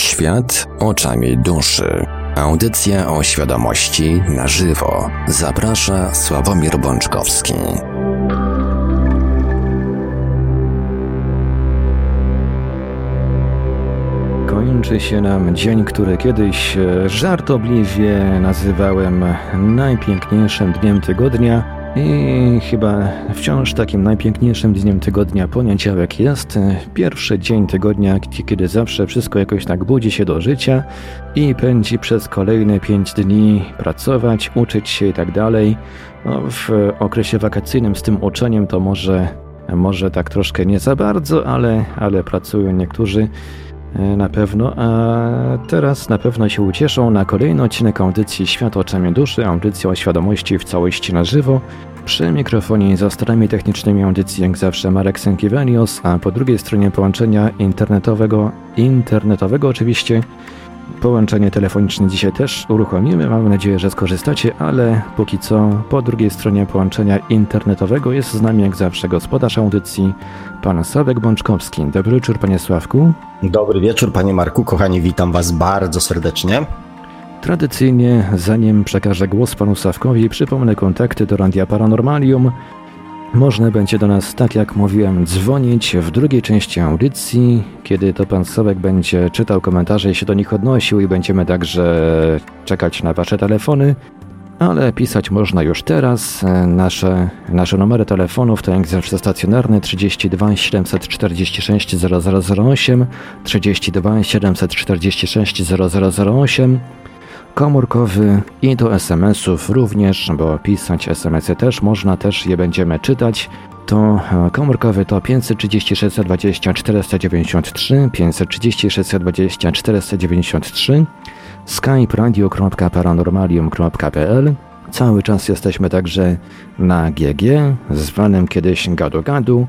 Świat oczami duszy. Audycja o świadomości na żywo. Zaprasza Sławomir Bączkowski. Kończy się nam dzień, który kiedyś e, żartobliwie nazywałem najpiękniejszym dniem tygodnia i chyba wciąż takim najpiękniejszym dniem tygodnia poniedziałek jest pierwszy dzień tygodnia, kiedy zawsze wszystko jakoś tak budzi się do życia i pędzi przez kolejne pięć dni pracować, uczyć się i tak dalej. No, w okresie wakacyjnym z tym uczeniem to może, może tak troszkę nie za bardzo, ale, ale pracują niektórzy e, na pewno, a teraz na pewno się ucieszą na kolejny odcinek audycji Świat oczami duszy, audycja o świadomości w całości na żywo. Przy mikrofonie za starami technicznymi audycji jak zawsze Marek Sękiewelios, a po drugiej stronie połączenia internetowego, internetowego oczywiście, Połączenie telefoniczne dzisiaj też uruchomimy. Mam nadzieję, że skorzystacie, ale póki co po drugiej stronie połączenia internetowego jest z nami jak zawsze gospodarz audycji, pan Sławek Bączkowski. Dobry wieczór, panie Sławku. Dobry wieczór, panie Marku. Kochani, witam was bardzo serdecznie. Tradycyjnie, zanim przekażę głos panu Sawkowi, przypomnę kontakty do Randia Paranormalium. Można będzie do nas, tak jak mówiłem, dzwonić w drugiej części audycji, kiedy to pan Sawek będzie czytał komentarze i się do nich odnosił i będziemy także czekać na wasze telefony. Ale pisać można już teraz. Nasze, nasze numery telefonów to jak zawsze stacjonarny 32 746 0008, 32 746 0008 komórkowy i do SMS-ów również, bo pisać SMS-y też można, też je będziemy czytać. To e, komórkowy to 536 20 493, 536 20 493, skype radio.paranormalium.pl Cały czas jesteśmy także na GG, zwanym kiedyś Gadu Gadu,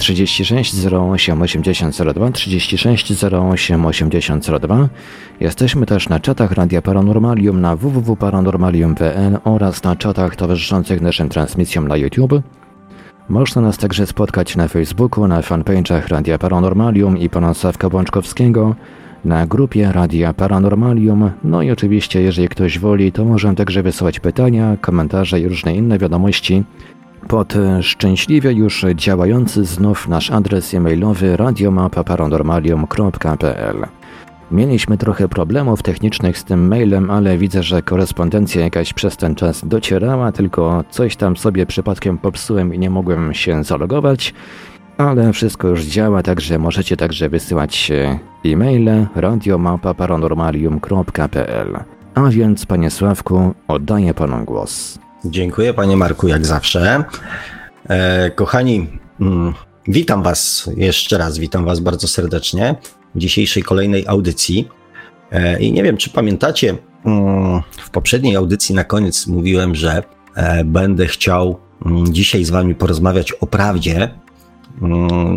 36 08 80 02, 36 08 80 02. Jesteśmy też na czatach Radia Paranormalium na www.paranormalium.pl oraz na czatach towarzyszących naszym transmisjom na YouTube. Można nas także spotkać na Facebooku, na fanpage'ach Radia Paranormalium i pana Sawka Bączkowskiego, na grupie Radia Paranormalium. No i oczywiście, jeżeli ktoś woli, to może także wysyłać pytania, komentarze i różne inne wiadomości pod szczęśliwie już działający znów nasz adres e-mailowy radiomapa.paranormalium.pl. Mieliśmy trochę problemów technicznych z tym mailem, ale widzę, że korespondencja jakaś przez ten czas docierała, tylko coś tam sobie przypadkiem popsułem i nie mogłem się zalogować. Ale wszystko już działa, także możecie także wysyłać e-maile radiomapa.paranormalium.pl. A więc, panie Sławku, oddaję panu głos. Dziękuję panie Marku, jak zawsze. E, kochani, mm, witam was jeszcze raz, witam was bardzo serdecznie w dzisiejszej kolejnej audycji. E, I nie wiem, czy pamiętacie, mm, w poprzedniej audycji na koniec mówiłem, że e, będę chciał mm, dzisiaj z wami porozmawiać o prawdzie.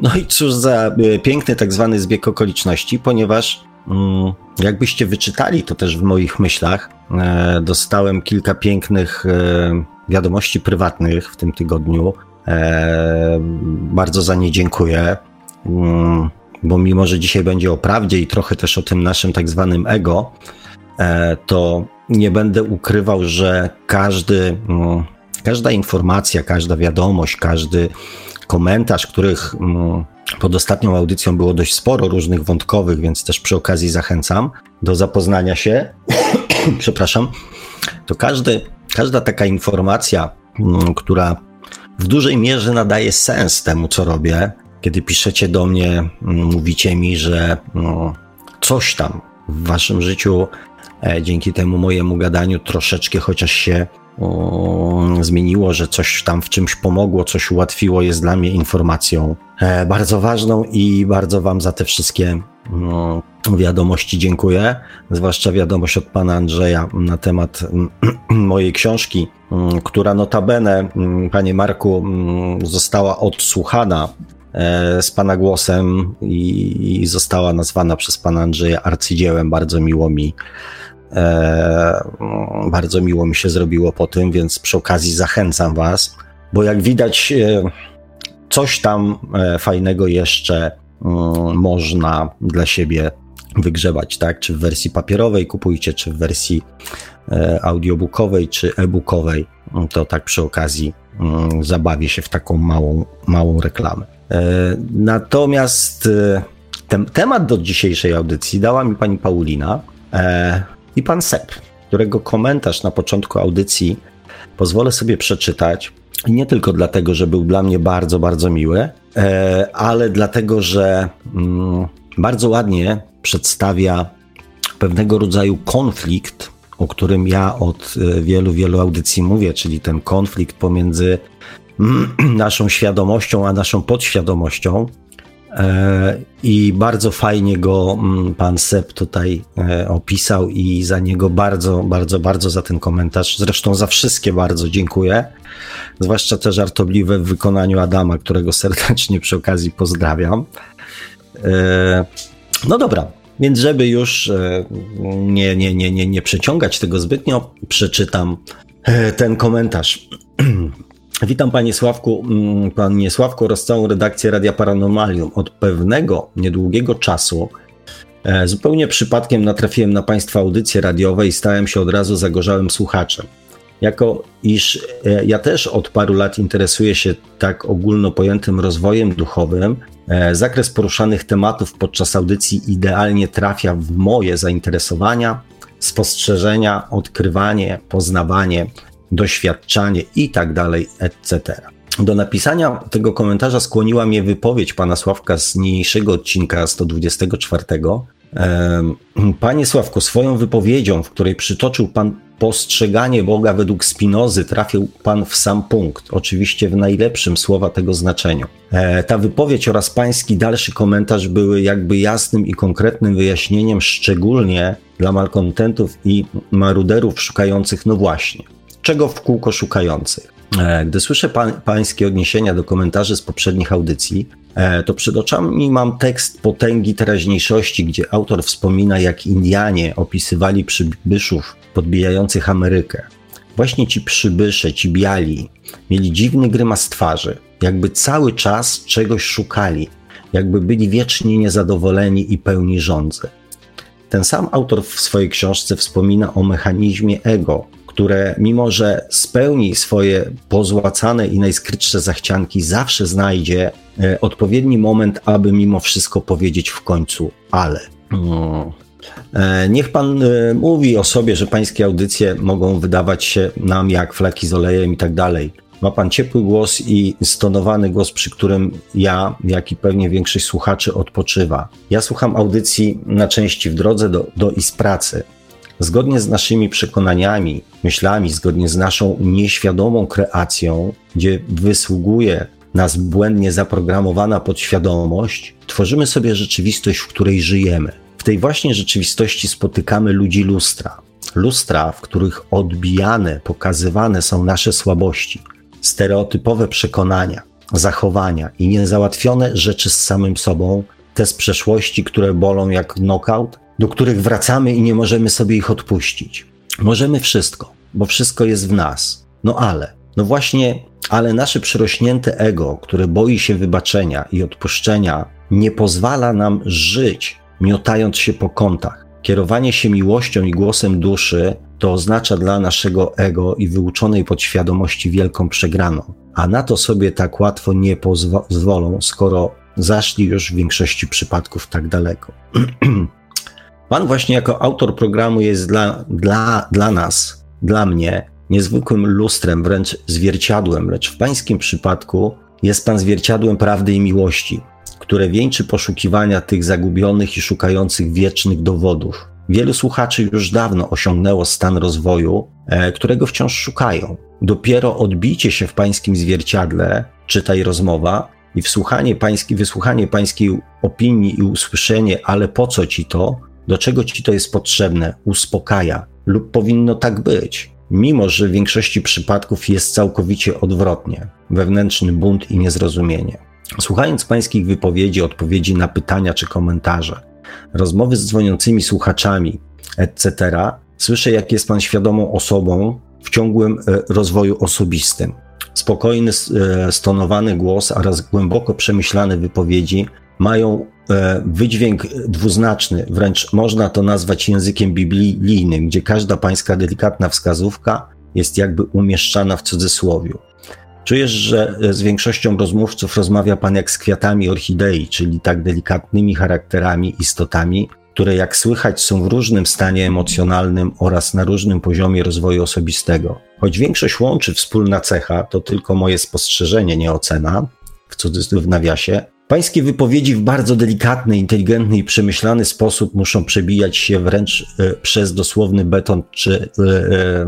No i cóż za piękny tak zwany zbieg okoliczności, ponieważ jakbyście wyczytali to też w moich myślach, E, dostałem kilka pięknych e, wiadomości prywatnych w tym tygodniu. E, bardzo za nie dziękuję, mm, bo mimo, że dzisiaj będzie o prawdzie i trochę też o tym naszym tak zwanym ego, to nie będę ukrywał, że każdy, mm, każda informacja, każda wiadomość, każdy komentarz, których mm, pod ostatnią audycją było dość sporo różnych wątkowych, więc też przy okazji zachęcam do zapoznania się. Przepraszam. To każdy, każda taka informacja, mm, która w dużej mierze nadaje sens temu, co robię, kiedy piszecie do mnie, mm, mówicie mi, że coś tam w waszym życiu e, dzięki temu mojemu gadaniu troszeczkę chociaż się zmieniło, że coś tam w czymś pomogło, coś ułatwiło, jest dla mnie informacją e, bardzo ważną i bardzo Wam za te wszystkie no, wiadomości dziękuję. Zwłaszcza wiadomość od pana Andrzeja na temat mojej książki, mm, która notabene, mm, panie Marku, mm, została odsłuchana e, z pana głosem i, została nazwana przez pana Andrzeja arcydziełem. Bardzo miło mi bardzo miło mi się zrobiło po tym, więc przy okazji zachęcam Was, bo jak widać, e, coś tam e, fajnego jeszcze mm, można dla siebie wygrzebać, tak? Czy w wersji papierowej kupujcie, czy w wersji e, audiobookowej, czy e-bookowej. To tak przy okazji mm, zabawię się w taką małą, małą reklamę. E, natomiast e, ten temat do dzisiejszej audycji dała mi pani Paulina i pan Sep, którego komentarz na początku audycji pozwolę sobie przeczytać. Nie tylko dlatego, że był dla mnie bardzo, bardzo miły, ale dlatego, że mm, bardzo ładnie przedstawia pewnego rodzaju konflikt, o którym ja od e, wielu, wielu audycji mówię, czyli ten konflikt pomiędzy naszą świadomością a naszą podświadomością. E, I bardzo fajnie go mm, pan Sep tutaj e, opisał, i za niego bardzo, bardzo, bardzo za ten komentarz. Zresztą za wszystkie bardzo dziękuję. Zwłaszcza te żartobliwe w wykonaniu Adama, którego serdecznie przy okazji pozdrawiam. No dobra, więc żeby już e, nie, nie, nie, nie, nie przeciągać tego zbytnio, przeczytam e, ten komentarz. Witam Panie Sławku, mm, Panie Sławku oraz całą redakcję Radia Paranormalium. Od pewnego, niedługiego czasu e, zupełnie przypadkiem natrafiłem na Państwa audycje radiowe i stałem się od razu zagorzałym słuchaczem. Jako iż ja też od paru lat interesuję się tak ogólno pojętym rozwojem duchowym, E, zakres poruszanych tematów podczas audycji idealnie trafia w moje zainteresowania, spostrzeżenia, odkrywanie, poznawanie, doświadczanie itd., tak etc. Do napisania tego komentarza skłoniła mnie wypowiedź pana Sławka z niniejszego odcinka 124. Panie Sławku, swoją wypowiedzią, w której przytoczył pan postrzeganie Boga według Spinozy trafił Pan w sam punkt, oczywiście w najlepszym słowa tego znaczeniu. E, ta wypowiedź oraz Pański dalszy komentarz były jakby jasnym i konkretnym wyjaśnieniem, szczególnie dla malkontentów i maruderów szukających, no właśnie, czego w kółko szukających. E, gdy słyszę pa Pańskie odniesienia do komentarzy z poprzednich audycji, E, to przed oczami mam tekst Potęgi Teraźniejszości, gdzie autor wspomina, jak Indianie opisywali przybyszów podbijających Amerykę. Właśnie ci przybysze, ci biali, mieli dziwny grymas twarzy, jakby cały czas czegoś szukali, jakby byli wiecznie niezadowoleni i pełni żądzy. Ten sam autor w swojej książce wspomina o mechanizmie ego, które mimo, że spełni swoje pozłacane i najskrytsze zachcianki, zawsze znajdzie e, odpowiedni moment, aby mimo wszystko powiedzieć w końcu ale. No. Niech pan e, mówi o sobie, że pańskie audycje mogą wydawać się nam jak flaki z olejem i tak dalej. Ma pan ciepły głos i stonowany głos, przy którym ja, jak i pewnie większość słuchaczy odpoczywa. Ja słucham audycji na części w drodze do, do i z pracy zgodnie z naszymi przekonaniami, myślami, zgodnie z naszą nieświadomą kreacją, gdzie wysługuje nas błędnie zaprogramowana podświadomość, tworzymy sobie rzeczywistość, w której żyjemy. W tej właśnie rzeczywistości spotykamy ludzi lustra. Lustra, w których odbijane, pokazywane są nasze słabości, stereotypowe przekonania, zachowania i niezałatwione rzeczy z samym sobą, te z przeszłości, które bolą jak knockout, do których wracamy i nie możemy sobie ich odpuścić. Możemy wszystko, bo wszystko jest w nas. No ale, no właśnie, ale nasze przyrośnięte ego, które boi się wybaczenia i odpuszczenia, nie pozwala nam żyć, miotając się po kątach. Kierowanie się miłością i głosem duszy to oznacza dla naszego ego i wyuczonej podświadomości wielką przegraną. A na to sobie tak łatwo nie pozwolą, skoro zaszli już w większości przypadków tak daleko. Pan właśnie jako autor programu jest dla, dla, dla nas, dla mnie, niezwykłym lustrem, wręcz zwierciadłem, lecz w pańskim przypadku jest pan zwierciadłem prawdy i miłości, które wieńczy poszukiwania tych zagubionych i szukających wiecznych dowodów. Wielu słuchaczy już dawno osiągnęło stan rozwoju, e, którego wciąż szukają. Dopiero odbicie się w pańskim zwierciadle, czytaj rozmowa, i wsłuchanie pański, wysłuchanie pańskiej opinii i usłyszenie, ale po co ci to, do czego ci to jest potrzebne, uspokaja, lub powinno tak być, mimo że w większości przypadków jest całkowicie odwrotnie wewnętrzny bunt i niezrozumienie. Słuchając pańskich wypowiedzi, odpowiedzi na pytania czy komentarze, rozmowy z dzwoniącymi słuchaczami, etc., słyszę, jak jest pan świadomą osobą w ciągłym e, rozwoju osobistym. Spokojny, e, stonowany głos oraz głęboko przemyślane wypowiedzi mają wydźwięk dwuznaczny, wręcz można to nazwać językiem biblijnym, gdzie każda pańska delikatna wskazówka jest jakby umieszczana w cudzysłowiu. Czujesz, że z większością rozmówców rozmawia pan jak z kwiatami orchidei, czyli tak delikatnymi charakterami, istotami, które jak słychać są w różnym stanie emocjonalnym oraz na różnym poziomie rozwoju osobistego. Choć większość łączy wspólna cecha, to tylko moje spostrzeżenie, nie ocena, w cudzysłowie w nawiasie, Pańskie wypowiedzi w bardzo delikatny, inteligentny i przemyślany sposób muszą przebijać się wręcz e, przez dosłowny beton czy e,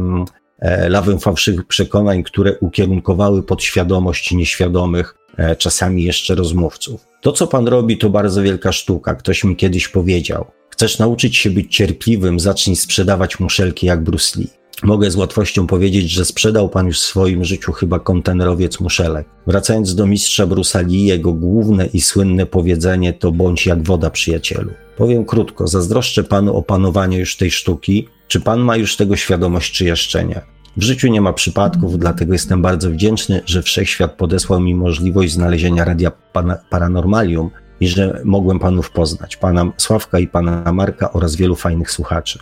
e, lawę fałszywych przekonań, które ukierunkowały podświadomość nieświadomych, e, czasami jeszcze rozmówców. To, co Pan robi, to bardzo wielka sztuka. Ktoś mi kiedyś powiedział. Chcesz nauczyć się być cierpliwym, zacznij sprzedawać muszelki jak Bruce Lee. Mogę z łatwością powiedzieć, że sprzedał pan już w swoim życiu chyba kontenerowiec muszelek. Wracając do mistrza Brusali, jego główne i słynne powiedzenie to bądź jak woda przyjacielu. Powiem krótko, zazdroszczę panu opanowania już tej sztuki. Czy pan ma już tego świadomość, czy jeszcze nie? W życiu nie ma przypadków, dlatego jestem bardzo wdzięczny, że wszechświat podesłał mi możliwość znalezienia radia Paranormalium i że mogłem panów poznać, pana Sławka i pana Marka oraz wielu fajnych słuchaczy.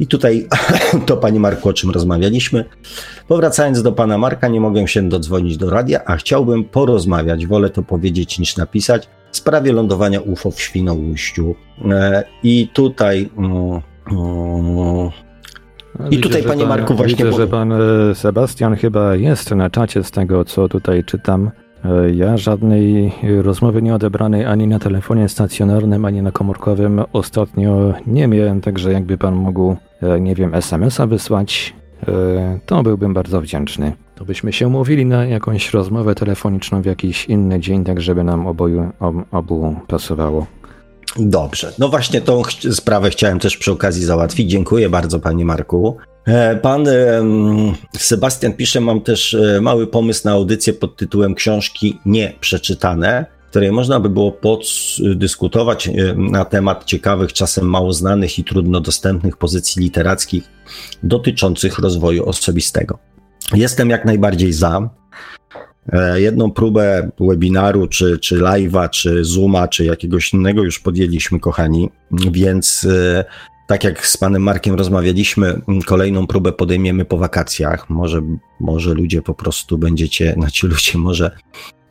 I tutaj to, panie Marku, o czym rozmawialiśmy. Powracając do pana Marka, nie mogę się dodzwonić do radia, a chciałbym porozmawiać, wolę to powiedzieć niż napisać, w sprawie lądowania UFO w Świnoujściu. E, I tutaj. Mm, mm, I Widzę, tutaj, panie pan, Marku, właśnie. Widzę, że pan e, Sebastian chyba jest na czacie z tego, co tutaj czytam. E, Ja żadnej rozmowy nie odebranej ani na telefonie stacjonarnym, ani na komórkowym ostatnio nie miałem, także jakby pan mógł, nie wiem, SMS-a wysłać, e, to byłbym bardzo wdzięczny. To byśmy się umówili na jakąś rozmowę telefoniczną w jakiś inny dzień, tak żeby nam oboju, ob, obu pasowało. Dobrze. No właśnie tą ch- sprawę chciałem też przy okazji załatwić. Dziękuję bardzo, panie Marku. E, Pan Sebastian pisze, mam też e, mały pomysł na audycję pod tytułem Książki nieprzeczytane, której można by było poddyskutować e, na temat ciekawych, czasem mało znanych i trudno dostępnych pozycji literackich dotyczących rozwoju osobistego. Jestem jak najbardziej za. E, Jedną próbę webinaru, czy, czy live'a, czy Zooma, czy jakiegoś innego już podjęliśmy, kochani, więc e, tak jak z panem Markiem rozmawialiśmy, kolejną próbę podejmiemy po wakacjach. Może, może ludzie po prostu będziecie, znaczy ludzie może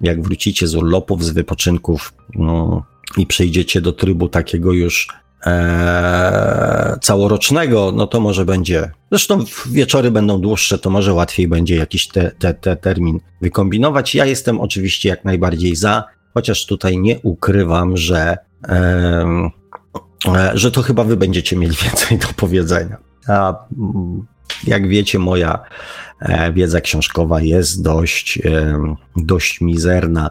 jak wrócicie z urlopów, z wypoczynków no, i przejdziecie do trybu takiego już e, całorocznego, no to może będzie. Zresztą wieczory będą dłuższe, to może łatwiej będzie jakiś te, te, te termin wykombinować. Ja jestem oczywiście jak najbardziej za, chociaż tutaj nie ukrywam, że, e, że to chyba wy będziecie mieli więcej do powiedzenia. A mm, jak wiecie, moja e, wiedza książkowa jest dość, em, dość mizerna,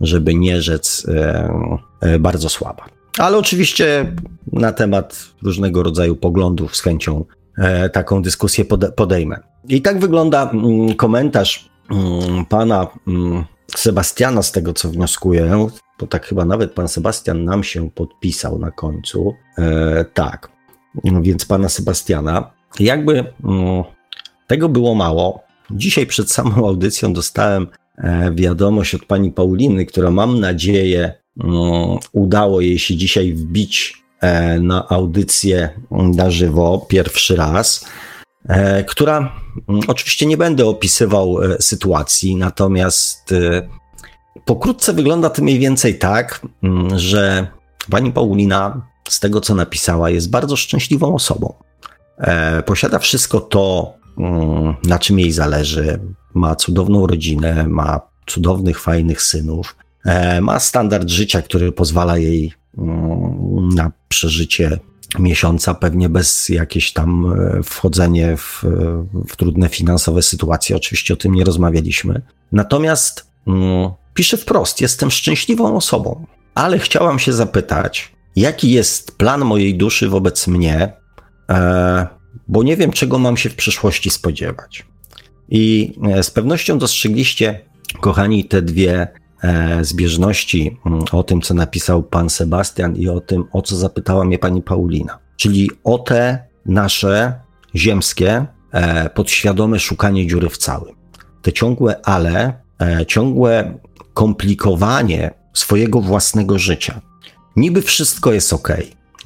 żeby nie rzec e, bardzo słaba. Ale oczywiście na temat różnego rodzaju poglądów z chęcią e, taką dyskusję pode, podejmę. I tak wygląda mm, komentarz mm, pana mm, Sebastiana, z tego co wnioskuję. To tak chyba nawet pan Sebastian nam się podpisał na końcu. E, tak, więc pana Sebastiana. Jakby mm, tego było mało. Dzisiaj przed samą audycją dostałem e, wiadomość od pani Pauliny, która mam nadzieję mm, udało jej się dzisiaj wbić e, na audycję na żywo pierwszy raz, e, która mm, oczywiście nie będę opisywał sytuacji, natomiast pokrótce wygląda to mniej więcej tak, że pani Paulina z tego co napisała jest bardzo szczęśliwą osobą. E, Posiada wszystko to, mm, na czym jej zależy. Ma cudowną rodzinę, ma cudownych, fajnych synów. E, Ma standard życia, który pozwala jej mm, na przeżycie miesiąca, pewnie bez jakieś tam e, wchodzenie w, w trudne finansowe sytuacje. Oczywiście o tym nie rozmawialiśmy. Natomiast mm, pisze wprost: Jestem szczęśliwą osobą, ale chciałam się zapytać, jaki jest plan mojej duszy wobec mnie, bo nie wiem, czego mam się w przyszłości spodziewać. I e, z pewnością dostrzegliście, kochani, te dwie e, zbieżności mm, o tym, co napisał pan Sebastian i o tym, o co zapytała mnie pani Paulina. Czyli o te nasze ziemskie, e, podświadome szukanie dziury w całym. Te ciągłe ale, e, ciągłe komplikowanie swojego własnego życia. niby wszystko jest ok,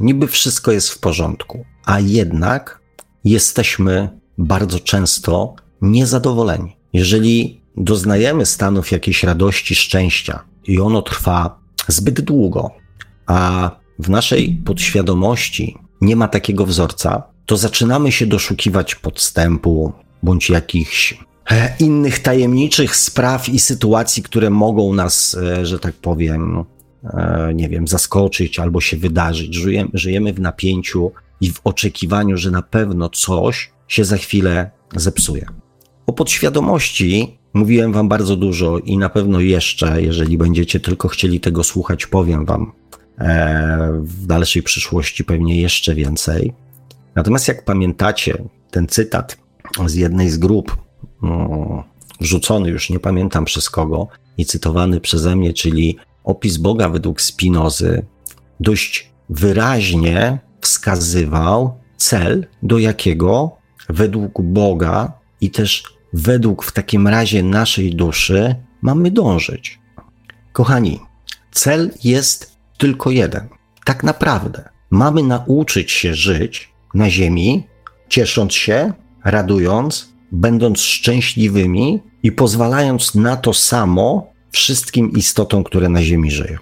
niby wszystko jest w porządku, a jednak jesteśmy bardzo często niezadowoleni. Jeżeli doznajemy stanów jakiejś radości, szczęścia i ono trwa zbyt długo, a w naszej podświadomości nie ma takiego wzorca, to zaczynamy się doszukiwać podstępu bądź jakichś e, innych tajemniczych spraw i sytuacji, które mogą nas, e, że tak powiem, nie wiem, zaskoczyć albo się wydarzyć. Żyjemy, żyjemy w napięciu i w oczekiwaniu, że na pewno coś się za chwilę zepsuje. O podświadomości mówiłem Wam bardzo dużo i na pewno jeszcze, jeżeli będziecie tylko chcieli tego słuchać, powiem Wam w dalszej przyszłości pewnie jeszcze więcej. Natomiast jak pamiętacie ten cytat z jednej z grup, no, wrzucony już nie pamiętam przez kogo i cytowany przeze mnie, czyli opis Boga według Spinozy, dość wyraźnie wskazywał cel, do jakiego według Boga i też według w takim razie naszej duszy mamy dążyć. Kochani, cel jest tylko jeden. Tak naprawdę mamy nauczyć się żyć na ziemi, ciesząc się, radując, będąc szczęśliwymi i pozwalając na to samo wszystkim istotom, które na ziemi żyją.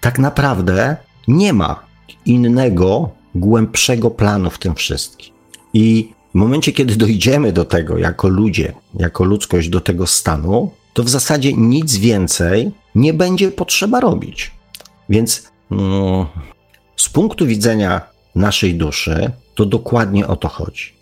Tak naprawdę nie ma innego, głębszego planu w tym wszystkim. I w momencie, kiedy dojdziemy do tego jako ludzie, jako ludzkość, do tego stanu, to w zasadzie nic więcej nie będzie potrzeba robić. Więc no, z punktu widzenia naszej duszy, to dokładnie o to chodzi.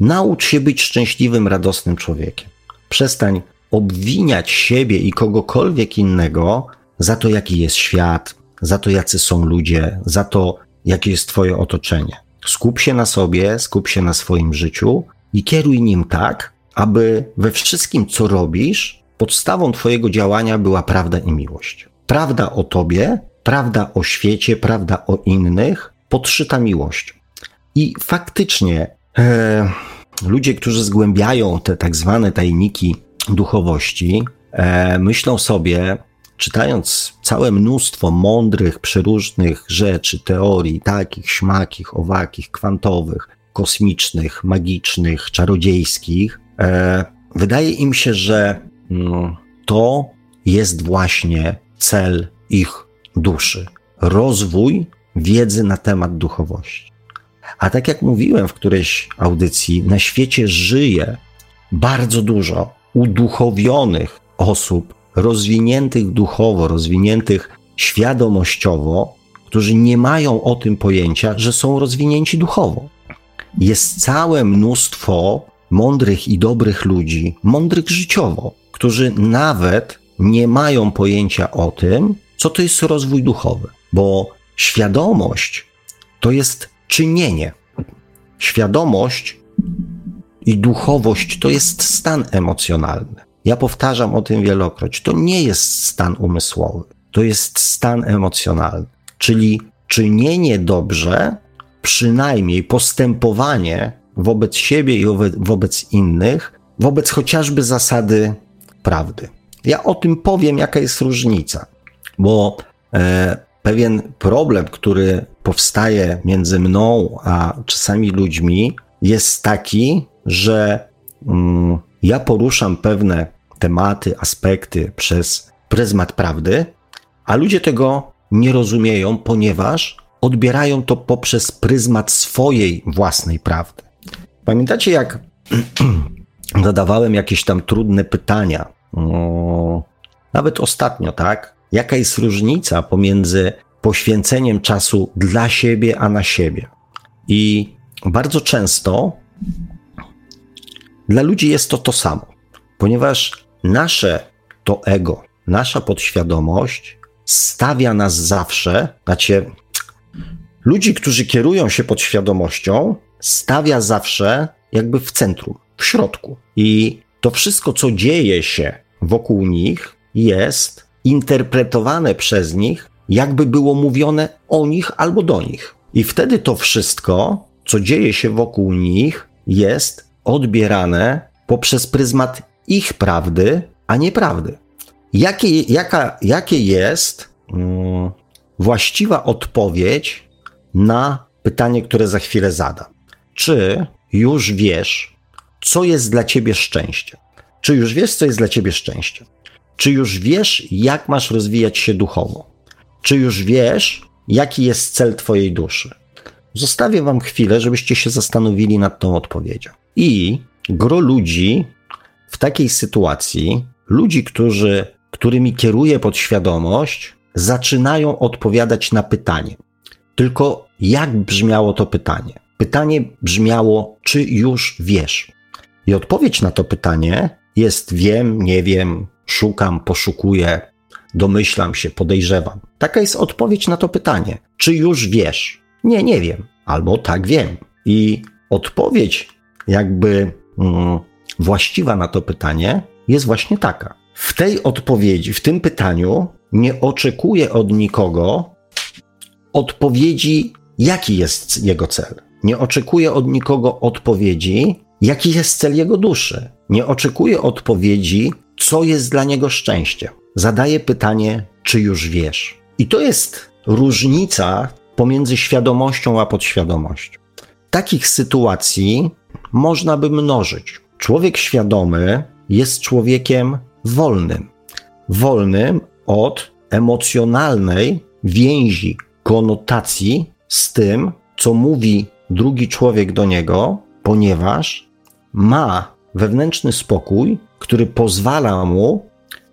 Naucz się być szczęśliwym, radosnym człowiekiem. Przestań obwiniać siebie i kogokolwiek innego za to, jaki jest świat, za to, jacy są ludzie, za to, jakie jest Twoje otoczenie. Skup się na sobie, skup się na swoim życiu i kieruj nim tak, aby we wszystkim, co robisz, podstawą Twojego działania była prawda i miłość. Prawda o Tobie, prawda o świecie, prawda o innych, podszyta miłością. I faktycznie e, ludzie, którzy zgłębiają te tak zwane tajniki duchowości, e, myślą sobie, czytając całe mnóstwo mądrych, przeróżnych rzeczy, teorii, takich, śmakich, owakich, kwantowych, kosmicznych, magicznych, czarodziejskich, e, wydaje im się, że no, to jest właśnie cel ich duszy. Rozwój wiedzy na temat duchowości. A tak jak mówiłem w którejś audycji, na świecie żyje bardzo dużo uduchowionych osób, rozwiniętych duchowo, rozwiniętych świadomościowo, którzy nie mają o tym pojęcia, że są rozwinięci duchowo. Jest całe mnóstwo mądrych i dobrych ludzi, mądrych życiowo, którzy nawet nie mają pojęcia o tym, co to jest rozwój duchowy, bo świadomość to jest czynienie. Świadomość i duchowość to jest stan emocjonalny. Ja powtarzam o tym wielokroć. To nie jest stan umysłowy, to jest stan emocjonalny, czyli czynienie dobrze, przynajmniej postępowanie wobec siebie i wobec innych, wobec chociażby zasady prawdy. Ja o tym powiem, jaka jest różnica, bo e, pewien problem, który powstaje między mną a czasami ludźmi, jest taki, że mm, ja poruszam pewne tematy, aspekty przez pryzmat prawdy, a ludzie tego nie rozumieją, ponieważ odbierają to poprzez pryzmat swojej własnej prawdy. Pamiętacie, jak zadawałem jakieś tam trudne pytania? O, nawet ostatnio, tak? Jaka jest różnica pomiędzy poświęceniem czasu dla siebie, a na siebie? I bardzo często dla ludzi jest to to samo, ponieważ nasze to ego, nasza podświadomość stawia nas zawsze, znaczy ludzi, którzy kierują się podświadomością, stawia zawsze jakby w centrum, w środku. I to wszystko, co dzieje się wokół nich, jest interpretowane przez nich, jakby było mówione o nich albo do nich. I wtedy to wszystko, co dzieje się wokół nich, jest odbierane poprzez pryzmat ich prawdy, a nie prawdy. Jakie, jaka, jakie jest mm, właściwa odpowiedź na pytanie, które za chwilę zada. Czy już wiesz, co jest dla ciebie szczęście? Czy już wiesz, co jest dla ciebie szczęście? Czy już wiesz, jak masz rozwijać się duchowo? Czy już wiesz, jaki jest cel twojej duszy? Zostawię wam chwilę, żebyście się zastanowili nad tą odpowiedzią. I gro ludzi w takiej sytuacji, ludzi, którzy, którymi kieruje podświadomość, zaczynają odpowiadać na pytanie. Tylko jak brzmiało to pytanie? Pytanie brzmiało, czy już wiesz? I odpowiedź na to pytanie jest wiem, nie wiem, szukam, poszukuję, domyślam się, podejrzewam. Taka jest odpowiedź na to pytanie. Czy już wiesz? Nie, nie wiem. Albo tak wiem. I odpowiedź, jakby mm, właściwa na to pytanie, jest właśnie taka. W tej odpowiedzi, w tym pytaniu, nie oczekuję od nikogo odpowiedzi, jaki jest jego cel. Nie oczekuję od nikogo odpowiedzi, jaki jest cel jego duszy. Nie oczekuję odpowiedzi, co jest dla niego szczęście. Zadaję pytanie, czy już wiesz. I to jest różnica pomiędzy świadomością a podświadomością. Takich sytuacji można by mnożyć. Człowiek świadomy jest człowiekiem wolnym. Wolnym od emocjonalnej więzi, konotacji z tym, co mówi drugi człowiek do niego, ponieważ ma wewnętrzny spokój, który pozwala mu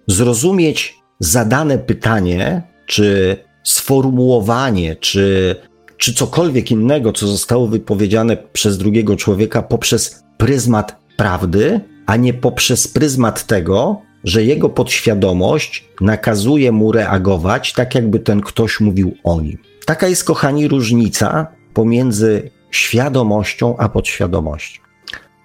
zrozumieć zadane pytanie, czy sformułowanie, czy, czy cokolwiek innego, co zostało wypowiedziane przez drugiego człowieka poprzez pryzmat prawdy, a nie poprzez pryzmat tego, że jego podświadomość nakazuje mu reagować tak, jakby ten ktoś mówił o nim. Taka jest, kochani, różnica pomiędzy świadomością a podświadomością.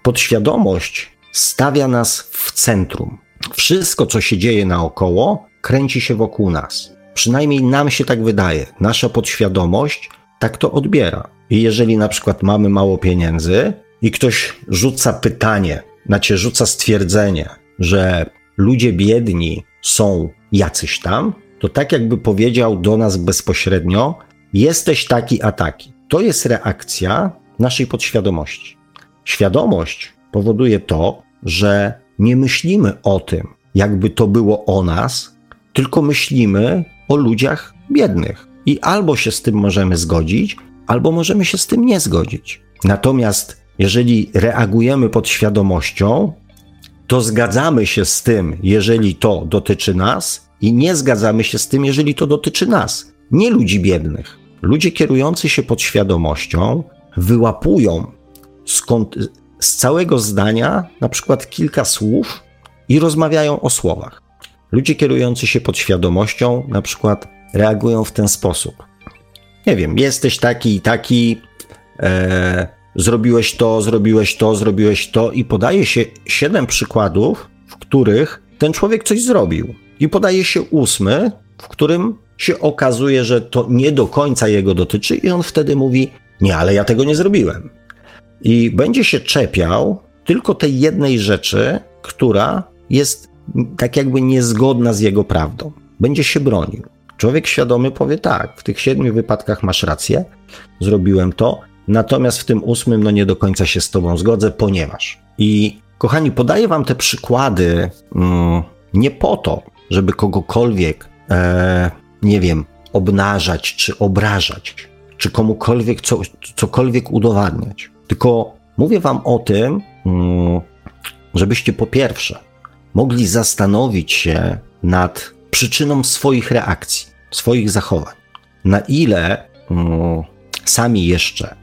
Podświadomość stawia nas w centrum. Wszystko, co się dzieje naokoło, kręci się wokół nas. Przynajmniej nam się tak wydaje. Nasza podświadomość tak to odbiera. I jeżeli na przykład mamy mało pieniędzy i ktoś rzuca pytanie, znaczy rzuca stwierdzenie, że ludzie biedni są jacyś tam, to tak jakby powiedział do nas bezpośrednio: jesteś taki a taki. To jest reakcja naszej podświadomości. Świadomość powoduje to, że nie myślimy o tym, jakby to było o nas, tylko myślimy o ludziach biednych. I albo się z tym możemy zgodzić, albo możemy się z tym nie zgodzić. Natomiast jeżeli reagujemy pod świadomością, to zgadzamy się z tym, jeżeli to dotyczy nas, i nie zgadzamy się z tym, jeżeli to dotyczy nas, nie ludzi biednych. Ludzie kierujący się pod świadomością wyłapują skąd, z całego zdania na przykład kilka słów i rozmawiają o słowach. Ludzie kierujący się pod świadomością na przykład reagują w ten sposób. Nie wiem, jesteś taki i taki, e, zrobiłeś to, zrobiłeś to, zrobiłeś to i podaje się siedem przykładów, w których ten człowiek coś zrobił. I podaje się ósmy, w którym się okazuje, że to nie do końca jego dotyczy, i on wtedy mówi: Nie, ale ja tego nie zrobiłem. I będzie się czepiał tylko tej jednej rzeczy, która jest tak jakby niezgodna z jego prawdą. Będzie się bronił. Człowiek świadomy powie tak, w tych siedmiu wypadkach masz rację, zrobiłem to, natomiast w tym ósmym no nie do końca się z tobą zgodzę, ponieważ. I kochani, podaję wam te przykłady mm, nie po to, żeby kogokolwiek, e, nie wiem, obnażać czy obrażać, czy komukolwiek co, cokolwiek udowadniać. Tylko mówię wam o tym, mm, żebyście po pierwsze mogli zastanowić się nad przyczyną swoich reakcji, swoich zachowań. Na ile mm, sami jeszcze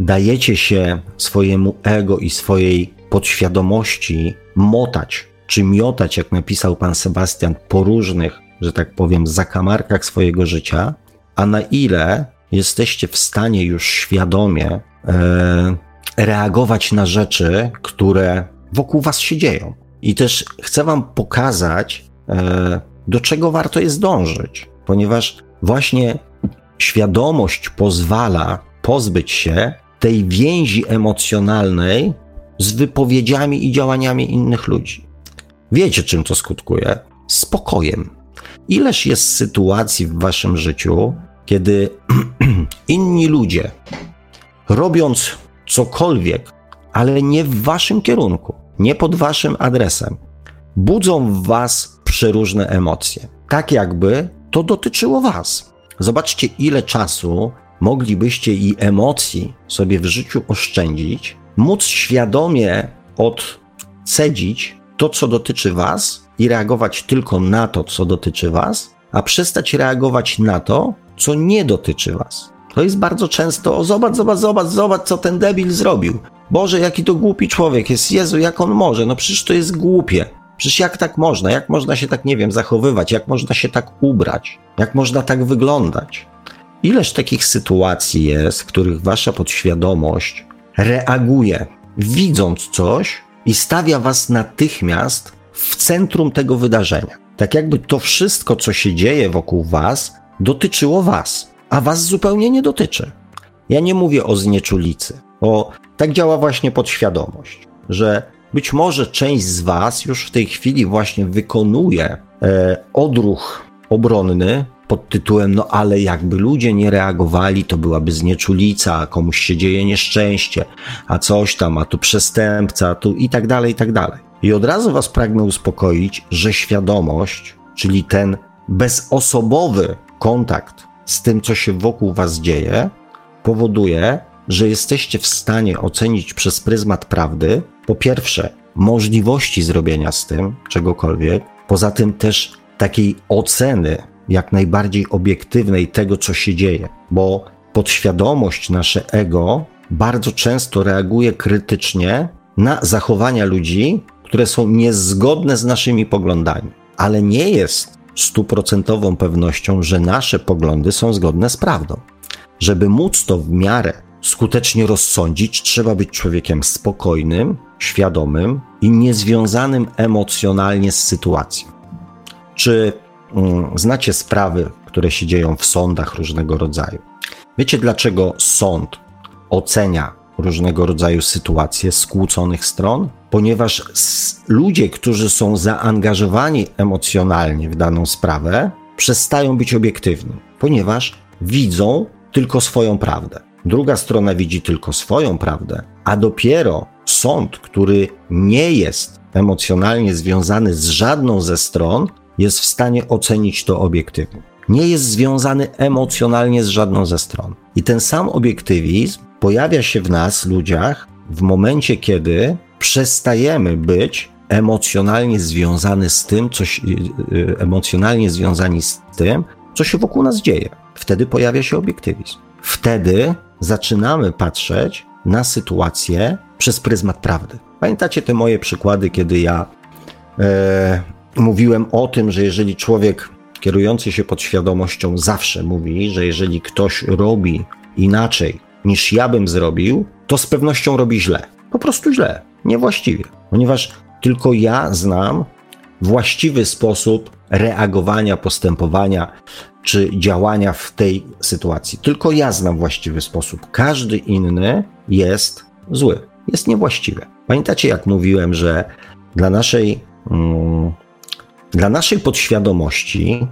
dajecie się swojemu ego i swojej podświadomości motać czy miotać, jak napisał pan Sebastian, po różnych, że tak powiem, zakamarkach swojego życia, a na ile jesteście w stanie już świadomie e, reagować na rzeczy, które wokół was się dzieją. I też chcę wam pokazać, e, do czego warto jest dążyć, ponieważ właśnie świadomość pozwala pozbyć się tej więzi emocjonalnej z wypowiedziami i działaniami innych ludzi. Wiecie, czym to skutkuje? Spokojem. Ileż jest sytuacji w waszym życiu, kiedy inni ludzie, robiąc cokolwiek, ale nie w waszym kierunku, nie pod waszym adresem, budzą w was przeróżne emocje. Tak jakby to dotyczyło was. Zobaczcie, ile czasu moglibyście i emocji sobie w życiu oszczędzić, móc świadomie odcedzić to, co dotyczy was i reagować tylko na to, co dotyczy was, a przestać reagować na to, co nie dotyczy was. To jest bardzo często, o zobacz, zobacz, zobacz, zobacz, co ten debil zrobił. Boże, jaki to głupi człowiek jest. Jezu, jak on może? No przecież to jest głupie. Przecież jak tak można? Jak można się tak, nie wiem, zachowywać? Jak można się tak ubrać? Jak można tak wyglądać? Ileż takich sytuacji jest, w których wasza podświadomość reaguje, widząc coś i stawia was natychmiast w centrum tego wydarzenia. Tak jakby to wszystko, co się dzieje wokół was, dotyczyło was, a was zupełnie nie dotyczy. Ja nie mówię o znieczulicy, bo tak działa właśnie podświadomość, że być może część z was już w tej chwili właśnie wykonuje e, odruch obronny pod tytułem, no ale jakby ludzie nie reagowali, to byłaby znieczulica, a komuś się dzieje nieszczęście, a coś tam, a tu przestępca, a tu i tak dalej, i tak dalej. I od razu was pragnę uspokoić, że świadomość, czyli ten bezosobowy kontakt z tym, co się wokół was dzieje, powoduje, że jesteście w stanie ocenić przez pryzmat prawdy, po pierwsze, możliwości zrobienia z tym czegokolwiek, poza tym też takiej oceny jak najbardziej obiektywnej tego, co się dzieje, bo podświadomość, nasze ego bardzo często reaguje krytycznie na zachowania ludzi, które są niezgodne z naszymi poglądami, ale nie jest stuprocentową pewnością, że nasze poglądy są zgodne z prawdą. Żeby móc to w miarę skutecznie rozsądzić, trzeba być człowiekiem spokojnym, świadomym i niezwiązanym emocjonalnie z sytuacją. Czy mm, znacie sprawy, które się dzieją w sądach różnego rodzaju? Wiecie, dlaczego sąd ocenia różnego rodzaju sytuacje skłóconych stron? Ponieważ ludzie, którzy są zaangażowani emocjonalnie w daną sprawę, przestają być obiektywni, ponieważ widzą tylko swoją prawdę. Druga strona widzi tylko swoją prawdę, a dopiero sąd, który nie jest emocjonalnie związany z żadną ze stron, jest w stanie ocenić to obiektywnie. Nie jest związany emocjonalnie z żadną ze stron. I ten sam obiektywizm pojawia się w nas, ludziach, w momencie, kiedy przestajemy być emocjonalnie związany z tym, co się, y, y, emocjonalnie związani z tym, co się wokół nas dzieje. Wtedy pojawia się obiektywizm. Wtedy zaczynamy patrzeć na sytuację przez pryzmat prawdy. Pamiętacie te moje przykłady, kiedy ja e, mówiłem o tym, że jeżeli człowiek kierujący się podświadomością zawsze mówi, że jeżeli ktoś robi inaczej niż ja bym zrobił, to z pewnością robi źle. Po prostu źle, niewłaściwie. Ponieważ tylko ja znam właściwy sposób reagowania, postępowania czy działania w tej sytuacji. Tylko ja znam właściwy sposób. Każdy inny jest zły, jest niewłaściwy. Pamiętacie, jak mówiłem, że dla naszej, mm, dla naszej podświadomości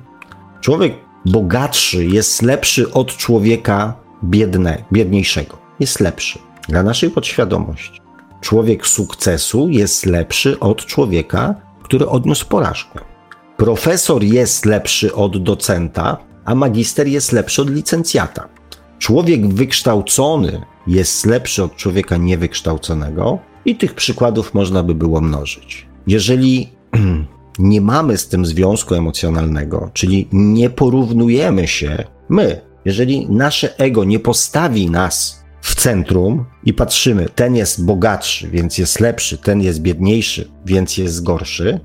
człowiek bogatszy jest lepszy od człowieka biedne, biedniejszego. Jest lepszy. Dla naszej podświadomości. Człowiek sukcesu jest lepszy od człowieka, który odniósł porażkę. Profesor jest lepszy od docenta, a magister jest lepszy od licencjata. Człowiek wykształcony jest lepszy od człowieka niewykształconego, i tych przykładów można by było mnożyć. Jeżeli nie mamy z tym związku emocjonalnego, czyli nie porównujemy się, my, jeżeli nasze ego nie postawi nas w centrum i patrzymy, ten jest bogatszy, więc jest lepszy, ten jest biedniejszy, więc jest gorszy,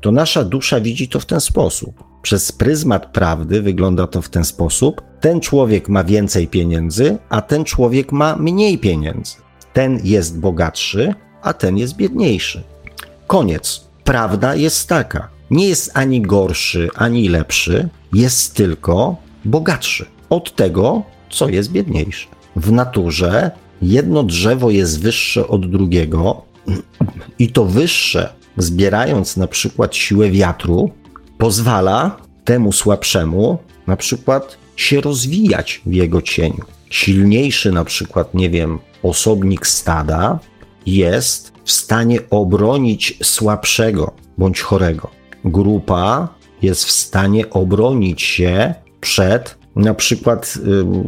to nasza dusza widzi to w ten sposób. Przez pryzmat prawdy wygląda to w ten sposób: ten człowiek ma więcej pieniędzy, a ten człowiek ma mniej pieniędzy. Ten jest bogatszy, a ten jest biedniejszy. Koniec. Prawda jest taka: nie jest ani gorszy, ani lepszy, jest tylko bogatszy od tego, co jest biedniejsze. W naturze jedno drzewo jest wyższe od drugiego, i to wyższe zbierając na przykład siłę wiatru, pozwala temu słabszemu na przykład się rozwijać w jego cieniu. Silniejszy, na przykład, nie wiem, osobnik stada jest w stanie obronić słabszego bądź chorego. Grupa jest w stanie obronić się przed na przykład,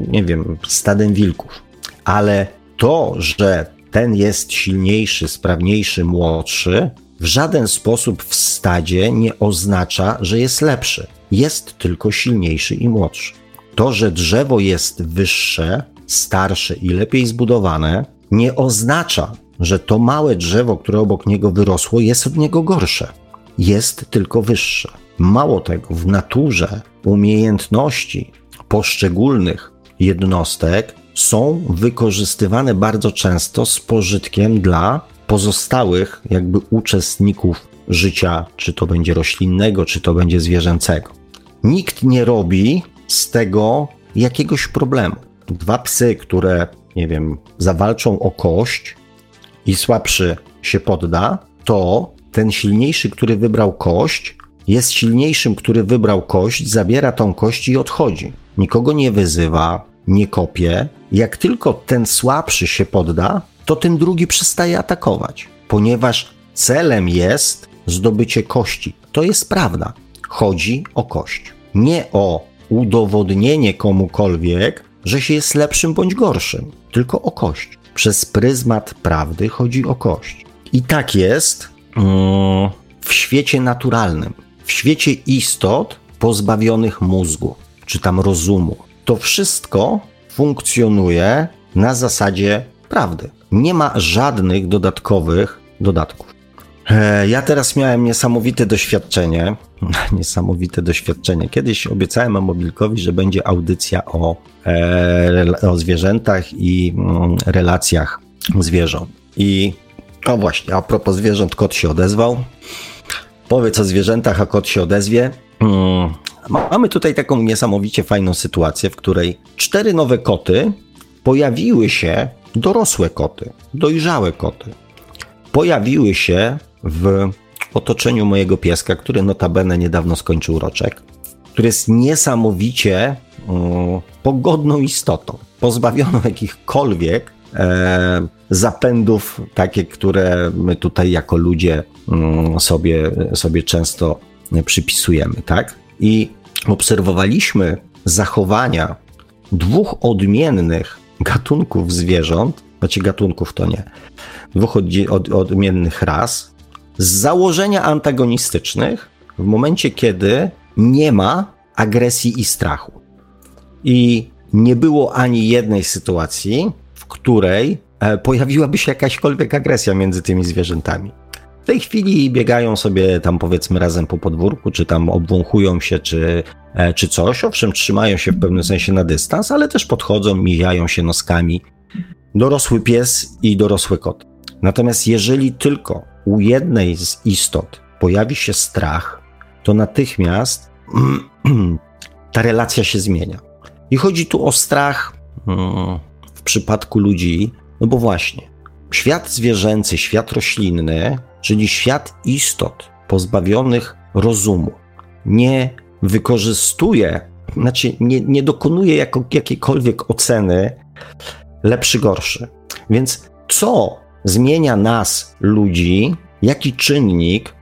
nie wiem, stadem wilków. Ale to, że ten jest silniejszy, sprawniejszy, młodszy, w żaden sposób w stadzie nie oznacza, że jest lepszy. Jest tylko silniejszy i młodszy. To, że drzewo jest wyższe, starsze i lepiej zbudowane, nie oznacza, że to małe drzewo, które obok niego wyrosło, jest od niego gorsze. Jest tylko wyższe. Mało tego, w naturze umiejętności poszczególnych jednostek są wykorzystywane bardzo często z pożytkiem dla pozostałych jakby uczestników życia, czy to będzie roślinnego, czy to będzie zwierzęcego. Nikt nie robi z tego jakiegoś problemu. Dwa psy, które, nie wiem, zawalczą o kość i słabszy się podda, to ten silniejszy, który wybrał kość, jest silniejszym, który wybrał kość, zabiera tą kość i odchodzi. Nikogo nie wyzywa, nie kopie. Jak tylko ten słabszy się podda, to ten drugi przestaje atakować, ponieważ celem jest zdobycie kości. To jest prawda. Chodzi o kość. Nie o udowodnienie komukolwiek, że się jest lepszym bądź gorszym, tylko o kość. Przez pryzmat prawdy chodzi o kość. I tak jest mm, w świecie naturalnym, w świecie istot pozbawionych mózgu, czy tam rozumu. To wszystko funkcjonuje na zasadzie prawdy. Nie ma żadnych dodatkowych dodatków. E, ja teraz miałem niesamowite doświadczenie. Niesamowite doświadczenie. Kiedyś obiecałem Mobilkowi, że będzie audycja o, e, o zwierzętach i mm, relacjach zwierząt. I o właśnie, a propos zwierząt, kot się odezwał. Powiedz o zwierzętach, a kot się odezwie. Mm, mamy tutaj taką niesamowicie fajną sytuację, w której cztery nowe koty pojawiły się, dorosłe koty, dojrzałe koty, pojawiły się w otoczeniu mojego pieska, który notabene niedawno skończył roczek, który jest niesamowicie um, pogodną istotą, pozbawioną jakichkolwiek e, zapędów, takie, które my tutaj jako ludzie um, sobie, sobie często przypisujemy, tak? I obserwowaliśmy zachowania dwóch odmiennych gatunków zwierząt, znaczy gatunków to nie, dwóch od, od, odmiennych ras, z założenia antagonistycznych w momencie, kiedy nie ma agresji i strachu. I nie było ani jednej sytuacji, w której pojawiłaby się jakaśkolwiek agresja między tymi zwierzętami. W tej chwili biegają sobie tam powiedzmy razem po podwórku, czy tam obwąchują się, czy, e, czy coś. Owszem, trzymają się w pewnym sensie na dystans, ale też podchodzą, mijają się noskami. Dorosły pies i dorosły kot. Natomiast jeżeli tylko u jednej z istot pojawi się strach, to natychmiast ta relacja się zmienia. I chodzi tu o strach mm, w przypadku ludzi, no bo właśnie, świat zwierzęcy, świat roślinny czyli świat istot pozbawionych rozumu, nie wykorzystuje, znaczy nie, nie dokonuje jako, jakiejkolwiek oceny lepszy, gorszy. Więc co zmienia nas, ludzi, jaki czynnik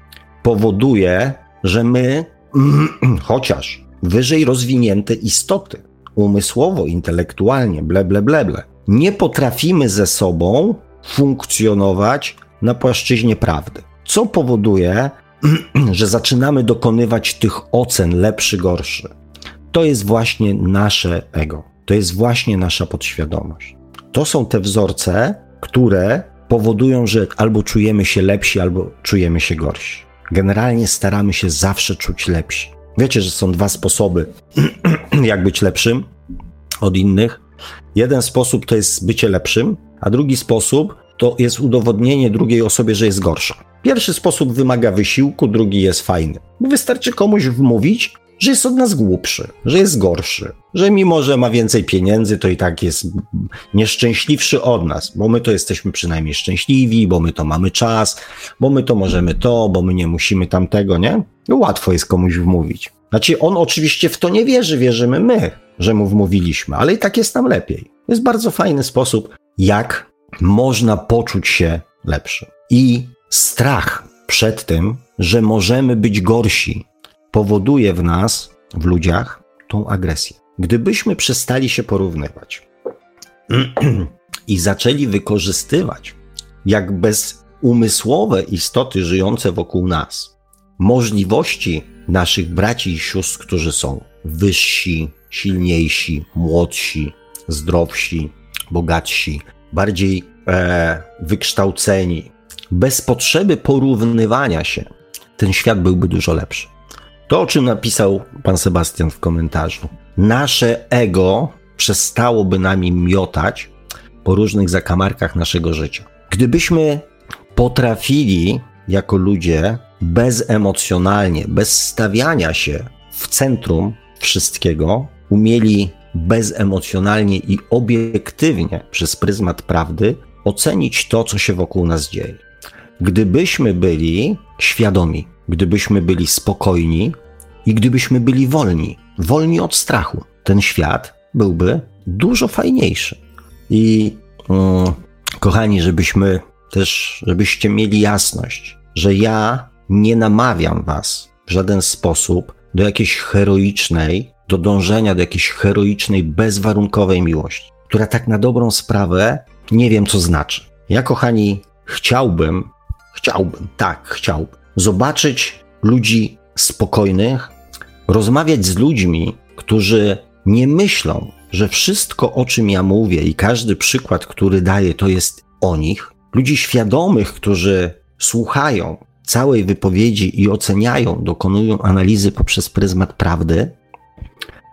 powoduje, że my, chociaż wyżej rozwinięte istoty, umysłowo, intelektualnie, ble, ble, ble, ble, nie potrafimy ze sobą funkcjonować na płaszczyźnie prawdy. Co powoduje, że zaczynamy dokonywać tych ocen lepszy, gorszy? To jest właśnie nasze ego. To jest właśnie nasza podświadomość. To są te wzorce, które powodują, że albo czujemy się lepsi, albo czujemy się gorsi. Generalnie staramy się zawsze czuć lepsi. Wiecie, że są dwa sposoby, jak być lepszym od innych. Jeden sposób to jest bycie lepszym, a drugi sposób to jest udowodnienie drugiej osobie, że jest gorsza. Pierwszy sposób wymaga wysiłku, drugi jest fajny. Wystarczy komuś wmówić, że jest od nas głupszy, że jest gorszy, że mimo, że ma więcej pieniędzy, to i tak jest nieszczęśliwszy od nas, bo my to jesteśmy przynajmniej szczęśliwi, bo my to mamy czas, bo my to możemy to, bo my nie musimy tamtego, nie? No łatwo jest komuś wmówić. Znaczy, on oczywiście w to nie wierzy, wierzymy my, że mu wmówiliśmy, ale i tak jest nam lepiej. Jest bardzo fajny sposób, jak można poczuć się lepszy. I strach przed tym, że możemy być gorsi, powoduje w nas, w ludziach, tą agresję. Gdybyśmy przestali się porównywać i zaczęli wykorzystywać, jak bezumysłowe istoty żyjące wokół nas, możliwości naszych braci i sióstr, którzy są wyżsi, silniejsi, młodsi, zdrowsi, bogatsi, bardziej e, wykształceni, bez potrzeby porównywania się, ten świat byłby dużo lepszy. To, o czym napisał pan Sebastian w komentarzu. Nasze ego przestałoby nami miotać po różnych zakamarkach naszego życia. Gdybyśmy potrafili jako ludzie bezemocjonalnie, bez stawiania się w centrum wszystkiego, umieli bezemocjonalnie i obiektywnie przez pryzmat prawdy ocenić to, co się wokół nas dzieje. Gdybyśmy byli świadomi, gdybyśmy byli spokojni i gdybyśmy byli wolni, wolni od strachu, ten świat byłby dużo fajniejszy. I mm, kochani, żebyśmy też, żebyście mieli jasność, że ja nie namawiam was w żaden sposób do jakiejś heroicznej, do dążenia do jakiejś heroicznej, bezwarunkowej miłości, która tak na dobrą sprawę nie wiem, co znaczy. Ja, kochani, chciałbym, chciałbym, tak, chciałbym zobaczyć ludzi spokojnych, rozmawiać z ludźmi, którzy nie myślą, że wszystko, o czym ja mówię i każdy przykład, który daję, to jest o nich. Ludzi świadomych, którzy słuchają całej wypowiedzi i oceniają, dokonują analizy poprzez pryzmat prawdy,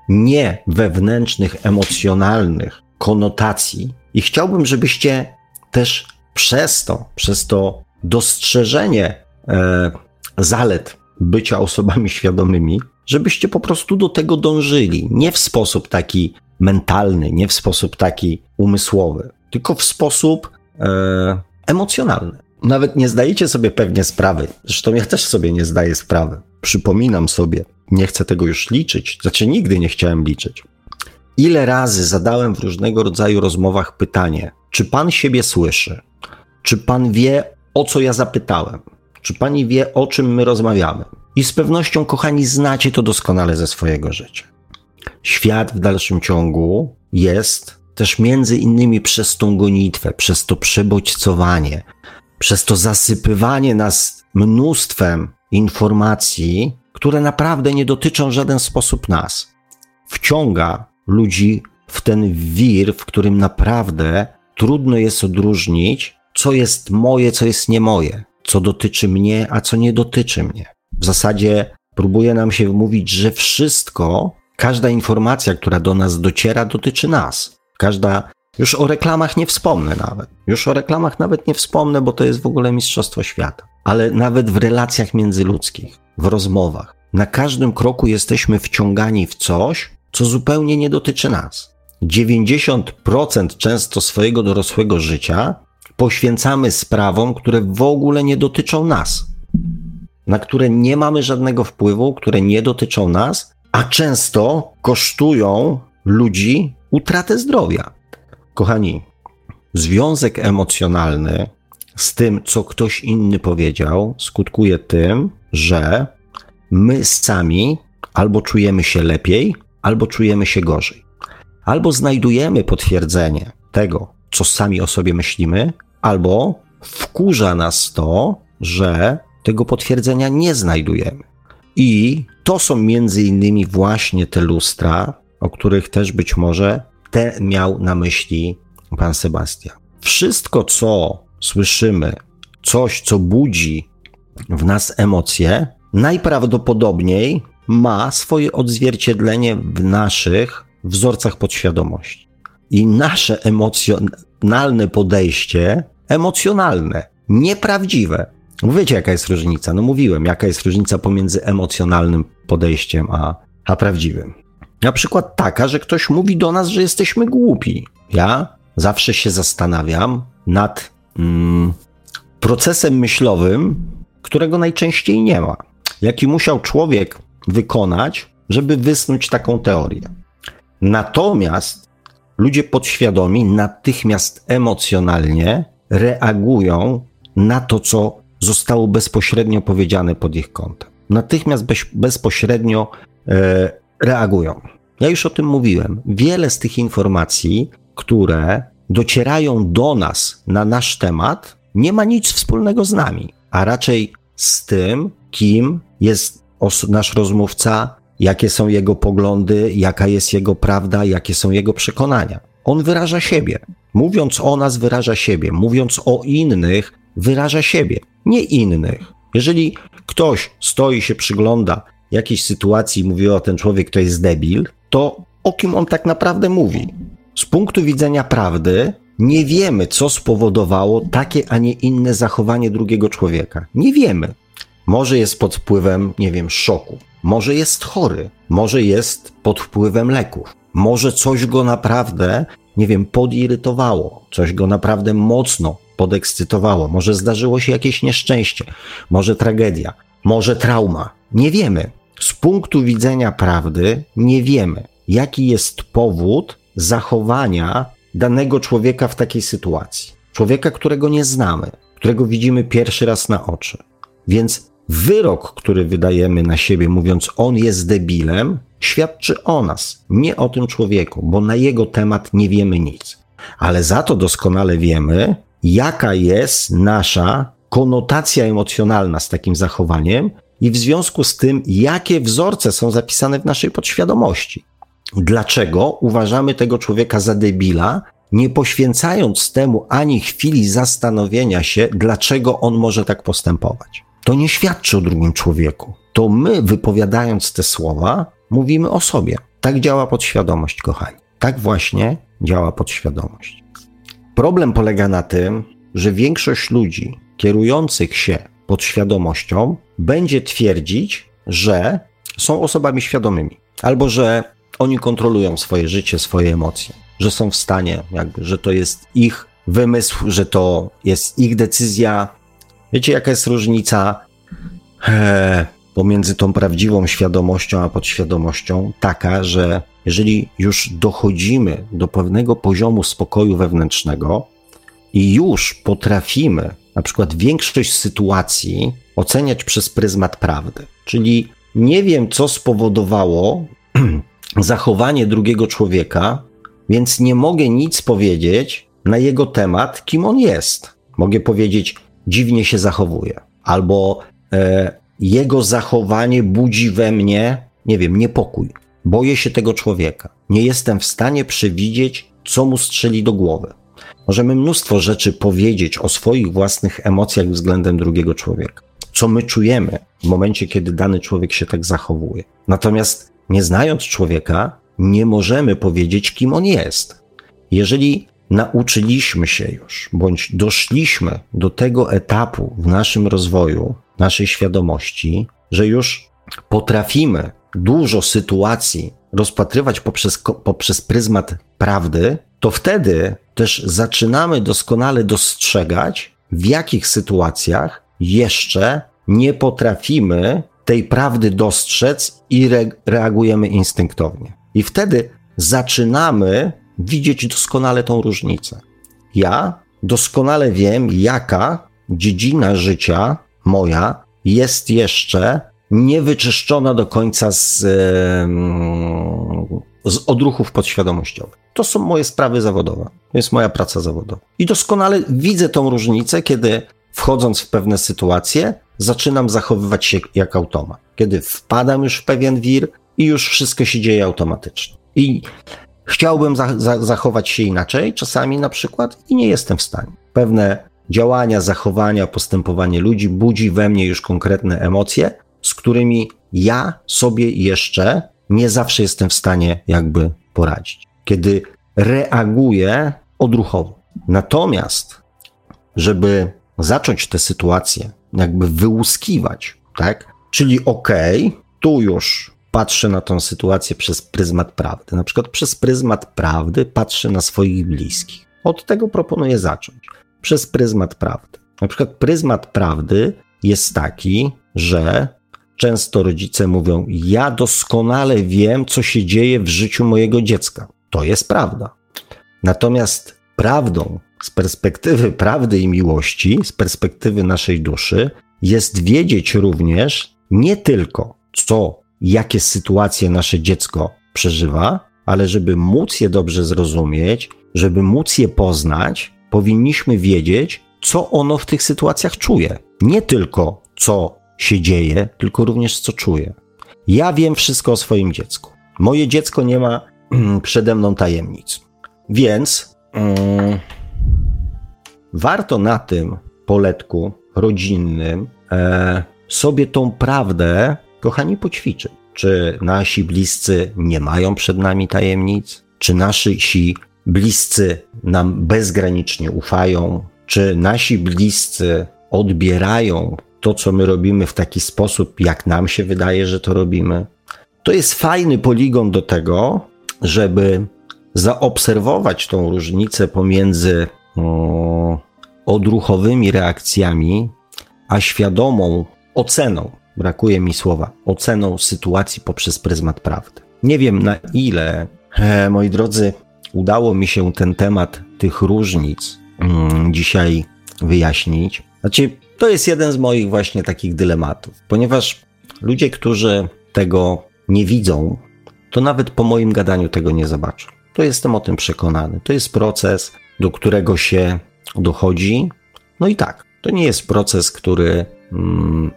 nie wewnętrznych, emocjonalnych konotacji. I chciałbym, żebyście też przez to, przez to dostrzeżenie e, zalet bycia osobami świadomymi, żebyście po prostu do tego dążyli. Nie w sposób taki mentalny, nie w sposób taki umysłowy, tylko w sposób e, emocjonalny. Nawet nie zdajecie sobie pewnie sprawy, zresztą ja też sobie nie zdaję sprawy. Przypominam sobie, nie chcę tego już liczyć, znaczy nigdy nie chciałem liczyć. Ile razy zadałem w różnego rodzaju rozmowach pytanie, czy pan siebie słyszy? Czy pan wie, o co ja zapytałem? Czy pani wie, o czym my rozmawiamy? I z pewnością, kochani, znacie to doskonale ze swojego życia. Świat w dalszym ciągu jest też między innymi przez tą gonitwę, przez to przebodźcowanie, przez to zasypywanie nas mnóstwem informacji, które naprawdę nie dotyczą w żaden sposób nas. Wciąga ludzi w ten wir, w którym naprawdę trudno jest odróżnić, co jest moje, co jest nie moje, co dotyczy mnie, a co nie dotyczy mnie. W zasadzie próbuje nam się wmówić, że wszystko, każda informacja, która do nas dociera, dotyczy nas. Każda już o reklamach nie wspomnę nawet. Już o reklamach nawet nie wspomnę, bo to jest w ogóle mistrzostwo świata. Ale nawet w relacjach międzyludzkich, w rozmowach, na każdym kroku jesteśmy wciągani w coś, co zupełnie nie dotyczy nas. 90% często swojego dorosłego życia poświęcamy sprawom, które w ogóle nie dotyczą nas, na które nie mamy żadnego wpływu, które nie dotyczą nas, a często kosztują ludzi utratę zdrowia. Kochani, związek emocjonalny z tym, co ktoś inny powiedział, skutkuje tym, że my sami albo czujemy się lepiej, albo czujemy się gorzej. Albo znajdujemy potwierdzenie tego, co sami o sobie myślimy, albo wkurza nas to, że tego potwierdzenia nie znajdujemy. I to są między innymi właśnie te lustra, o których też być może te miał na myśli pan Sebastian. Wszystko, co słyszymy, coś, co budzi w nas emocje, najprawdopodobniej ma swoje odzwierciedlenie w naszych wzorcach podświadomości. I nasze emocjonalne podejście, emocjonalne, nieprawdziwe. Wiecie, jaka jest różnica? No mówiłem, jaka jest różnica pomiędzy emocjonalnym podejściem a, a prawdziwym. Na przykład taka, że ktoś mówi do nas, że jesteśmy głupi. Ja zawsze się zastanawiam nad mm, procesem myślowym, którego najczęściej nie ma. Jaki musiał człowiek wykonać, żeby wysnuć taką teorię. Natomiast ludzie podświadomi natychmiast emocjonalnie reagują na to, co zostało bezpośrednio powiedziane pod ich kątem. Natychmiast bez, bezpośrednio e, reagują. Ja już o tym mówiłem. Wiele z tych informacji, które docierają do nas na nasz temat, nie ma nic wspólnego z nami, a raczej z tym, kim jest nasz rozmówca, jakie są jego poglądy, jaka jest jego prawda, jakie są jego przekonania. On wyraża siebie. Mówiąc o nas, wyraża siebie. Mówiąc o innych, wyraża siebie, nie innych. Jeżeli ktoś stoi się przygląda jakiejś sytuacji i mówi o ten człowiek to jest debil, to o kim on tak naprawdę mówi? Z punktu widzenia prawdy, nie wiemy, co spowodowało takie, a nie inne zachowanie drugiego człowieka. Nie wiemy. Może jest pod wpływem, nie wiem, szoku. Może jest chory. Może jest pod wpływem leków. Może coś go naprawdę, nie wiem, podirytowało. Coś go naprawdę mocno podekscytowało. Może zdarzyło się jakieś nieszczęście. Może tragedia. Może trauma. Nie wiemy. Z punktu widzenia prawdy nie wiemy, jaki jest powód zachowania danego człowieka w takiej sytuacji. Człowieka, którego nie znamy, którego widzimy pierwszy raz na oczy. Więc wyrok, który wydajemy na siebie, mówiąc on jest debilem, świadczy o nas, nie o tym człowieku, bo na jego temat nie wiemy nic. Ale za to doskonale wiemy, jaka jest nasza konotacja emocjonalna z takim zachowaniem i w związku z tym, jakie wzorce są zapisane w naszej podświadomości. Dlaczego uważamy tego człowieka za debila, nie poświęcając temu ani chwili zastanowienia się, dlaczego on może tak postępować? To nie świadczy o drugim człowieku. To my, wypowiadając te słowa, mówimy o sobie. Tak działa podświadomość, kochani. Tak właśnie działa podświadomość. Problem polega na tym, że większość ludzi kierujących się podświadomością będzie twierdzić, że są osobami świadomymi, albo że oni kontrolują swoje życie, swoje emocje, że są w stanie, jakby, że to jest ich wymysł, że to jest ich decyzja. Wiecie, jaka jest różnica e, pomiędzy tą prawdziwą świadomością a podświadomością? Taka, że jeżeli już dochodzimy do pewnego poziomu spokoju wewnętrznego i już potrafimy na przykład większość sytuacji oceniać przez pryzmat prawdy, czyli nie wiem, co spowodowało zachowanie drugiego człowieka, więc nie mogę nic powiedzieć na jego temat, kim on jest. Mogę powiedzieć, dziwnie się zachowuje, albo e, jego zachowanie budzi we mnie, nie wiem, niepokój. Boję się tego człowieka. Nie jestem w stanie przewidzieć, co mu strzeli do głowy. Możemy mnóstwo rzeczy powiedzieć o swoich własnych emocjach względem drugiego człowieka. Co my czujemy w momencie, kiedy dany człowiek się tak zachowuje. Natomiast nie znając człowieka, nie możemy powiedzieć, kim on jest. Jeżeli nauczyliśmy się już, bądź doszliśmy do tego etapu w naszym rozwoju, naszej świadomości, że już potrafimy dużo sytuacji rozpatrywać poprzez, poprzez pryzmat prawdy, to wtedy też zaczynamy doskonale dostrzegać, w jakich sytuacjach jeszcze nie potrafimy tej prawdy dostrzec i re reagujemy instynktownie. I wtedy zaczynamy widzieć doskonale tą różnicę. Ja doskonale wiem, jaka dziedzina życia moja jest jeszcze niewyczyszczona do końca z, z odruchów podświadomościowych. To są moje sprawy zawodowe. To jest moja praca zawodowa. I doskonale widzę tą różnicę, kiedy wchodząc w pewne sytuacje, zaczynam zachowywać się jak automat. Kiedy wpadam już w pewien wir i już wszystko się dzieje automatycznie. I chciałbym za za zachować się inaczej, czasami na przykład, i nie jestem w stanie. Pewne działania, zachowania, postępowanie ludzi budzi we mnie już konkretne emocje, którymi ja sobie jeszcze nie zawsze jestem w stanie jakby poradzić. Kiedy reaguję odruchowo. Natomiast, żeby zacząć tę sytuację jakby wyłuskiwać, tak? Czyli okej, okay, tu już patrzę na tą sytuację przez pryzmat prawdy. Na przykład przez pryzmat prawdy patrzę na swoich bliskich. Od tego proponuję zacząć. Przez pryzmat prawdy. Na przykład pryzmat prawdy jest taki, że często rodzice mówią: Ja doskonale wiem, co się dzieje w życiu mojego dziecka. To jest prawda. Natomiast prawdą z perspektywy prawdy i miłości, z perspektywy naszej duszy, jest wiedzieć również nie tylko, co, jakie sytuacje nasze dziecko przeżywa, ale żeby móc je dobrze zrozumieć, żeby móc je poznać, powinniśmy wiedzieć, co ono w tych sytuacjach czuje. Nie tylko, co się dzieje, tylko również, co czuje. Ja wiem wszystko o swoim dziecku. Moje dziecko nie ma przede mną tajemnic. Więc mm, warto na tym poletku rodzinnym e, sobie tą prawdę, kochani, poćwiczyć. Czy nasi bliscy nie mają przed nami tajemnic? Czy nasi bliscy nam bezgranicznie ufają? Czy nasi bliscy odbierają to, co my robimy w taki sposób, jak nam się wydaje, że to robimy? To jest fajny poligon do tego, żeby zaobserwować tą różnicę pomiędzy o, odruchowymi reakcjami, a świadomą oceną, brakuje mi słowa, oceną sytuacji poprzez pryzmat prawdy. Nie wiem na ile, e, moi drodzy, udało mi się ten temat tych różnic mm, dzisiaj wyjaśnić. Znaczy, to jest jeden z moich właśnie takich dylematów, ponieważ ludzie, którzy tego nie widzą, to nawet po moim gadaniu tego nie zobaczą. To jestem o tym przekonany. To jest proces, do którego się dochodzi. No i tak, to nie jest proces, który. Hmm,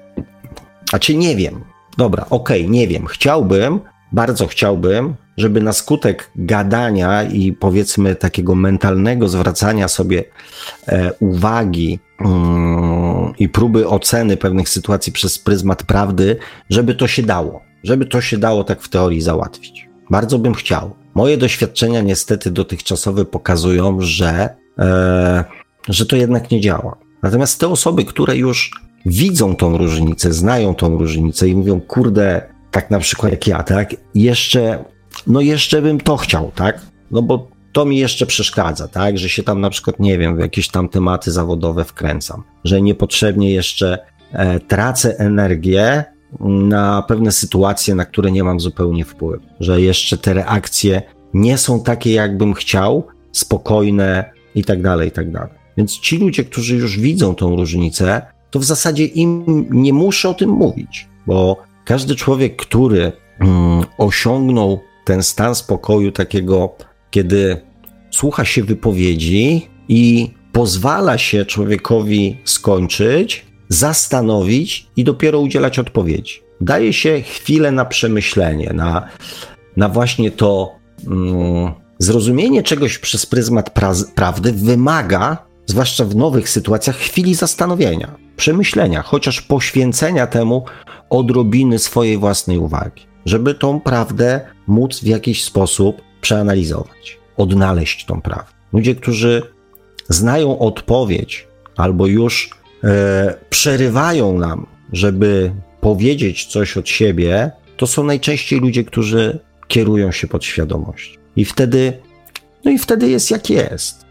a czy nie wiem. Dobra, okej, okay, nie wiem. Chciałbym, bardzo chciałbym, żeby na skutek gadania i powiedzmy takiego mentalnego zwracania sobie e, uwagi mm, i próby oceny pewnych sytuacji przez pryzmat prawdy, żeby to się dało, żeby to się dało tak w teorii załatwić. Bardzo bym chciał. Moje doświadczenia niestety dotychczasowe pokazują, że, e, że to jednak nie działa. Natomiast te osoby, które już widzą tą różnicę, znają tą różnicę i mówią, kurde, tak na przykład jak ja, tak, jeszcze, no jeszcze bym to chciał, tak, no bo to mi jeszcze przeszkadza, tak, że się tam na przykład, nie wiem, w jakieś tam tematy zawodowe wkręcam, że niepotrzebnie jeszcze e, tracę energię na pewne sytuacje, na które nie mam zupełnie wpływu, że jeszcze te reakcje nie są takie, jakbym chciał, spokojne i tak dalej, i tak dalej. Więc ci ludzie, którzy już widzą tą różnicę, to w zasadzie im nie muszę o tym mówić, bo każdy człowiek, który mm, osiągnął ten stan spokoju takiego, kiedy słucha się wypowiedzi i pozwala się człowiekowi skończyć, zastanowić i dopiero udzielać odpowiedzi. Daje się chwilę na przemyślenie, na, na właśnie to mm, zrozumienie czegoś przez pryzmat pra prawdy wymaga, zwłaszcza w nowych sytuacjach, chwili zastanowienia, przemyślenia, chociaż poświęcenia temu odrobiny swojej własnej uwagi, żeby tą prawdę móc w jakiś sposób przeanalizować, odnaleźć tą prawdę. Ludzie, którzy znają odpowiedź albo już e, przerywają nam, żeby powiedzieć coś od siebie, to są najczęściej ludzie, którzy kierują się pod świadomość. I wtedy, no i wtedy jest jak jest.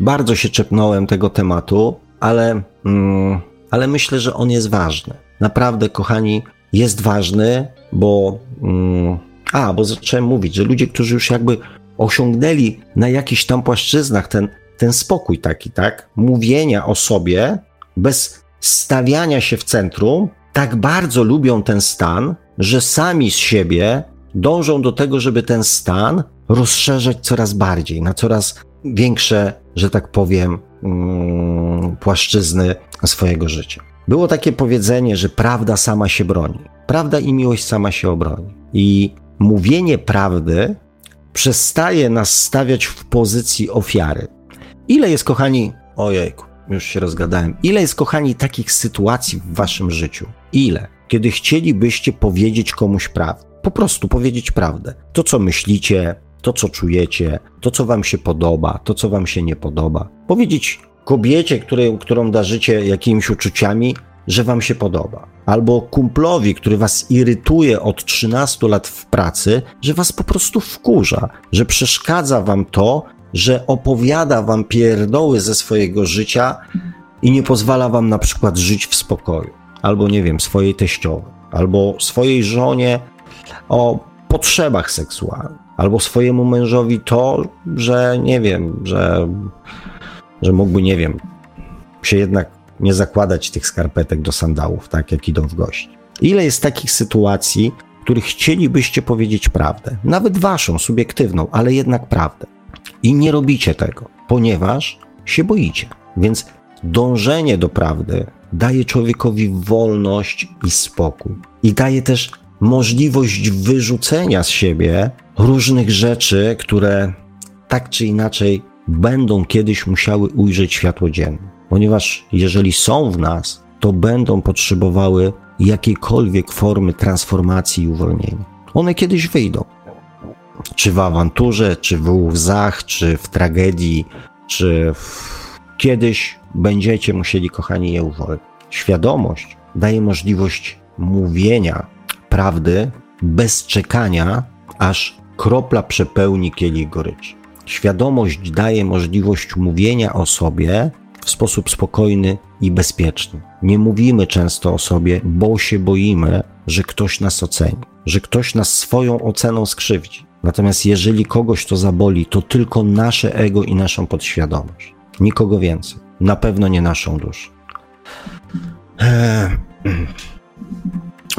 Bardzo się czepnąłem tego tematu, ale, mm, ale myślę, że on jest ważny. Naprawdę, kochani, jest ważny, bo. Mm, a, bo zacząłem mówić, że ludzie, którzy już jakby osiągnęli na jakichś tam płaszczyznach ten, ten spokój taki, tak? Mówienia o sobie bez stawiania się w centrum, tak bardzo lubią ten stan, że sami z siebie dążą do tego, żeby ten stan rozszerzać coraz bardziej, na coraz większe, że tak powiem, mm, płaszczyzny swojego życia. Było takie powiedzenie, że prawda sama się broni. Prawda i miłość sama się obroni. I mówienie prawdy przestaje nas stawiać w pozycji ofiary. Ile jest, kochani, ojejku, już się rozgadałem, ile jest, kochani, takich sytuacji w waszym życiu? Ile? Kiedy chcielibyście powiedzieć komuś prawdę. Po prostu powiedzieć prawdę. To, co myślicie, to, co czujecie, to, co wam się podoba, to, co wam się nie podoba. Powiedzieć kobiecie, której, którą darzycie jakimiś uczuciami, że wam się podoba. Albo kumplowi, który was irytuje od 13 lat w pracy, że was po prostu wkurza, że przeszkadza wam to, że opowiada wam pierdoły ze swojego życia i nie pozwala wam na przykład żyć w spokoju. Albo nie wiem, swojej teściowej. albo swojej żonie o potrzebach seksualnych, albo swojemu mężowi to, że nie wiem, że, że mógłby, nie wiem, się jednak nie zakładać tych skarpetek do sandałów, tak jak idą w gości. Ile jest takich sytuacji, w których chcielibyście powiedzieć prawdę, nawet waszą, subiektywną, ale jednak prawdę. I nie robicie tego, ponieważ się boicie. Więc dążenie do prawdy daje człowiekowi wolność i spokój. I daje też możliwość wyrzucenia z siebie różnych rzeczy, które tak czy inaczej będą kiedyś musiały ujrzeć światło dzienne. Ponieważ jeżeli są w nas, to będą potrzebowały jakiejkolwiek formy transformacji i uwolnienia. One kiedyś wyjdą. Czy w awanturze, czy w łzach, czy w tragedii, czy w... kiedyś będziecie musieli, kochani, je uwolnić. Świadomość daje możliwość mówienia prawdy bez czekania, aż kropla przepełni kielich goryczy. Świadomość daje możliwość mówienia o sobie w sposób spokojny i bezpieczny. Nie mówimy często o sobie, bo się boimy, że ktoś nas oceni, że ktoś nas swoją oceną skrzywdzi. Natomiast jeżeli kogoś to zaboli, to tylko nasze ego i naszą podświadomość. Nikogo więcej. Na pewno nie naszą duszę. Eee.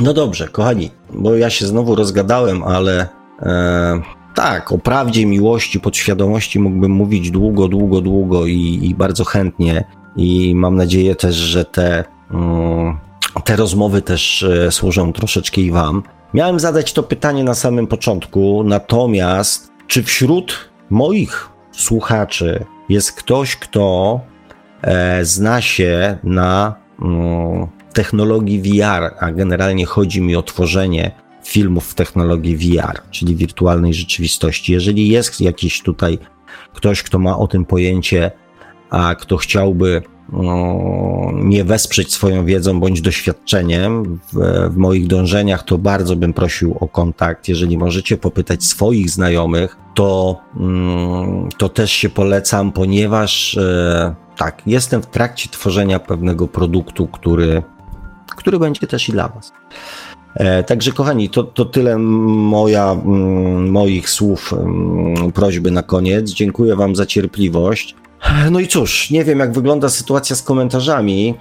No dobrze, kochani, bo ja się znowu rozgadałem, ale e, tak, o prawdzie, miłości, podświadomości mógłbym mówić długo, długo, długo i, i bardzo chętnie. I mam nadzieję też, że te, mm, te rozmowy też e, służą troszeczkę i Wam. Miałem zadać to pytanie na samym początku, natomiast czy wśród moich słuchaczy jest ktoś, kto e, zna się na mm, technologii VR, a generalnie chodzi mi o tworzenie filmów w technologii VR, czyli wirtualnej rzeczywistości. Jeżeli jest jakiś tutaj ktoś, kto ma o tym pojęcie, a kto chciałby no, mnie wesprzeć swoją wiedzą bądź doświadczeniem w, w, moich dążeniach, to bardzo bym prosił o kontakt. Jeżeli możecie popytać swoich znajomych, to, mm, to też się polecam, ponieważ e, tak, jestem w trakcie tworzenia pewnego produktu, który, który będzie też i dla Was. E, także kochani, to, to tyle moja, moich słów, prośby na koniec. Dziękuję Wam za cierpliwość. No i cóż, nie wiem jak wygląda sytuacja z komentarzami.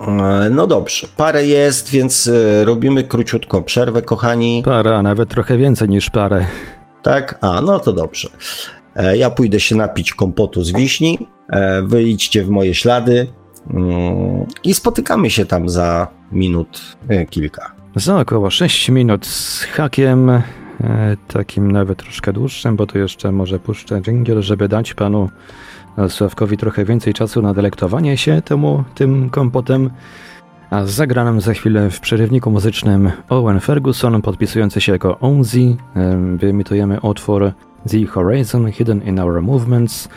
E, no dobrze, parę jest, więc e, robimy króciutką przerwę, kochani. Para, nawet trochę więcej niż parę. Tak? A, no to dobrze. Ja pójdę się napić kompotu z wiśni. Wyjdźcie w moje ślady i spotykamy się tam za minut kilka. Za około 6 minut z hakiem, e, takim nawet troszkę dłuższym, bo to jeszcze może puszczę dżingiel, żeby dać panu Sławkowi trochę więcej czasu na delektowanie się temu, tym kompotem. A zagranym za chwilę w przerywniku muzycznym Owen Ferguson, podpisujący się jako Onzi. E, wyemitujemy utwór The Horizon Hidden in Our Movements.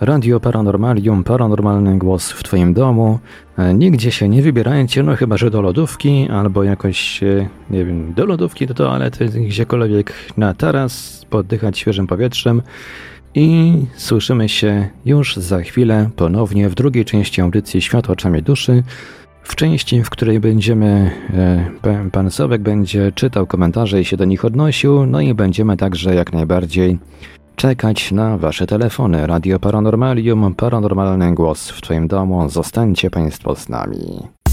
Radio Paranormalium, paranormalny głos w Twoim domu. E, nigdzie się nie wybierajcie, no chyba, że do lodówki, albo jakoś, e, nie wiem, do lodówki, do toalety, gdziekolwiek na taras, poddychać świeżym powietrzem. I słyszymy się już za chwilę ponownie w drugiej części audycji Światło oczami duszy. W części, w której będziemy, e, pan Sowek będzie czytał komentarze i się do nich odnosił, no i będziemy także jak najbardziej czekać na Wasze telefony. Radio Paranormalium, paranormalny głos w Twoim domu. Zostańcie Państwo z nami.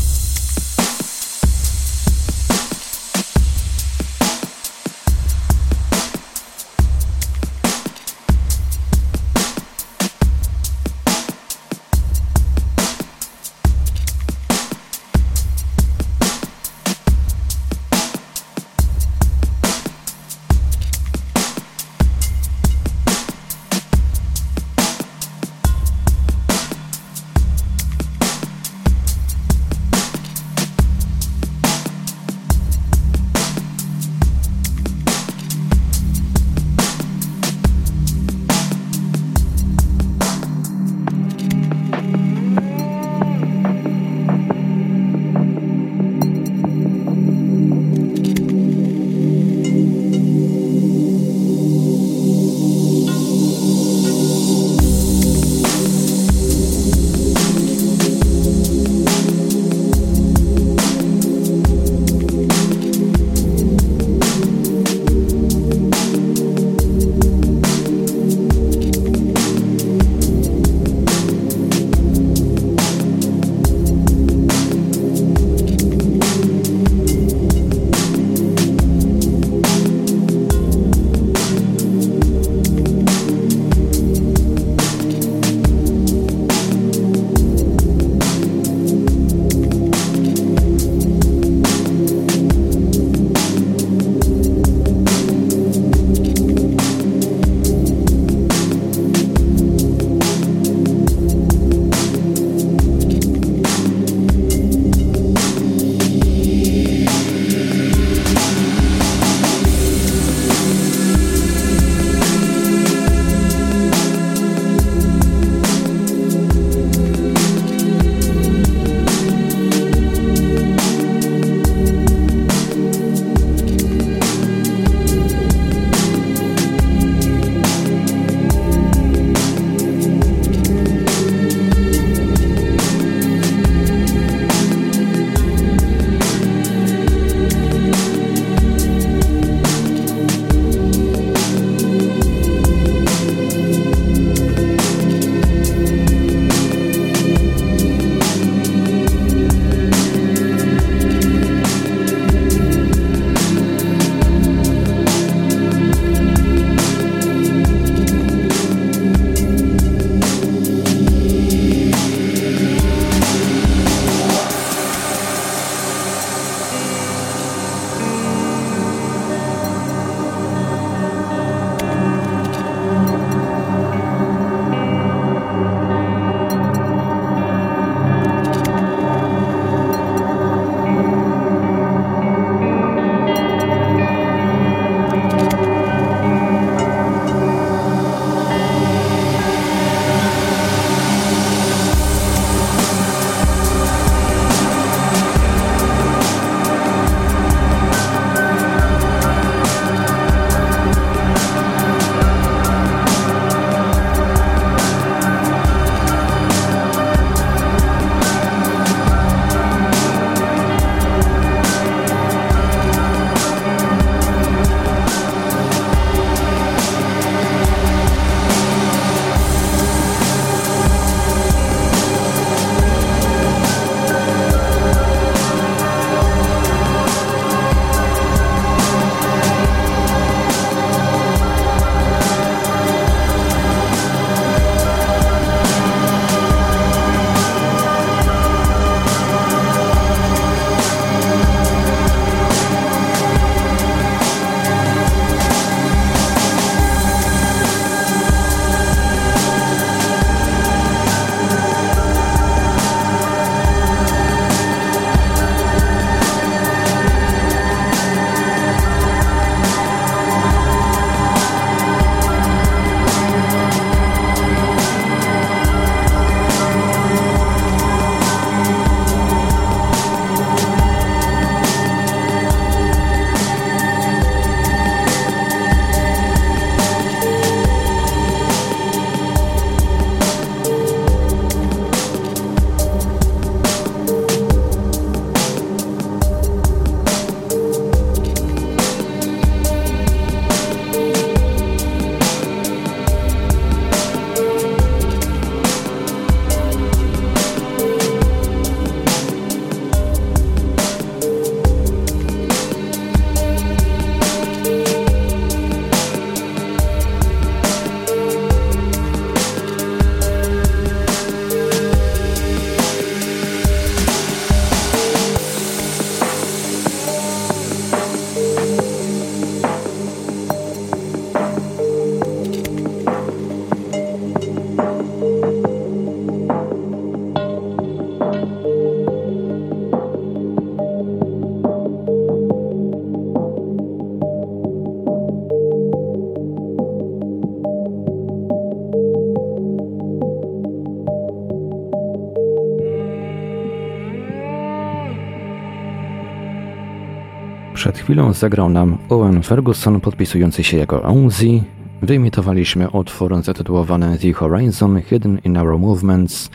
Chwilą zagrał nam Owen Ferguson podpisujący się jako Ozzy. Wyimitowaliśmy utwór zatytułowany The Horizon Hidden in Our Movements.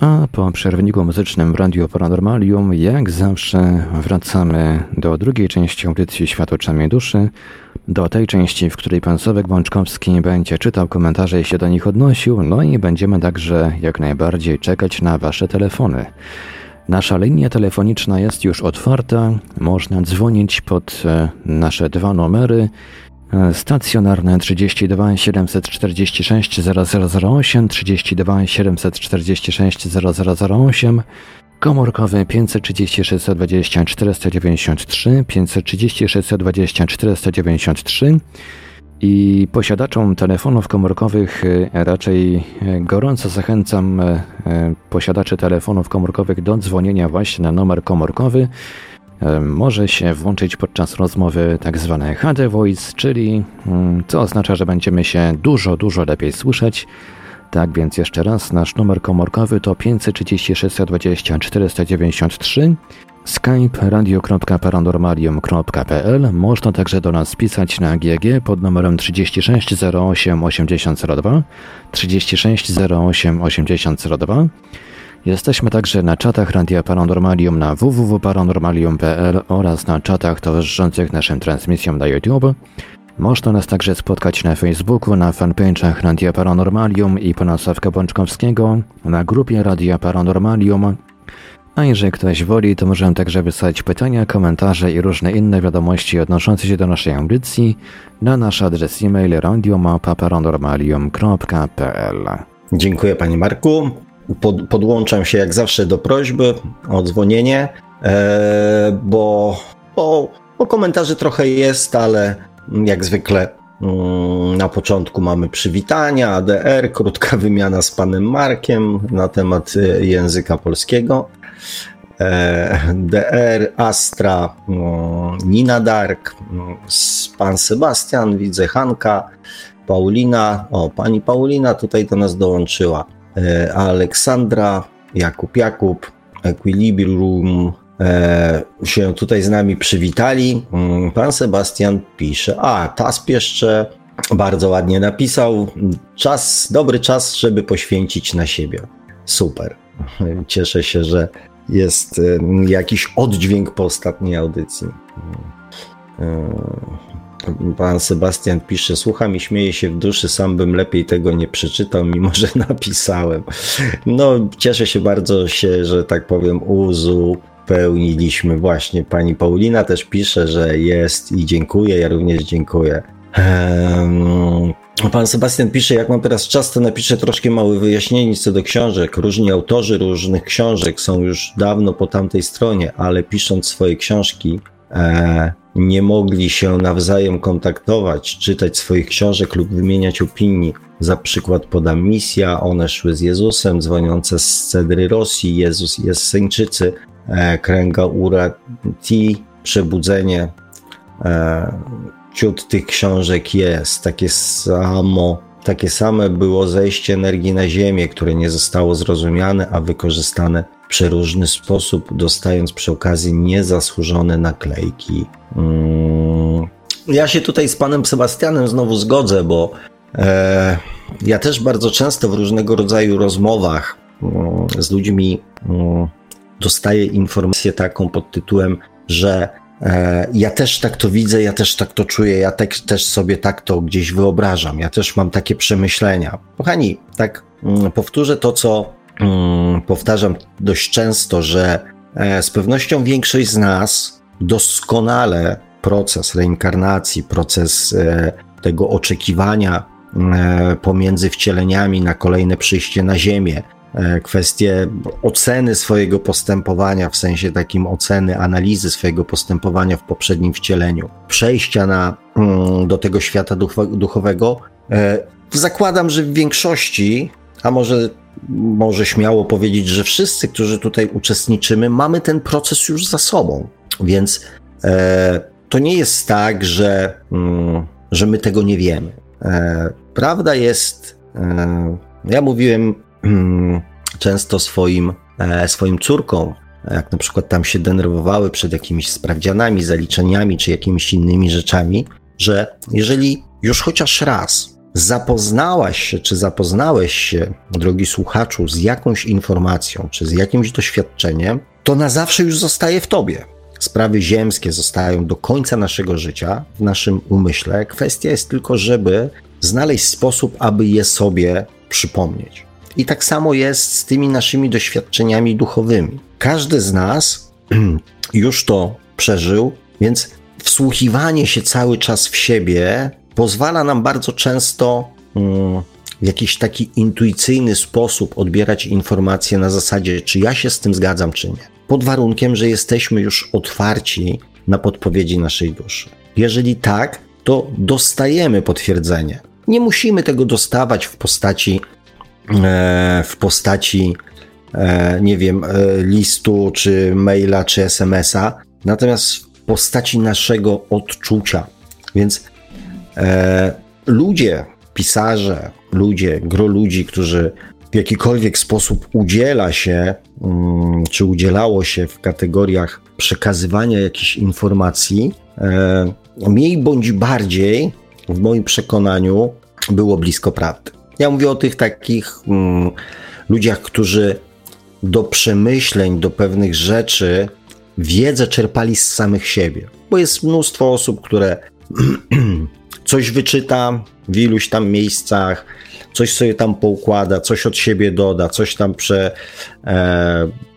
A po przerwniku muzycznym w Radio Paranormalium, jak zawsze, wracamy do drugiej części audycji Świat oczami duszy, do tej części, w której pan Sławek Bączkowski będzie czytał komentarze i się do nich odnosił, no i będziemy także jak najbardziej czekać na wasze telefony. Nasza linia telefoniczna jest już otwarta. Można dzwonić pod e, nasze dwa numery. E, stacjonarne 32 746 0008, 32 746 0008, komórkowy 536 20 493, 536 20 493 i posiadaczom telefonów komórkowych e, raczej e, gorąco zachęcam e, posiadaczy telefonów komórkowych do dzwonienia właśnie na numer komórkowy. Może się włączyć podczas rozmowy tak zwane HD Voice, czyli mm, co oznacza, że będziemy się dużo, dużo lepiej słyszeć. Tak więc jeszcze raz, nasz numer komórkowy to 536 20 493 Skype radio.paranormalium.pl Można także do nas pisać na GG pod numerem 36 08 8002 36 08 8002 Jesteśmy także na czatach Radia Paranormalium na www.paranormalium.pl oraz na czatach towarzyszących naszym transmisjom na YouTube. Można nas także spotkać na Facebooku, na fanpage'ach Radia Paranormalium i pana Sławka Bączkowskiego, na grupie Radia Paranormalium a jeżeli ktoś woli, to możemy także wysłać pytania, komentarze i różne inne wiadomości odnoszące się do naszej audycji na nasz adres e-mail radiomapa.paranormalium.pl Dziękuję Panie Marku. Pod, podłączam się jak zawsze do prośby o dzwonienie, e, bo, bo komentarzy trochę jest, ale jak zwykle mm, na początku mamy przywitania, ADR, krótka wymiana z panem Markiem na temat e, języka polskiego. E, DR, Astra, Nina Dark, pan Sebastian, widzę Hanka, Paulina, o pani Paulina tutaj do nas dołączyła, e, Aleksandra, Jakub Jakub, Equilibrium e, się tutaj z nami przywitali. Mm, pan Sebastian pisze, a Tasp jeszcze bardzo ładnie napisał, czas, dobry czas, żeby poświęcić na siebie. Super. Cieszę się, że jest jakiś oddźwięk po ostatniej audycji. Pan Sebastian pisze, słucham i śmieję się w duszy, sam bym lepiej tego nie przeczytał, mimo że napisałem. No, cieszę się bardzo się, że tak powiem, uzupełniliśmy. Właśnie pani Paulina też pisze, że jest i dziękuję, ja również dziękuję. Um, Pan Sebastian pisze, jak mam teraz czas, to napiszę troszkę małe wyjaśnienie co do książek. Różni autorzy różnych książek są już dawno po tamtej stronie, ale pisząc swoje książki, e, nie mogli się nawzajem kontaktować, czytać swoich książek lub wymieniać opinii. Za przykład podam misja, one szły z Jezusem, dzwoniące z Cedry Rosji, Jezus i Esseńczycy, e, Kręga Ura Ti, Przebudzenie. E, ciut tych książek jest. Takie samo, takie same było zejście energii na Ziemię, które nie zostało zrozumiane, a wykorzystane w przeróżny sposób, dostając przy okazji niezasłużone naklejki. Mm. Ja się tutaj z panem Sebastianem znowu zgodzę, bo e, ja też bardzo często w różnego rodzaju rozmowach mm, z ludźmi mm, dostaję informację taką pod tytułem, że ja też tak to widzę, ja też tak to czuję, ja tak, też sobie tak to gdzieś wyobrażam, ja też mam takie przemyślenia. Kochani, tak mm, powtórzę to, co mm, powtarzam dość często, że e, z pewnością większość z nas doskonale proces reinkarnacji, proces e, tego oczekiwania pomiędzy wcieleniami na kolejne przyjście na Ziemię, E, kwestie oceny swojego postępowania, w sensie takim oceny, analizy swojego postępowania w poprzednim wcieleniu, przejścia na, mm, do tego świata duchowego. E, zakładam, że w większości, a może, może śmiało powiedzieć, że wszyscy, którzy tutaj uczestniczymy, mamy ten proces już za sobą. Więc e, to nie jest tak, że, mm, że my tego nie wiemy. Prawda jest, ja mówiłem często swoim, e, swoim córkom, jak na przykład tam się denerwowały przed jakimiś sprawdzianami, zaliczeniami czy jakimiś innymi rzeczami, że jeżeli już chociaż raz zapoznałaś się, czy zapoznałeś się, drogi słuchaczu, z jakąś informacją, czy z jakimś doświadczeniem, to na zawsze już zostaje w tobie. Sprawy ziemskie zostają do końca naszego życia w naszym umyśle. Kwestia jest tylko, żeby znaleźć sposób, aby je sobie przypomnieć. I tak samo jest z tymi naszymi doświadczeniami duchowymi. Każdy z nas już to przeżył, więc wsłuchiwanie się cały czas w siebie pozwala nam bardzo często mm, w jakiś taki intuicyjny sposób odbierać informacje na zasadzie, czy ja się z tym zgadzam, czy nie. Pod warunkiem, że jesteśmy już otwarci na podpowiedzi naszej duszy. Jeżeli tak, to dostajemy potwierdzenie. Nie musimy tego dostawać w postaci, w postaci, e, nie wiem, e, listu, czy maila, czy SMS-a, natomiast w postaci naszego odczucia. Więc E, ludzie, pisarze, ludzie, gro ludzi, którzy w jakikolwiek sposób udziela się, mm, czy udzielało się w kategoriach przekazywania jakichś informacji, e, mniej bądź bardziej, w moim przekonaniu, było blisko prawdy. Ja mówię o tych takich mm, ludziach, którzy do przemyśleń, do pewnych rzeczy wiedzę czerpali z samych siebie. Bo jest mnóstwo osób, które coś wyczyta w iluś tam miejscach, coś sobie tam poukłada, coś od siebie doda, coś tam prze, e,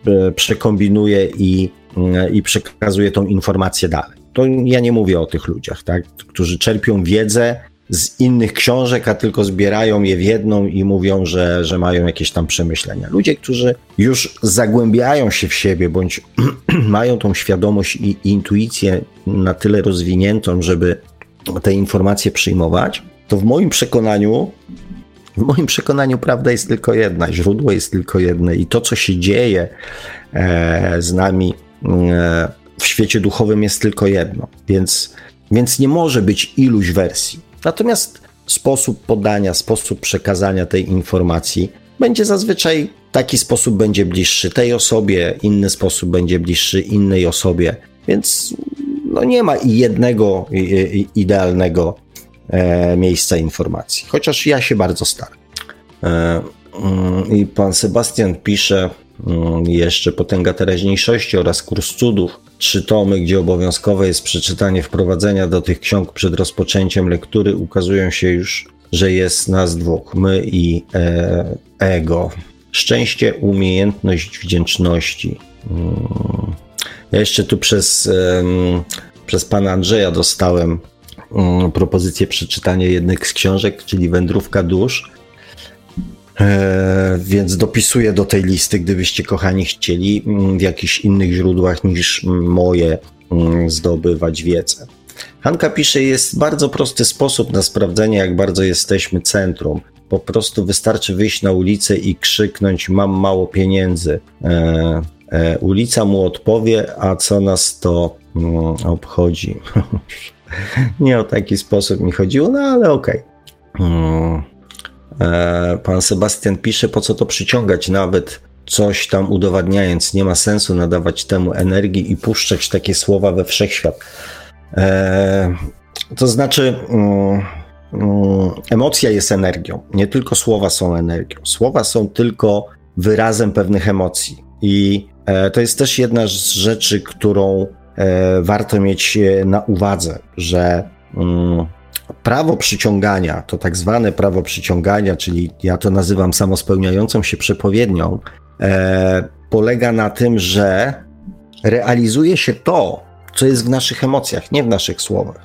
e, przekombinuje i, e, i przekazuje tą informację dalej. To ja nie mówię o tych ludziach, tak, którzy czerpią wiedzę z innych książek, a tylko zbierają je w jedną i mówią, że, że mają jakieś tam przemyślenia. Ludzie, którzy już zagłębiają się w siebie, bądź mają tą świadomość i intuicję na tyle rozwiniętą, żeby te informacje przyjmować, to w moim przekonaniu, w moim przekonaniu prawda jest tylko jedna, źródło jest tylko jedne i to, co się dzieje e, z nami e, w świecie duchowym jest tylko jedno, więc, więc nie może być iluś wersji. Natomiast sposób podania, sposób przekazania tej informacji będzie zazwyczaj taki sposób będzie bliższy tej osobie, inny sposób będzie bliższy innej osobie, więc no nie ma jednego idealnego e, miejsca informacji, chociaż ja się bardzo staram. E, mm, I pan Sebastian pisze mm, jeszcze Potęga Teraźniejszości oraz Kurs Cudów, trzy tomy, gdzie obowiązkowe jest przeczytanie wprowadzenia do tych ksiąg przed rozpoczęciem lektury, ukazują się już, że jest nas dwóch, my i e, ego. Szczęście, umiejętność wdzięczności. Hmm. Ja jeszcze tu przez, przez pana Andrzeja dostałem mm, propozycję przeczytania jednych z książek, czyli Wędrówka Dusz. E, więc dopisuję do tej listy, gdybyście kochani chcieli mm, w jakichś innych źródłach niż moje mm, zdobywać wiedzę. Hanka pisze, jest bardzo prosty sposób na sprawdzenie, jak bardzo jesteśmy centrum. Po prostu wystarczy wyjść na ulicę i krzyknąć: Mam mało pieniędzy. E, E, ulica mu odpowie, a co nas to mm, obchodzi. Nie o taki sposób mi chodziło, no ale okej. Okay. Mm. E, pan Sebastian pisze, po co to przyciągać nawet coś tam udowadniając. Nie ma sensu nadawać temu energii i puszczać takie słowa we wszechświat. E, to znaczy, mm, emocja jest energią. Nie tylko słowa są energią. Słowa są tylko wyrazem pewnych emocji. I E, to jest też jedna z rzeczy, którą e, warto mieć e, na uwadze, że mm, prawo przyciągania, to tak zwane prawo przyciągania, czyli ja to nazywam samospełniającą się przepowiednią, polega na tym, że realizuje się to, co jest w naszych emocjach, nie w naszych słowach.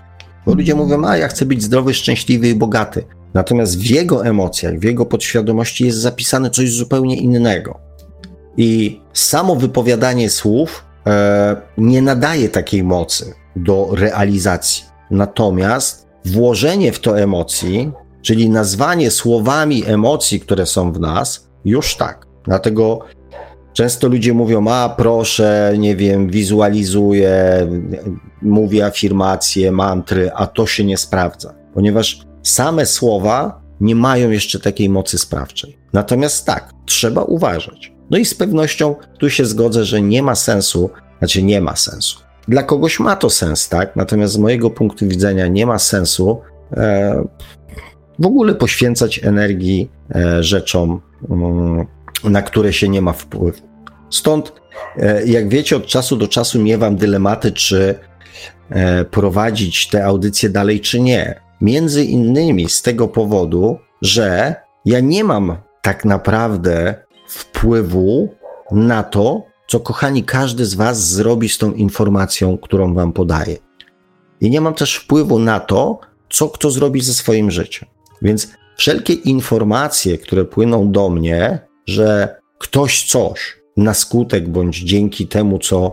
Bo ludzie mówią, a ja chcę być zdrowy, szczęśliwy i bogaty. Natomiast w jego emocjach, w jego podświadomości jest zapisane coś zupełnie innego. I samo wypowiadanie słów e, nie nadaje takiej mocy do realizacji. Natomiast włożenie w to emocji, czyli nazwanie słowami emocji, które są w nas, już tak. Dlatego często ludzie mówią: A proszę, nie wiem, wizualizuję, mówię afirmacje, mantry, a to się nie sprawdza, ponieważ same słowa nie mają jeszcze takiej mocy sprawczej. Natomiast tak, trzeba uważać No i z pewnością tu się zgodzę, że nie ma sensu, znaczy nie ma sensu. Dla kogoś ma to sens, tak? Natomiast z mojego punktu widzenia nie ma sensu e, w ogóle poświęcać energii e, rzeczom, mm, na które się nie ma wpływu. Stąd, e, jak wiecie, od czasu do czasu miewam dylematy, czy e, prowadzić te audycje dalej, czy nie. Między innymi z tego powodu, że ja nie mam tak naprawdę wpływu na to, co kochani każdy z Was zrobi z tą informacją, którą Wam podaję. I nie mam też wpływu na to, co kto zrobi ze swoim życiem. Więc wszelkie informacje, które płyną do mnie, że ktoś coś na skutek bądź dzięki temu, co,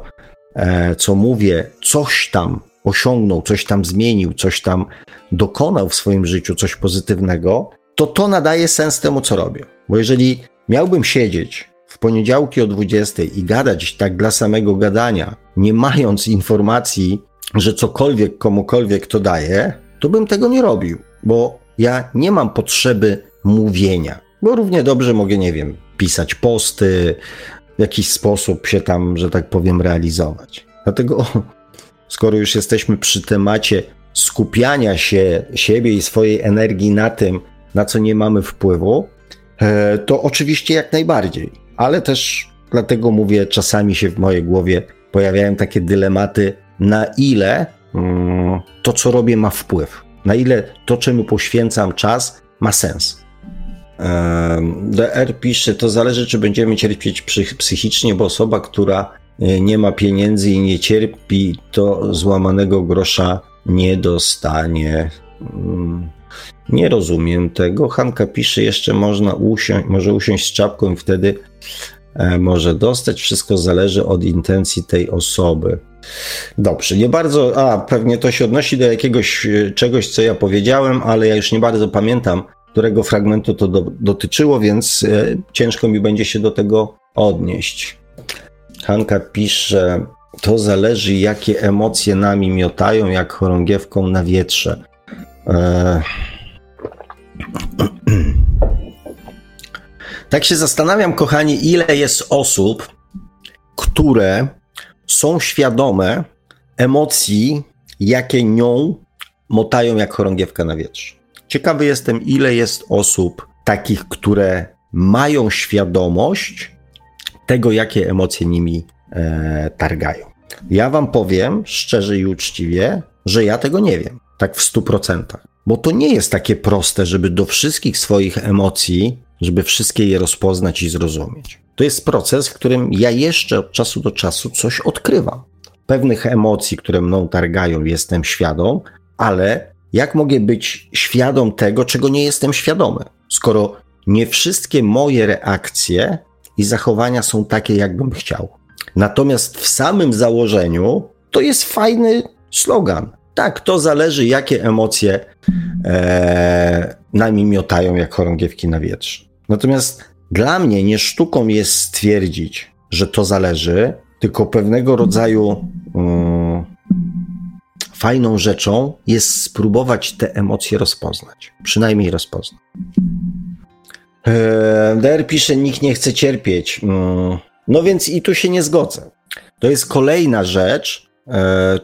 e, co mówię, coś tam osiągnął, coś tam zmienił, coś tam dokonał w swoim życiu, coś pozytywnego, to to nadaje sens temu, co robię. Bo jeżeli miałbym siedzieć w poniedziałki o 20 i gadać tak dla samego gadania, nie mając informacji, że cokolwiek komukolwiek to daje, to bym tego nie robił, bo ja nie mam potrzeby mówienia, bo równie dobrze mogę, nie wiem, pisać posty, w jakiś sposób się tam, że tak powiem, realizować. Dlatego, skoro już jesteśmy przy temacie skupiania się siebie i swojej energii na tym, na co nie mamy wpływu, e, to oczywiście jak najbardziej. Ale też dlatego mówię, czasami się w mojej głowie pojawiają takie dylematy, na ile mm, to, co robię, ma wpływ. Na ile to, czemu poświęcam czas, ma sens. DR pisze, to zależy, czy będziemy cierpieć psychicznie, bo osoba, która e, nie ma pieniędzy i nie cierpi, to złamanego grosza nie dostanie. Nie rozumiem tego. Hanka pisze, jeszcze można usiąść, może usiąść z czapką i wtedy e, może dostać. Wszystko zależy od intencji tej osoby. Dobrze, nie bardzo, a pewnie to się odnosi do jakiegoś e, czegoś, co ja powiedziałem, ale ja już nie bardzo pamiętam, którego fragmentu to do, dotyczyło, więc e, ciężko mi będzie się do tego odnieść. Hanka pisze, to zależy, jakie emocje nami miotają, jak chorągiewką na wietrze. E... Tak się zastanawiam, kochani, ile jest osób, które są świadome emocji, jakie nią motają jak chorągiewka na wietrze. Ciekawy jestem, ile jest osób takich, które mają świadomość tego, jakie emocje nimi e, targają. Ja wam powiem szczerze i uczciwie, że ja tego nie wiem, tak w stu procentach. Bo to nie jest takie proste, żeby do wszystkich swoich emocji, żeby wszystkie je rozpoznać i zrozumieć. To jest proces, w którym ja jeszcze od czasu do czasu coś odkrywam. Pewnych emocji, które mną targają, jestem świadom, ale jak mogę być świadom tego, czego nie jestem świadomy, skoro nie wszystkie moje reakcje i zachowania są takie, jakbym chciał. Natomiast w samym założeniu to jest fajny slogan. Tak, to zależy, jakie emocje e, nami miotają jak chorągiewki na wietrze. Natomiast dla mnie nie sztuką jest stwierdzić, że to zależy, tylko pewnego rodzaju um, fajną rzeczą jest spróbować te emocje rozpoznać. Przynajmniej rozpoznać. Eee, DR pisze, nikt nie chce cierpieć. Mm, no więc i tu się nie zgodzę. To jest kolejna rzecz, e,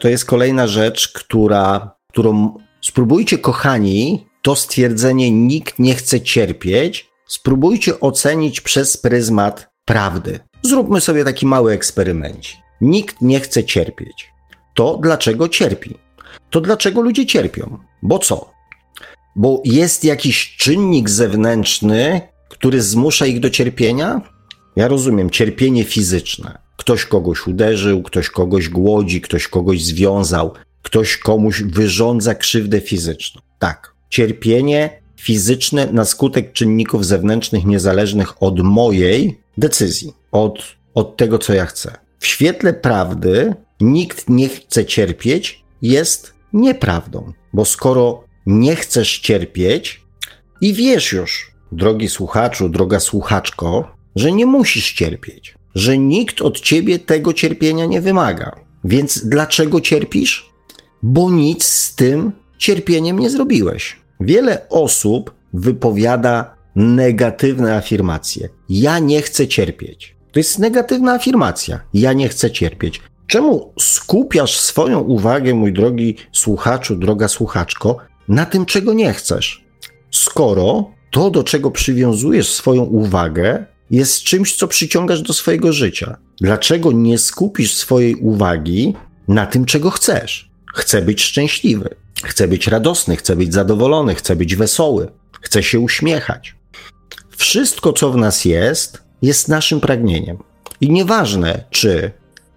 to jest kolejna rzecz, która, którą spróbujcie, kochani, to stwierdzenie nikt nie chce cierpieć, spróbujcie ocenić przez pryzmat prawdy. Zróbmy sobie taki mały eksperyment. Nikt nie chce cierpieć. To dlaczego cierpi? To dlaczego ludzie cierpią? Bo co? Bo jest jakiś czynnik zewnętrzny, który zmusza ich do cierpienia? Ja rozumiem, cierpienie fizyczne. Ktoś kogoś uderzył, ktoś kogoś głodzi, ktoś kogoś związał, ktoś komuś wyrządza krzywdę fizyczną. Tak, cierpienie fizyczne na skutek czynników zewnętrznych niezależnych od mojej decyzji, od, od tego, co ja chcę. W świetle prawdy nikt nie chce cierpieć jest nieprawdą, bo skoro nie chcesz cierpieć i wiesz już, drogi słuchaczu, droga słuchaczko, że nie musisz cierpieć, że nikt od ciebie tego cierpienia nie wymaga. Więc dlaczego cierpisz? Bo nic z tym cierpieniem nie zrobiłeś. Wiele osób wypowiada negatywne afirmacje. Ja nie chcę cierpieć. To jest negatywna afirmacja. Ja nie chcę cierpieć. Czemu skupiasz swoją uwagę, mój drogi słuchaczu, droga słuchaczko, na tym, czego nie chcesz? Skoro to, do czego przywiązujesz swoją uwagę, jest czymś, co przyciągasz do swojego życia. Dlaczego nie skupisz swojej uwagi na tym, czego chcesz? Chcę być szczęśliwy, chcę być radosny, chcę być zadowolony, chcę być wesoły, chcę się uśmiechać. Wszystko, co w nas jest, jest naszym pragnieniem. I nieważne, czy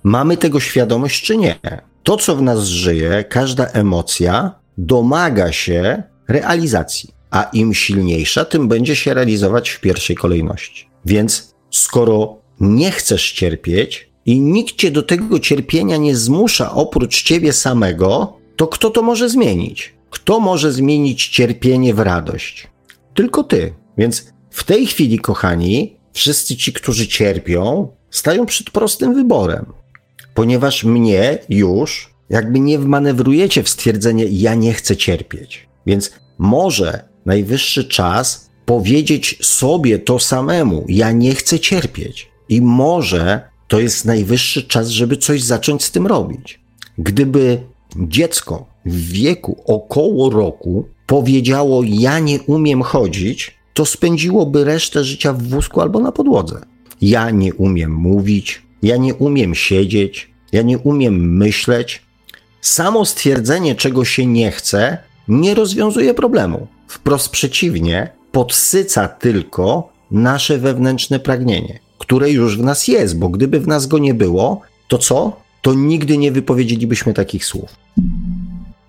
mamy tego świadomość, czy nie. To, co w nas żyje, każda emocja domaga się realizacji, a im silniejsza, tym będzie się realizować w pierwszej kolejności. Więc skoro nie chcesz cierpieć i nikt cię do tego cierpienia nie zmusza oprócz ciebie samego, to kto to może zmienić? Kto może zmienić cierpienie w radość? Tylko ty. Więc w tej chwili, kochani, wszyscy ci, którzy cierpią, stają przed prostym wyborem, ponieważ mnie już jakby nie wmanewrujecie w stwierdzenie, ja nie chcę cierpieć. Więc może najwyższy czas powiedzieć sobie to samemu, ja nie chcę cierpieć. I może to jest najwyższy czas, żeby coś zacząć z tym robić. Gdyby dziecko w wieku około roku powiedziało, ja nie umiem chodzić, to spędziłoby resztę życia w wózku albo na podłodze. Ja nie umiem mówić, ja nie umiem siedzieć, ja nie umiem myśleć. Samo stwierdzenie, czego się nie chce, nie rozwiązuje problemu. Wprost przeciwnie, podsyca tylko nasze wewnętrzne pragnienie, które już w nas jest, bo gdyby w nas go nie było, to co? To nigdy nie wypowiedzielibyśmy takich słów.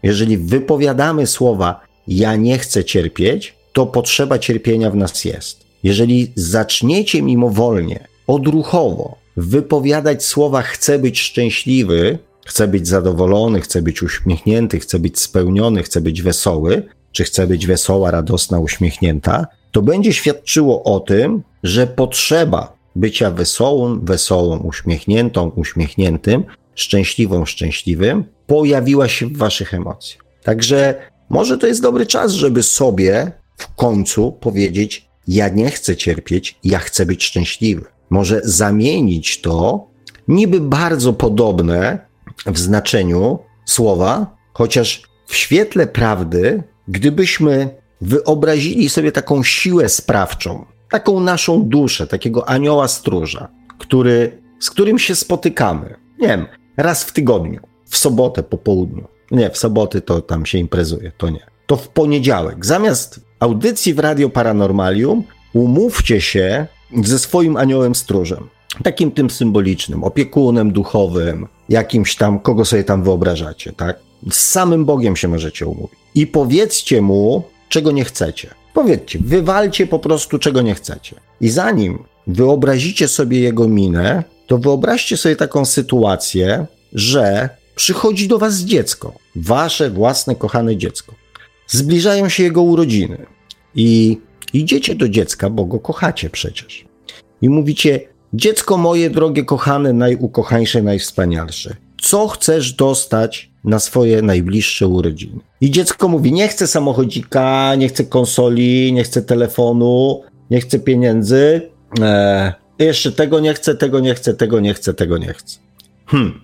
Jeżeli wypowiadamy słowa ja nie chcę cierpieć, to potrzeba cierpienia w nas jest. Jeżeli zaczniecie mimowolnie, odruchowo wypowiadać słowa chcę być szczęśliwy, chcę być zadowolony, chcę być uśmiechnięty, chcę być spełniony, chcę być wesoły, czy chcę być wesoła, radosna, uśmiechnięta, to będzie świadczyło o tym, że potrzeba bycia wesołym, wesołą, uśmiechniętą, uśmiechniętym, szczęśliwą, szczęśliwym pojawiła się w waszych emocjach. Także może to jest dobry czas, żeby sobie w końcu powiedzieć: Ja nie chcę cierpieć, ja chcę być szczęśliwy. Może zamienić to niby bardzo podobne w znaczeniu słowa, chociaż w świetle prawdy, gdybyśmy wyobrazili sobie taką siłę sprawczą, taką naszą duszę, takiego anioła stróża, który, z którym się spotykamy, nie wiem, raz w tygodniu, w sobotę po południu. Nie, w soboty to tam się imprezuje, to nie. To w poniedziałek. Zamiast audycji w Radio Paranormalium umówcie się ze swoim aniołem stróżem. Takim tym symbolicznym, opiekunem duchowym, jakimś tam, kogo sobie tam wyobrażacie, tak? Z samym Bogiem się możecie umówić. I powiedzcie mu, czego nie chcecie. Powiedzcie, wywalcie po prostu, czego nie chcecie. I zanim wyobrazicie sobie jego minę, to wyobraźcie sobie taką sytuację, że przychodzi do was dziecko, wasze własne kochane dziecko. Zbliżają się jego urodziny i idziecie do dziecka, bo go kochacie przecież. I mówicie: Dziecko moje drogie, kochane, najukochańsze, najwspanialsze, co chcesz dostać na swoje najbliższe urodziny? I dziecko mówi: Nie chcę samochodzika, nie chcę konsoli, nie chcę telefonu, nie chcę pieniędzy. Eee, jeszcze tego nie chcę, tego nie chcę, tego nie chcę, tego nie chcę. Hmm.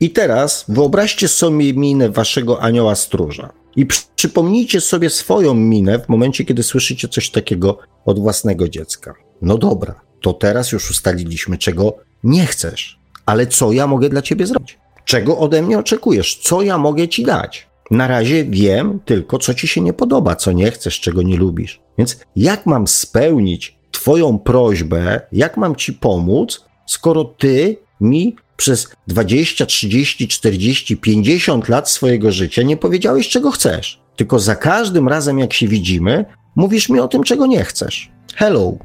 I teraz wyobraźcie sobie minę waszego anioła stróża. I przypomnijcie sobie swoją minę w momencie, kiedy słyszycie coś takiego od własnego dziecka. No dobra, to teraz już ustaliliśmy, czego nie chcesz. Ale co ja mogę dla ciebie zrobić? Czego ode mnie oczekujesz? Co ja mogę ci dać? Na razie wiem tylko, co ci się nie podoba, co nie chcesz, czego nie lubisz. Więc jak mam spełnić Twoją prośbę, jak mam Ci pomóc, skoro Ty mi przez 20, 30, 40, 50 lat swojego życia nie powiedziałeś, czego chcesz. Tylko za każdym razem, jak się widzimy, mówisz mi o tym, czego nie chcesz. Hello.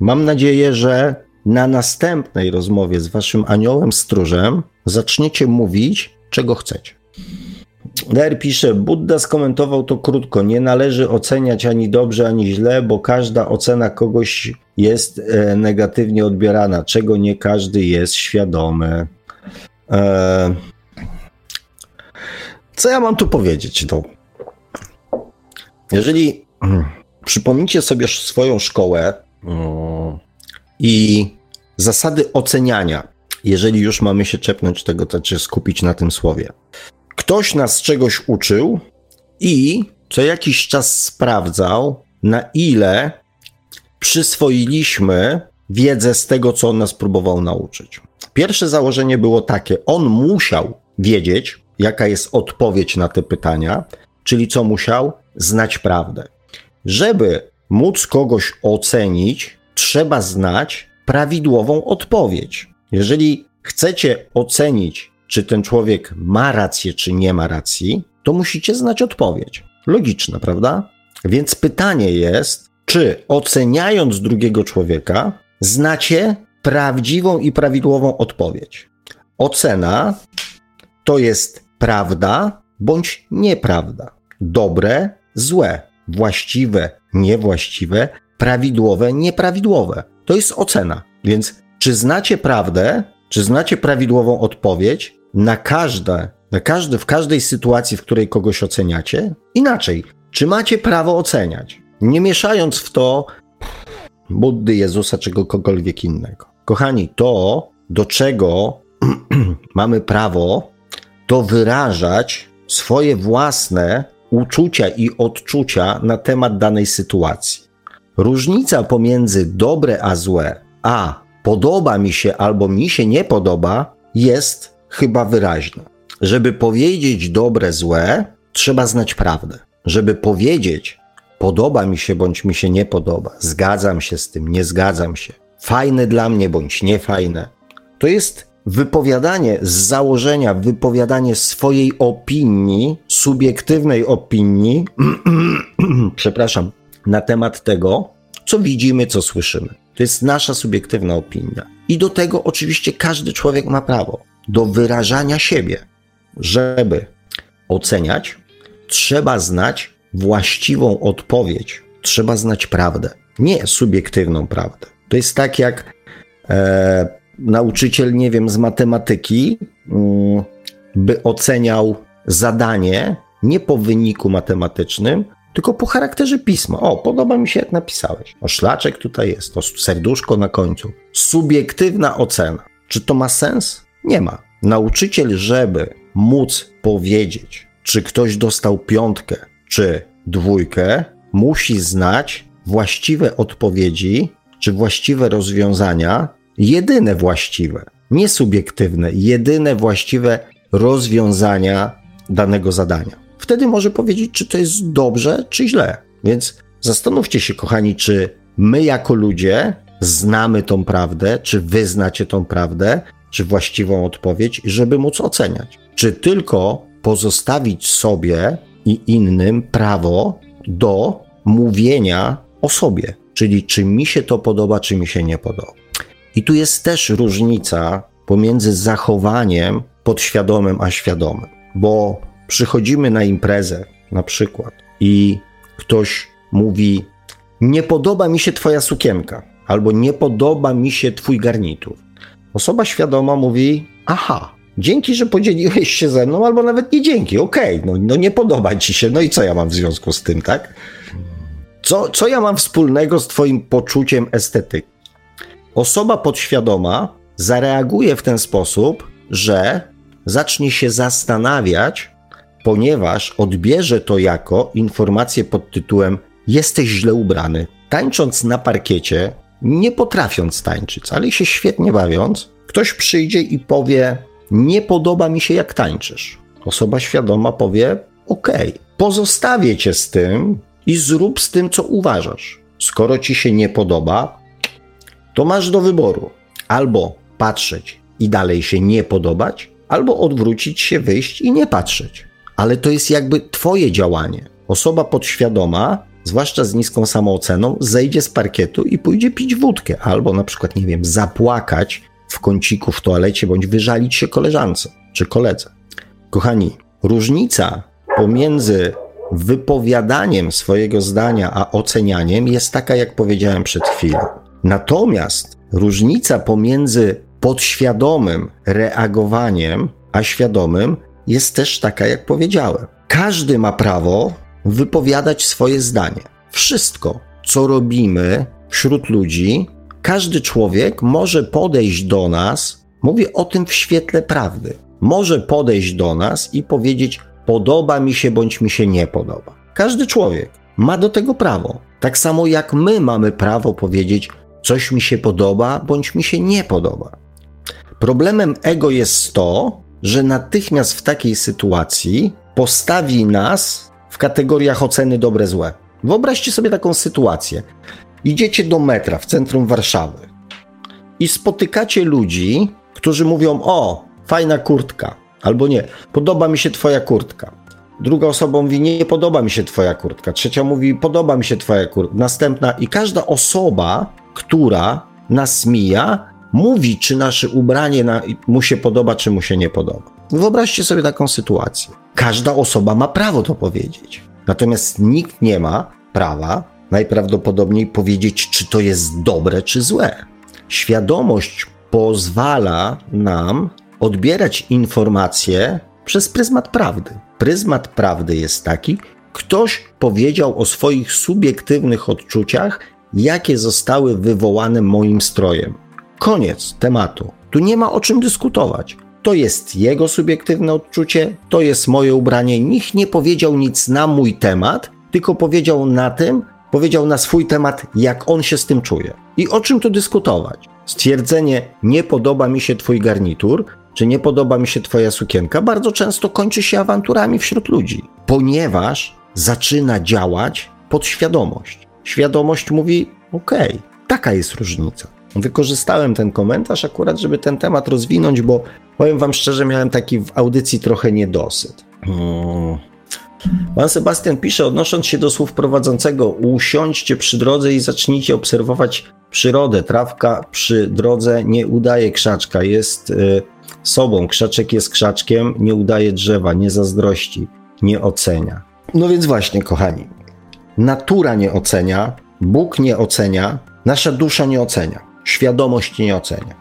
Mam nadzieję, że na następnej rozmowie z waszym aniołem stróżem zaczniecie mówić, czego chcecie. Der pisze, Buddha skomentował to krótko. Nie należy oceniać ani dobrze, ani źle, bo każda ocena kogoś jest e, negatywnie odbierana, czego nie każdy jest świadomy. E, co ja mam tu powiedzieć? No, jeżeli przypomnicie sobie swoją szkołę hmm, i zasady oceniania, jeżeli już mamy się czepnąć tego, to czy skupić na tym słowie. Ktoś nas czegoś uczył i co jakiś czas sprawdzał, na ile przyswoiliśmy wiedzę z tego, co on nas próbował nauczyć. Pierwsze założenie było takie: on musiał wiedzieć, jaka jest odpowiedź na te pytania, czyli co musiał znać prawdę. Żeby móc kogoś ocenić, trzeba znać prawidłową odpowiedź. Jeżeli chcecie ocenić, czy ten człowiek ma rację, czy nie ma racji, to musicie znać odpowiedź. Logiczne, prawda? Więc pytanie jest, czy oceniając drugiego człowieka, znacie prawdziwą i prawidłową odpowiedź. Ocena to jest prawda bądź nieprawda, dobre, złe, właściwe, niewłaściwe, prawidłowe, nieprawidłowe. To jest ocena. Więc czy znacie prawdę, czy znacie prawidłową odpowiedź na każde, na każde, w każdej sytuacji, w której kogoś oceniacie? Inaczej, czy macie prawo oceniać? Nie mieszając w to Buddy, Jezusa, czy kogokolwiek innego. Kochani, to, do czego mamy prawo, to wyrażać swoje własne uczucia i odczucia na temat danej sytuacji. Różnica pomiędzy dobre a złe, a podoba mi się albo mi się nie podoba, jest chyba wyraźna. Żeby powiedzieć dobre, złe, trzeba znać prawdę. Żeby powiedzieć podoba mi się bądź mi się nie podoba, zgadzam się z tym, nie zgadzam się, fajne dla mnie bądź niefajne, to jest wypowiadanie z założenia, wypowiadanie swojej opinii, subiektywnej opinii, przepraszam, na temat tego, co widzimy, co słyszymy. To jest nasza subiektywna opinia. I do tego oczywiście każdy człowiek ma prawo do wyrażania siebie. Żeby oceniać, trzeba znać właściwą odpowiedź, trzeba znać prawdę, nie subiektywną prawdę. To jest tak jak e, nauczyciel, nie wiem, z matematyki, mm, by oceniał zadanie nie po wyniku matematycznym, tylko po charakterze pisma. O, podoba mi się, jak napisałeś. O, szlaczek tutaj jest, to serduszko na końcu. Subiektywna ocena. Czy to ma sens? Nie ma. Nauczyciel, żeby móc powiedzieć, czy ktoś dostał piątkę, czy dwójkę, musi znać właściwe odpowiedzi, czy właściwe rozwiązania, jedyne właściwe, nie subiektywne, jedyne właściwe rozwiązania danego zadania. Wtedy może powiedzieć, czy to jest dobrze, czy źle. Więc zastanówcie się, kochani, czy my jako ludzie znamy tą prawdę, czy wy znacie tą prawdę, czy właściwą odpowiedź, żeby móc oceniać. Czy tylko pozostawić sobie i innym prawo do mówienia o sobie, czyli czy mi się to podoba, czy mi się nie podoba. I tu jest też różnica pomiędzy zachowaniem podświadomym a świadomym, bo przychodzimy na imprezę na przykład i ktoś mówi: Nie podoba mi się Twoja sukienka, albo nie podoba mi się Twój garnitur. Osoba świadoma mówi: Aha, dzięki, że podzieliłeś się ze mną, albo nawet nie dzięki, okej, okay, no, no nie podoba ci się, no i co ja mam w związku z tym, tak? Co, co ja mam wspólnego z Twoim poczuciem estetyki? Osoba podświadoma zareaguje w ten sposób, że zacznie się zastanawiać, ponieważ odbierze to jako informację pod tytułem Jesteś źle ubrany. Tańcząc na parkiecie, nie potrafiąc tańczyć, ale się świetnie bawiąc, ktoś przyjdzie i powie: Nie podoba mi się, jak tańczysz. Osoba świadoma powie: OK, pozostawię cię z tym i zrób z tym, co uważasz. Skoro ci się nie podoba, to masz do wyboru albo patrzeć i dalej się nie podobać, albo odwrócić się, wyjść i nie patrzeć. Ale to jest jakby Twoje działanie. Osoba podświadoma, zwłaszcza z niską samooceną, zejdzie z parkietu i pójdzie pić wódkę, albo na przykład, nie wiem, zapłakać w kąciku w toalecie, bądź wyżalić się koleżance czy koledze. Kochani, różnica pomiędzy wypowiadaniem swojego zdania a ocenianiem jest taka, jak powiedziałem przed chwilą. Natomiast różnica pomiędzy podświadomym reagowaniem a świadomym jest też taka, jak powiedziałem. Każdy ma prawo wypowiadać swoje zdanie. Wszystko, co robimy wśród ludzi, każdy człowiek może podejść do nas, mówię o tym w świetle prawdy, może podejść do nas i powiedzieć: Podoba mi się bądź mi się nie podoba. Każdy człowiek ma do tego prawo. Tak samo jak my mamy prawo powiedzieć: Coś mi się podoba bądź mi się nie podoba. Problemem ego jest to, że natychmiast w takiej sytuacji postawi nas w kategoriach oceny dobre-złe. Wyobraźcie sobie taką sytuację. Idziecie do metra w centrum Warszawy i spotykacie ludzi, którzy mówią: O, fajna kurtka, albo nie, podoba mi się Twoja kurtka. Druga osoba mówi: Nie podoba mi się Twoja kurtka. Trzecia mówi: Podoba mi się Twoja kurtka. Następna, i każda osoba, która nas mija, mówi, czy nasze ubranie na, mu się podoba, czy mu się nie podoba. Wyobraźcie sobie taką sytuację. Każda osoba ma prawo to powiedzieć. Natomiast nikt nie ma prawa najprawdopodobniej powiedzieć, czy to jest dobre, czy złe. Świadomość pozwala nam odbierać informacje przez pryzmat prawdy. Pryzmat prawdy jest taki, ktoś powiedział o swoich subiektywnych odczuciach, jakie zostały wywołane moim strojem. Koniec tematu. Tu nie ma o czym dyskutować. To jest jego subiektywne odczucie, to jest moje ubranie. Nikt nie powiedział nic na mój temat, tylko powiedział na tym, powiedział na swój temat, jak on się z tym czuje. I o czym tu dyskutować? Stwierdzenie nie podoba mi się twój garnitur, czy nie podoba mi się twoja sukienka, bardzo często kończy się awanturami wśród ludzi, ponieważ zaczyna działać podświadomość. Świadomość mówi: OK, taka jest różnica. Wykorzystałem ten komentarz akurat, żeby ten temat rozwinąć, bo powiem Wam szczerze, miałem taki w audycji trochę niedosyt. Hmm. Pan Sebastian pisze, odnosząc się do słów prowadzącego, usiądźcie przy drodze i zacznijcie obserwować przyrodę. Trawka przy drodze nie udaje krzaczka, jest y, sobą. Krzaczek jest krzaczkiem, nie udaje drzewa, nie zazdrości, nie ocenia. No więc właśnie, kochani, natura nie ocenia, Bóg nie ocenia, nasza dusza nie ocenia, świadomość nie ocenia.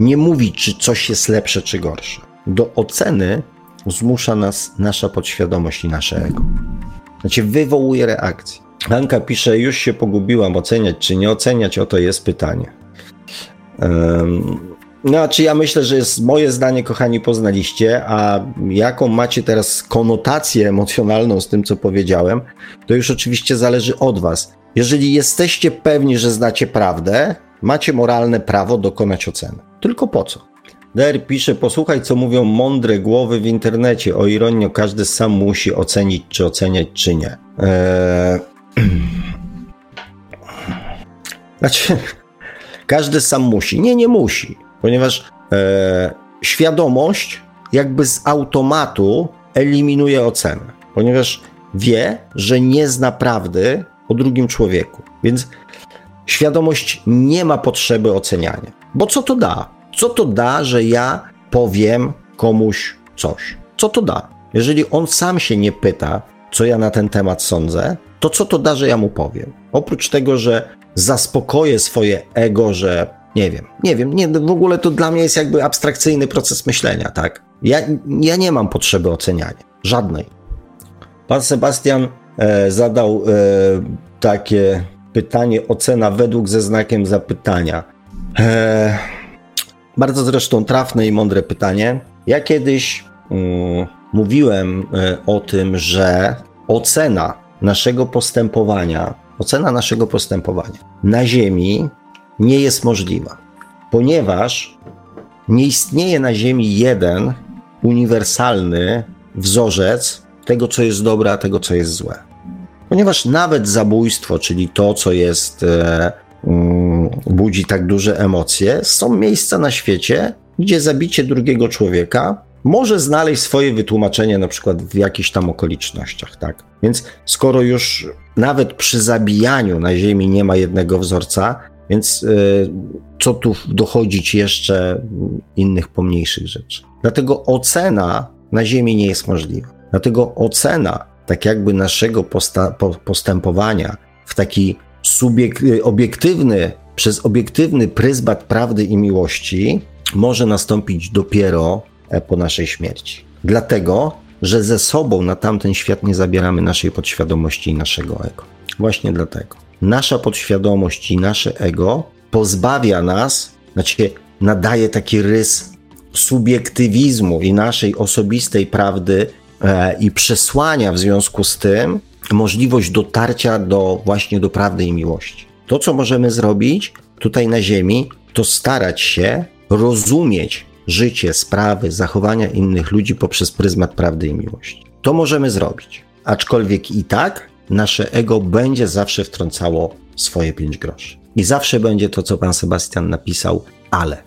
Nie mówi, czy coś jest lepsze, czy gorsze. Do oceny zmusza nas nasza podświadomość i nasze ego. Znaczy, wywołuje reakcję. Anka pisze, już się pogubiłam, oceniać czy nie oceniać, oto jest pytanie. Um, no, czy ja myślę, że jest moje zdanie, kochani, poznaliście, a jaką macie teraz konotację emocjonalną z tym, co powiedziałem, to już oczywiście zależy od Was. Jeżeli jesteście pewni, że znacie prawdę, macie moralne prawo dokonać oceny. Tylko po co? Der pisze, posłuchaj, co mówią mądre głowy w internecie. O ironio, każdy sam musi ocenić, czy oceniać, czy nie. Eee... Znaczy, każdy sam musi. Nie, nie musi, ponieważ e, świadomość jakby z automatu eliminuje ocenę, ponieważ wie, że nie zna prawdy o drugim człowieku. Więc świadomość nie ma potrzeby oceniania. Bo co to da? Co to da, że ja powiem komuś coś? Co to da? Jeżeli on sam się nie pyta, co ja na ten temat sądzę, to co to da, że ja mu powiem? Oprócz tego, że zaspokoję swoje ego, że nie wiem, nie wiem, nie, w ogóle to dla mnie jest jakby abstrakcyjny proces myślenia, tak? Ja, ja nie mam potrzeby oceniania, żadnej. Pan Sebastian zadał e, takie pytanie, ocena według ze znakiem zapytania. E, bardzo zresztą trafne i mądre pytanie. Ja kiedyś mm, mówiłem e, o tym, że ocena naszego postępowania, ocena naszego postępowania na Ziemi nie jest możliwa, ponieważ nie istnieje na Ziemi jeden uniwersalny wzorzec tego, co jest dobre, a tego, co jest złe. Ponieważ nawet zabójstwo, czyli to, co jest e, Mm, budzi tak duże emocje, są miejsca na świecie, gdzie zabicie drugiego człowieka może znaleźć swoje wytłumaczenie na przykład w jakichś tam okolicznościach, tak? Więc skoro już nawet przy zabijaniu na Ziemi nie ma jednego wzorca, więc yy, co tu dochodzić jeszcze innych pomniejszych rzeczy? Dlatego ocena na Ziemi nie jest możliwa. Dlatego ocena tak jakby naszego postępowania w taki subiek- obiektywny, przez obiektywny pryzmat prawdy i miłości może nastąpić dopiero e, po naszej śmierci. Dlatego, że ze sobą na tamten świat nie zabieramy naszej podświadomości i naszego ego. Właśnie dlatego. Nasza podświadomość i nasze ego pozbawia nas, znaczy nadaje taki rys subiektywizmu i naszej osobistej prawdy i przesłania w związku z tym możliwość dotarcia do właśnie do prawdy i miłości. To, co możemy zrobić tutaj na Ziemi, to starać się rozumieć życie, sprawy, zachowania innych ludzi poprzez pryzmat prawdy i miłości. To możemy zrobić. Aczkolwiek i tak nasze ego będzie zawsze wtrącało swoje pięć groszy. I zawsze będzie to, co pan Sebastian napisał, ale.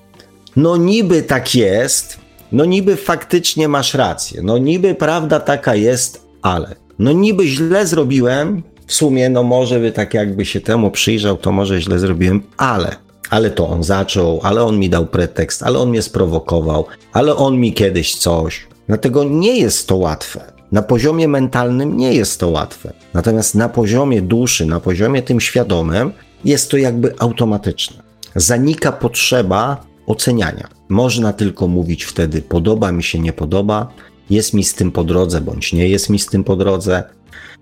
No niby tak jest, no niby faktycznie masz rację, no niby prawda taka jest, ale. No niby źle zrobiłem, w sumie no może by tak jakby się temu przyjrzał, to może źle zrobiłem, ale. Ale to on zaczął, ale on mi dał pretekst, ale on mnie sprowokował, ale on mi kiedyś coś. Dlatego nie jest to łatwe. Na poziomie mentalnym nie jest to łatwe. Natomiast na poziomie duszy, na poziomie tym świadomym, jest to jakby automatyczne. Zanika potrzeba oceniania. Można tylko mówić wtedy: podoba mi się, nie podoba, jest mi z tym po drodze, bądź nie jest mi z tym po drodze,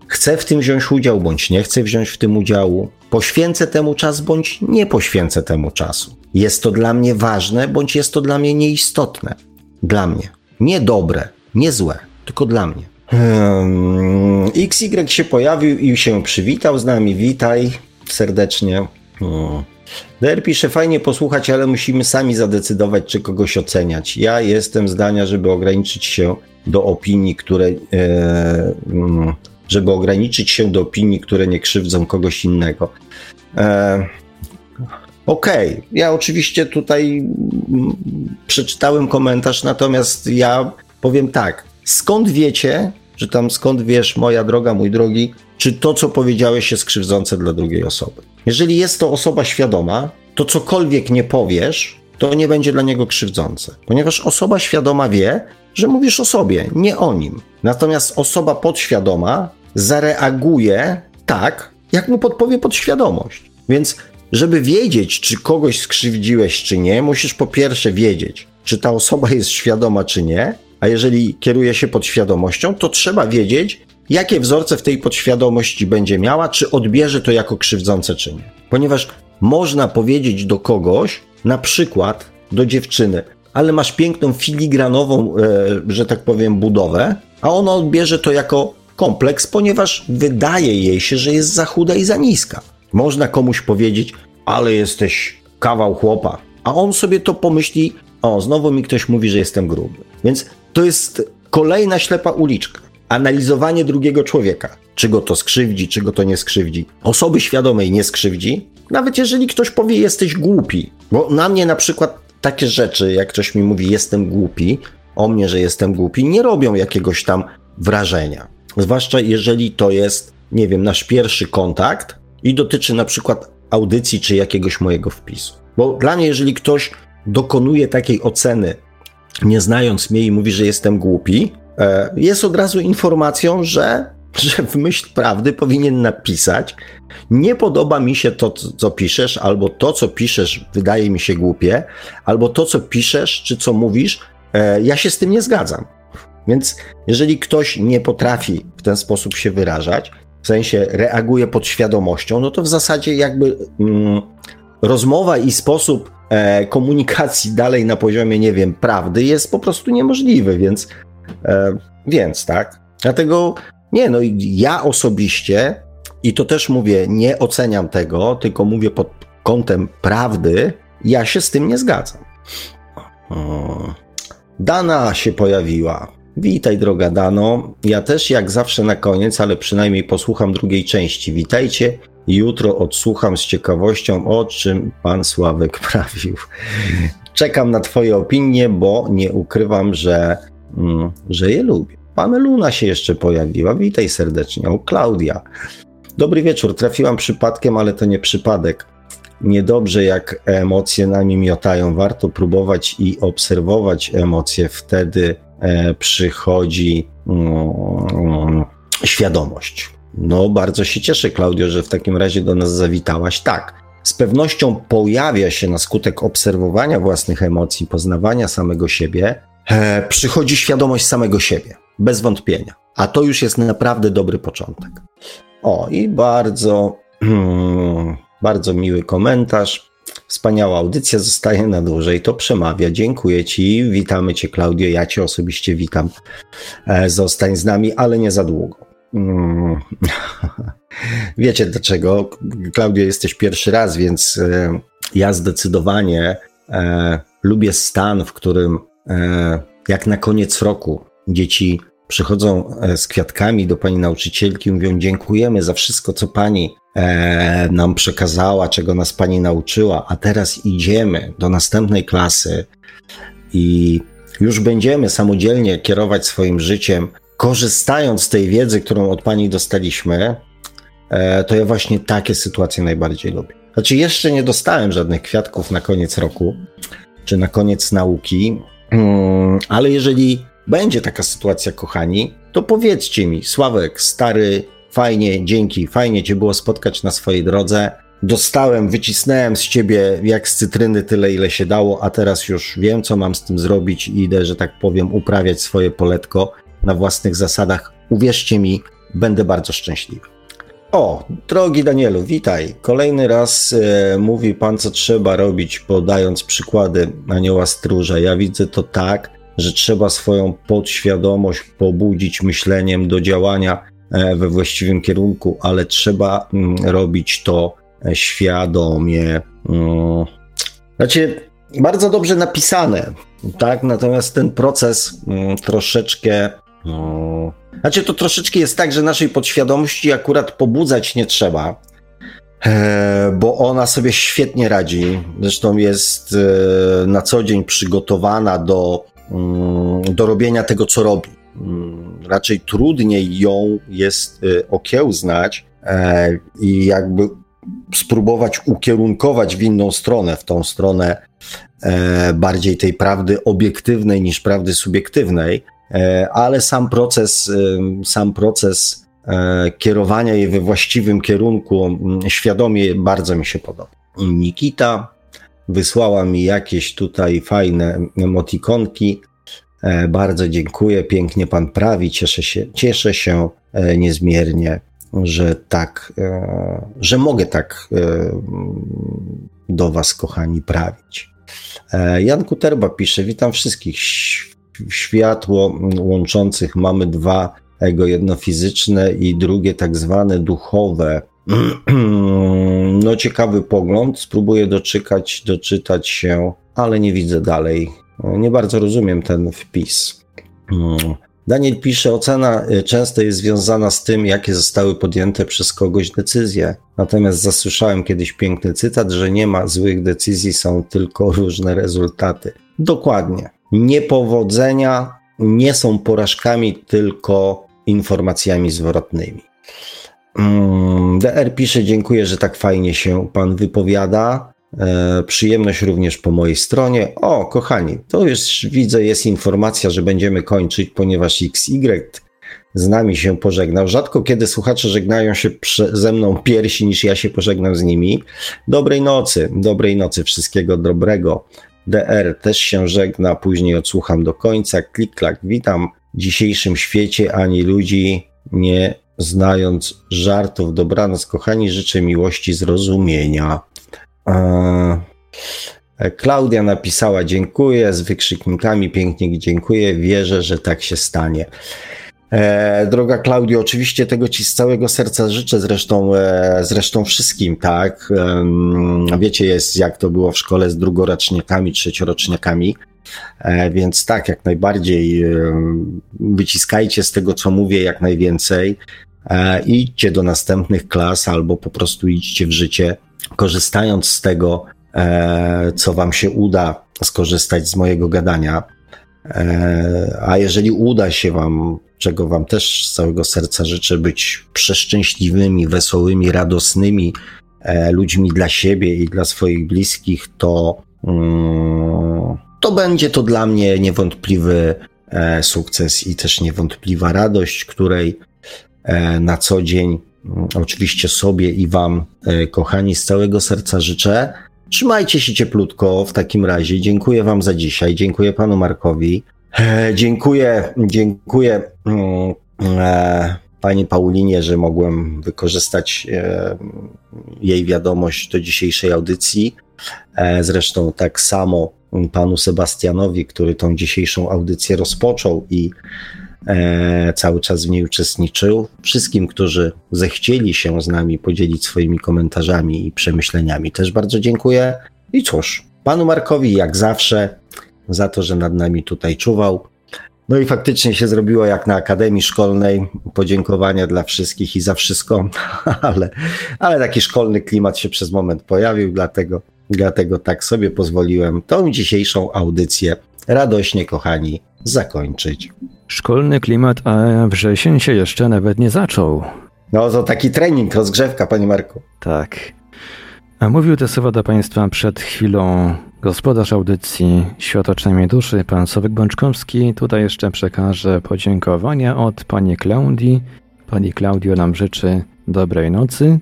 chcę w tym wziąć udział, bądź nie chcę wziąć w tym udziału, poświęcę temu czas, bądź nie poświęcę temu czasu. Jest to dla mnie ważne, bądź jest to dla mnie nieistotne. Dla mnie. Nie dobre, nie złe, tylko dla mnie. Hmm, XY się pojawił i się przywitał z nami. Witaj serdecznie. Hmm. DR pisze, fajnie posłuchać, ale musimy sami zadecydować, czy kogoś oceniać. Ja jestem zdania, żeby ograniczyć się do opinii, które. E, mm, żeby ograniczyć się do opinii, które nie krzywdzą kogoś innego. E, Okej, okay. ja oczywiście tutaj mm, przeczytałem komentarz, natomiast ja powiem tak. Skąd wiecie, że tam skąd wiesz, moja droga, mój drogi, czy to, co powiedziałeś, jest krzywdzące dla drugiej osoby? Jeżeli jest to osoba świadoma, to cokolwiek nie powiesz, to nie będzie dla niego krzywdzące, ponieważ osoba świadoma wie, że mówisz o sobie, nie o nim. Natomiast osoba podświadoma zareaguje tak, jak mu podpowie podświadomość. Więc, żeby wiedzieć, czy kogoś skrzywdziłeś, czy nie, musisz po pierwsze wiedzieć, czy ta osoba jest świadoma, czy nie, a jeżeli kieruje się podświadomością, to trzeba wiedzieć, jakie wzorce w tej podświadomości będzie miała, czy odbierze to jako krzywdzące, czy nie. Ponieważ można powiedzieć do kogoś, na przykład do dziewczyny, ale masz piękną filigranową, e, że tak powiem, budowę, a ona odbierze to jako kompleks, ponieważ wydaje jej się, że jest za chuda i za niska. Można komuś powiedzieć, ale jesteś kawał chłopa, a on sobie to pomyśli, o, znowu mi ktoś mówi, że jestem gruby. Więc to jest kolejna ślepa uliczka. Analizowanie drugiego człowieka. Czy go to skrzywdzi, czy go to nie skrzywdzi. Osoby świadomej nie skrzywdzi, nawet jeżeli ktoś powie, jesteś głupi. Bo na mnie na przykład takie rzeczy, jak ktoś mi mówi, jestem głupi, o mnie, że jestem głupi, nie robią jakiegoś tam wrażenia. Zwłaszcza jeżeli to jest, nie wiem, nasz pierwszy kontakt i dotyczy na przykład audycji czy jakiegoś mojego wpisu. Bo dla mnie, jeżeli ktoś dokonuje takiej oceny nie znając mnie i mówi, że jestem głupi, jest od razu informacją, że, że w myśl prawdy powinien napisać: Nie podoba mi się to, co piszesz, albo to, co piszesz, wydaje mi się głupie, albo to, co piszesz, czy co mówisz, e, ja się z tym nie zgadzam. Więc jeżeli ktoś nie potrafi w ten sposób się wyrażać, w sensie reaguje pod świadomością, no to w zasadzie jakby mm, rozmowa i sposób e, komunikacji dalej na poziomie, nie wiem, prawdy jest po prostu niemożliwy, więc, e, więc tak. Dlatego nie, no ja osobiście, i to też mówię, nie oceniam tego, tylko mówię pod kątem prawdy, ja się z tym nie zgadzam. Dana się pojawiła. Witaj, droga Dano. Ja też jak zawsze na koniec, ale przynajmniej posłucham drugiej części. Witajcie Jutro odsłucham z ciekawością, o czym pan Sławek prawił. Czekam na Twoje opinie, bo nie ukrywam, że, że je lubię. Pan Luna się jeszcze pojawiła. Witaj serdecznie. O, Klaudia. Dobry wieczór. Trafiłam przypadkiem, ale to nie przypadek. Niedobrze, jak emocje nami miotają. Warto próbować i obserwować emocje. Wtedy e, przychodzi mm, świadomość. No, bardzo się cieszę, Klaudio, że w takim razie do nas zawitałaś. Tak, z pewnością pojawia się na skutek obserwowania własnych emocji, poznawania samego siebie, e, przychodzi świadomość samego siebie, bez wątpienia. A to już jest naprawdę dobry początek. O, i bardzo, hmm, bardzo miły komentarz. Wspaniała audycja, zostaje na dłużej, to przemawia. Dziękuję Ci, witamy Cię Klaudio, ja Cię osobiście witam. E, zostań z nami, ale nie za długo. Mm. Wiecie dlaczego? Klaudio, jesteś pierwszy raz, więc e, ja zdecydowanie e, lubię stan, w którym jak na koniec roku dzieci przychodzą e, z kwiatkami do pani nauczycielki, mówią: Dziękujemy za wszystko, co pani e, nam przekazała, czego nas pani nauczyła, a teraz idziemy do następnej klasy i już będziemy samodzielnie kierować swoim życiem, korzystając z tej wiedzy, którą od pani dostaliśmy. E, to ja właśnie takie sytuacje najbardziej lubię. Znaczy, jeszcze nie dostałem żadnych kwiatków na koniec roku, czy na koniec nauki, ale jeżeli będzie taka sytuacja, kochani, to powiedzcie mi, Sławek, stary, fajnie, dzięki, fajnie cię było spotkać na swojej drodze. Dostałem, wycisnąłem z ciebie jak z cytryny tyle, ile się dało, a teraz już wiem, co mam z tym zrobić i idę, że tak powiem, uprawiać swoje poletko na własnych zasadach. Uwierzcie mi, będę bardzo szczęśliwy. O, drogi Danielu, witaj. Kolejny raz e, mówi pan, co trzeba robić, podając przykłady anioła stróża. Ja widzę to tak, że trzeba swoją podświadomość pobudzić myśleniem do działania e, we właściwym kierunku, ale trzeba mm, robić to e, świadomie. Mm. Znaczy, bardzo dobrze napisane, tak? Natomiast ten proces mm, troszeczkę. Znaczy, to troszeczkę jest tak, że naszej podświadomości akurat pobudzać nie trzeba, e, bo ona sobie świetnie radzi. Zresztą jest na co dzień przygotowana do Mm, do robienia tego, co robi. Mm, raczej trudniej ją jest y, okiełznać e, i jakby spróbować ukierunkować w inną stronę, w tą stronę e, bardziej tej prawdy obiektywnej niż prawdy subiektywnej, e, ale sam proces, y, sam proces kierowania jej we właściwym kierunku świadomie bardzo mi się podoba. Nikita Wysłała mi jakieś tutaj fajne emotikonki. E, bardzo dziękuję, pięknie pan prawi. Cieszę się, cieszę się e, niezmiernie, że tak, e, że mogę tak do was, kochani, prawić. Jan Kuterba pisze: Witam wszystkich. Światło łączących mamy dwa ego, jedno fizyczne i drugie tak zwane duchowe. No, ciekawy pogląd. Spróbuję doczekać, doczytać się, ale nie widzę dalej. Nie bardzo rozumiem ten wpis. Daniel pisze, ocena y, często jest związana z tym, jakie zostały podjęte przez kogoś decyzje. Natomiast zasłyszałem kiedyś piękny cytat, że nie ma złych decyzji, są tylko różne rezultaty. Dokładnie. Niepowodzenia nie są porażkami, tylko informacjami zwrotnymi. Mm, DR pisze, dziękuję, że tak fajnie się pan wypowiada. E, przyjemność również po mojej stronie. O, kochani, to już widzę, jest informacja, że będziemy kończyć, ponieważ XY z nami się pożegnał. Rzadko kiedy słuchacze żegnają się ze mną piersi niż ja się pożegnam z nimi. Dobrej nocy, dobrej nocy, wszystkiego dobrego. DR też się żegna, później odsłucham do końca. Klik, klak, witam. W dzisiejszym świecie ani ludzi nie znając żartów, dobranoc, kochani, życzę miłości, zrozumienia. E, Klaudia napisała dziękuję z wykrzyknikami, pięknie dziękuję, wierzę, że tak się stanie. E, droga Klaudio, oczywiście tego Ci z całego serca życzę, zresztą, e, zresztą wszystkim, tak? Wiecie, jest jak to było w szkole z drugoroczniakami, trzecioroczniakami. E, więc tak, jak najbardziej wyciskajcie z tego, co mówię, jak najwięcej. Idźcie do następnych klas albo po prostu idźcie w życie, korzystając z tego, co Wam się uda skorzystać z mojego gadania. A jeżeli uda się Wam, czego Wam też z całego serca życzę, być przeszczęśliwymi, wesołymi, radosnymi ludźmi dla siebie i dla swoich bliskich, to. Mm, to będzie to dla mnie niewątpliwy e, sukces i też niewątpliwa radość, której e, na co dzień mm, oczywiście sobie i Wam, e, kochani, z całego serca życzę. Trzymajcie się cieplutko w takim razie. Dziękuję Wam za dzisiaj. Dziękuję Panu Markowi. Dziękuję, dziękuję mm, pani Paulinie, że mogłem wykorzystać e, jej wiadomość do dzisiejszej audycji. E, zresztą tak samo panu Sebastianowi, który tą dzisiejszą audycję rozpoczął i e, cały czas w niej uczestniczył. Wszystkim, którzy zechcieli się z nami podzielić swoimi komentarzami i przemyśleniami, też bardzo dziękuję. I cóż, panu Markowi, jak zawsze, za to, że nad nami tutaj czuwał. No i faktycznie się zrobiło jak na Akademii Szkolnej. Podziękowania dla wszystkich i za wszystko, ale, ale taki szkolny klimat się przez moment pojawił, dlatego, dlatego tak sobie pozwoliłem tą dzisiejszą audycję radośnie, kochani, zakończyć. Szkolny klimat, a wrzesień się jeszcze nawet nie zaczął. No to taki trening, rozgrzewka, panie Marku. Tak. A mówił te słowa do Państwa przed chwilą gospodarz audycji Świat oczami duszy, pan Sławek Bączkowski. Tutaj jeszcze przekażę podziękowania od pani Klaudii. Pani Klaudio nam życzy dobrej nocy.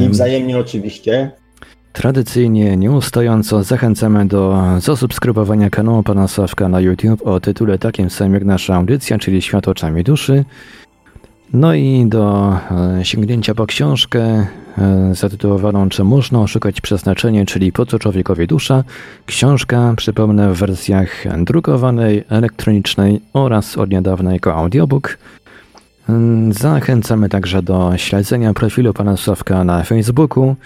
I wzajemnie oczywiście. Tradycyjnie, nieustająco zachęcamy do zasubskrybowania kanału pana Sławka na YouTube o tytule takim samym jak nasza audycja, czyli Świat oczami duszy. No i do e, sięgnięcia po książkę e, zatytułowaną Czy można oszukać przeznaczenie, czyli Po co człowiekowi dusza? Książka, przypomnę, w wersjach drukowanej, elektronicznej oraz od niedawna jako audiobook. Mm, zachęcamy także do śledzenia profilu pana Sławka na Facebooku.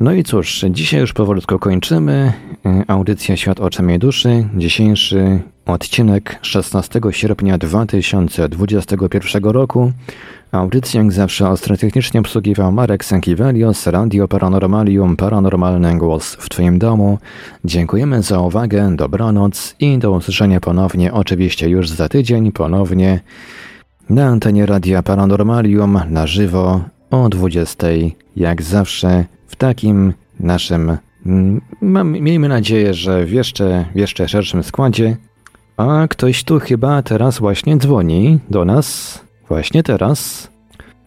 No i cóż, dzisiaj już powolutku kończymy. E, audycja Świat oczami duszy. Dzisiejszy odcinek 16 sierpnia 2021 roku. Audycję jak zawsze ostro-technicznie obsługiwał Marek Sankiewelios, Radio Paranormalium, Paranormalny Głos w Twoim domu. Dziękujemy za uwagę, dobranoc i do usłyszenia ponownie, oczywiście już za tydzień, ponownie na antenie Radia Paranormalium na żywo o 20, jak zawsze w takim naszym, mm, mam, miejmy nadzieję, że w jeszcze, w jeszcze szerszym składzie. A ktoś tu chyba teraz właśnie dzwoni do nas. Właśnie teraz.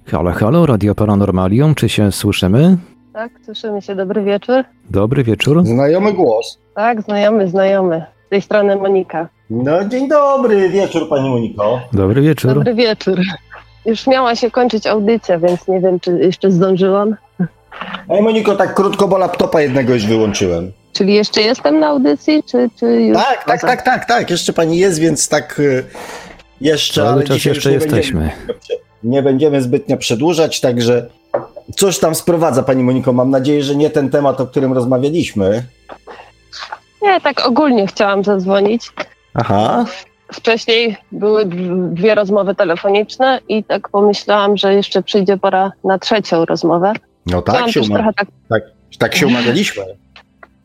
Halo, halo, Radio Paranormalium, czy się słyszymy? Tak, słyszymy się. Dobry wieczór. Dobry wieczór. Znajomy głos. Tak, znajomy, znajomy. Z tej strony Monika. No dzień dobry, wieczór pani Moniko. Dobry wieczór. Dobry wieczór. Już miała się kończyć audycja, więc nie wiem, czy jeszcze zdążyłam. Ej Moniko, tak krótko, bo laptopa jednego już wyłączyłem. Czyli jeszcze jestem na audycji, czy, czy już? Tak, tak, tak, tak, tak. Jeszcze pani jest, więc tak y, jeszcze. Cały ale czas jeszcze jesteśmy. Będziemy, nie będziemy zbytnio przedłużać, także coś tam sprowadza pani Moniko. Mam nadzieję, że nie ten temat, o którym rozmawialiśmy. Nie, tak ogólnie chciałam zadzwonić. Aha. Wcześniej były dwie rozmowy telefoniczne i tak pomyślałam, że jeszcze przyjdzie pora na trzecią rozmowę. No tak się, też uma- trochę tak tak się umawialiśmy.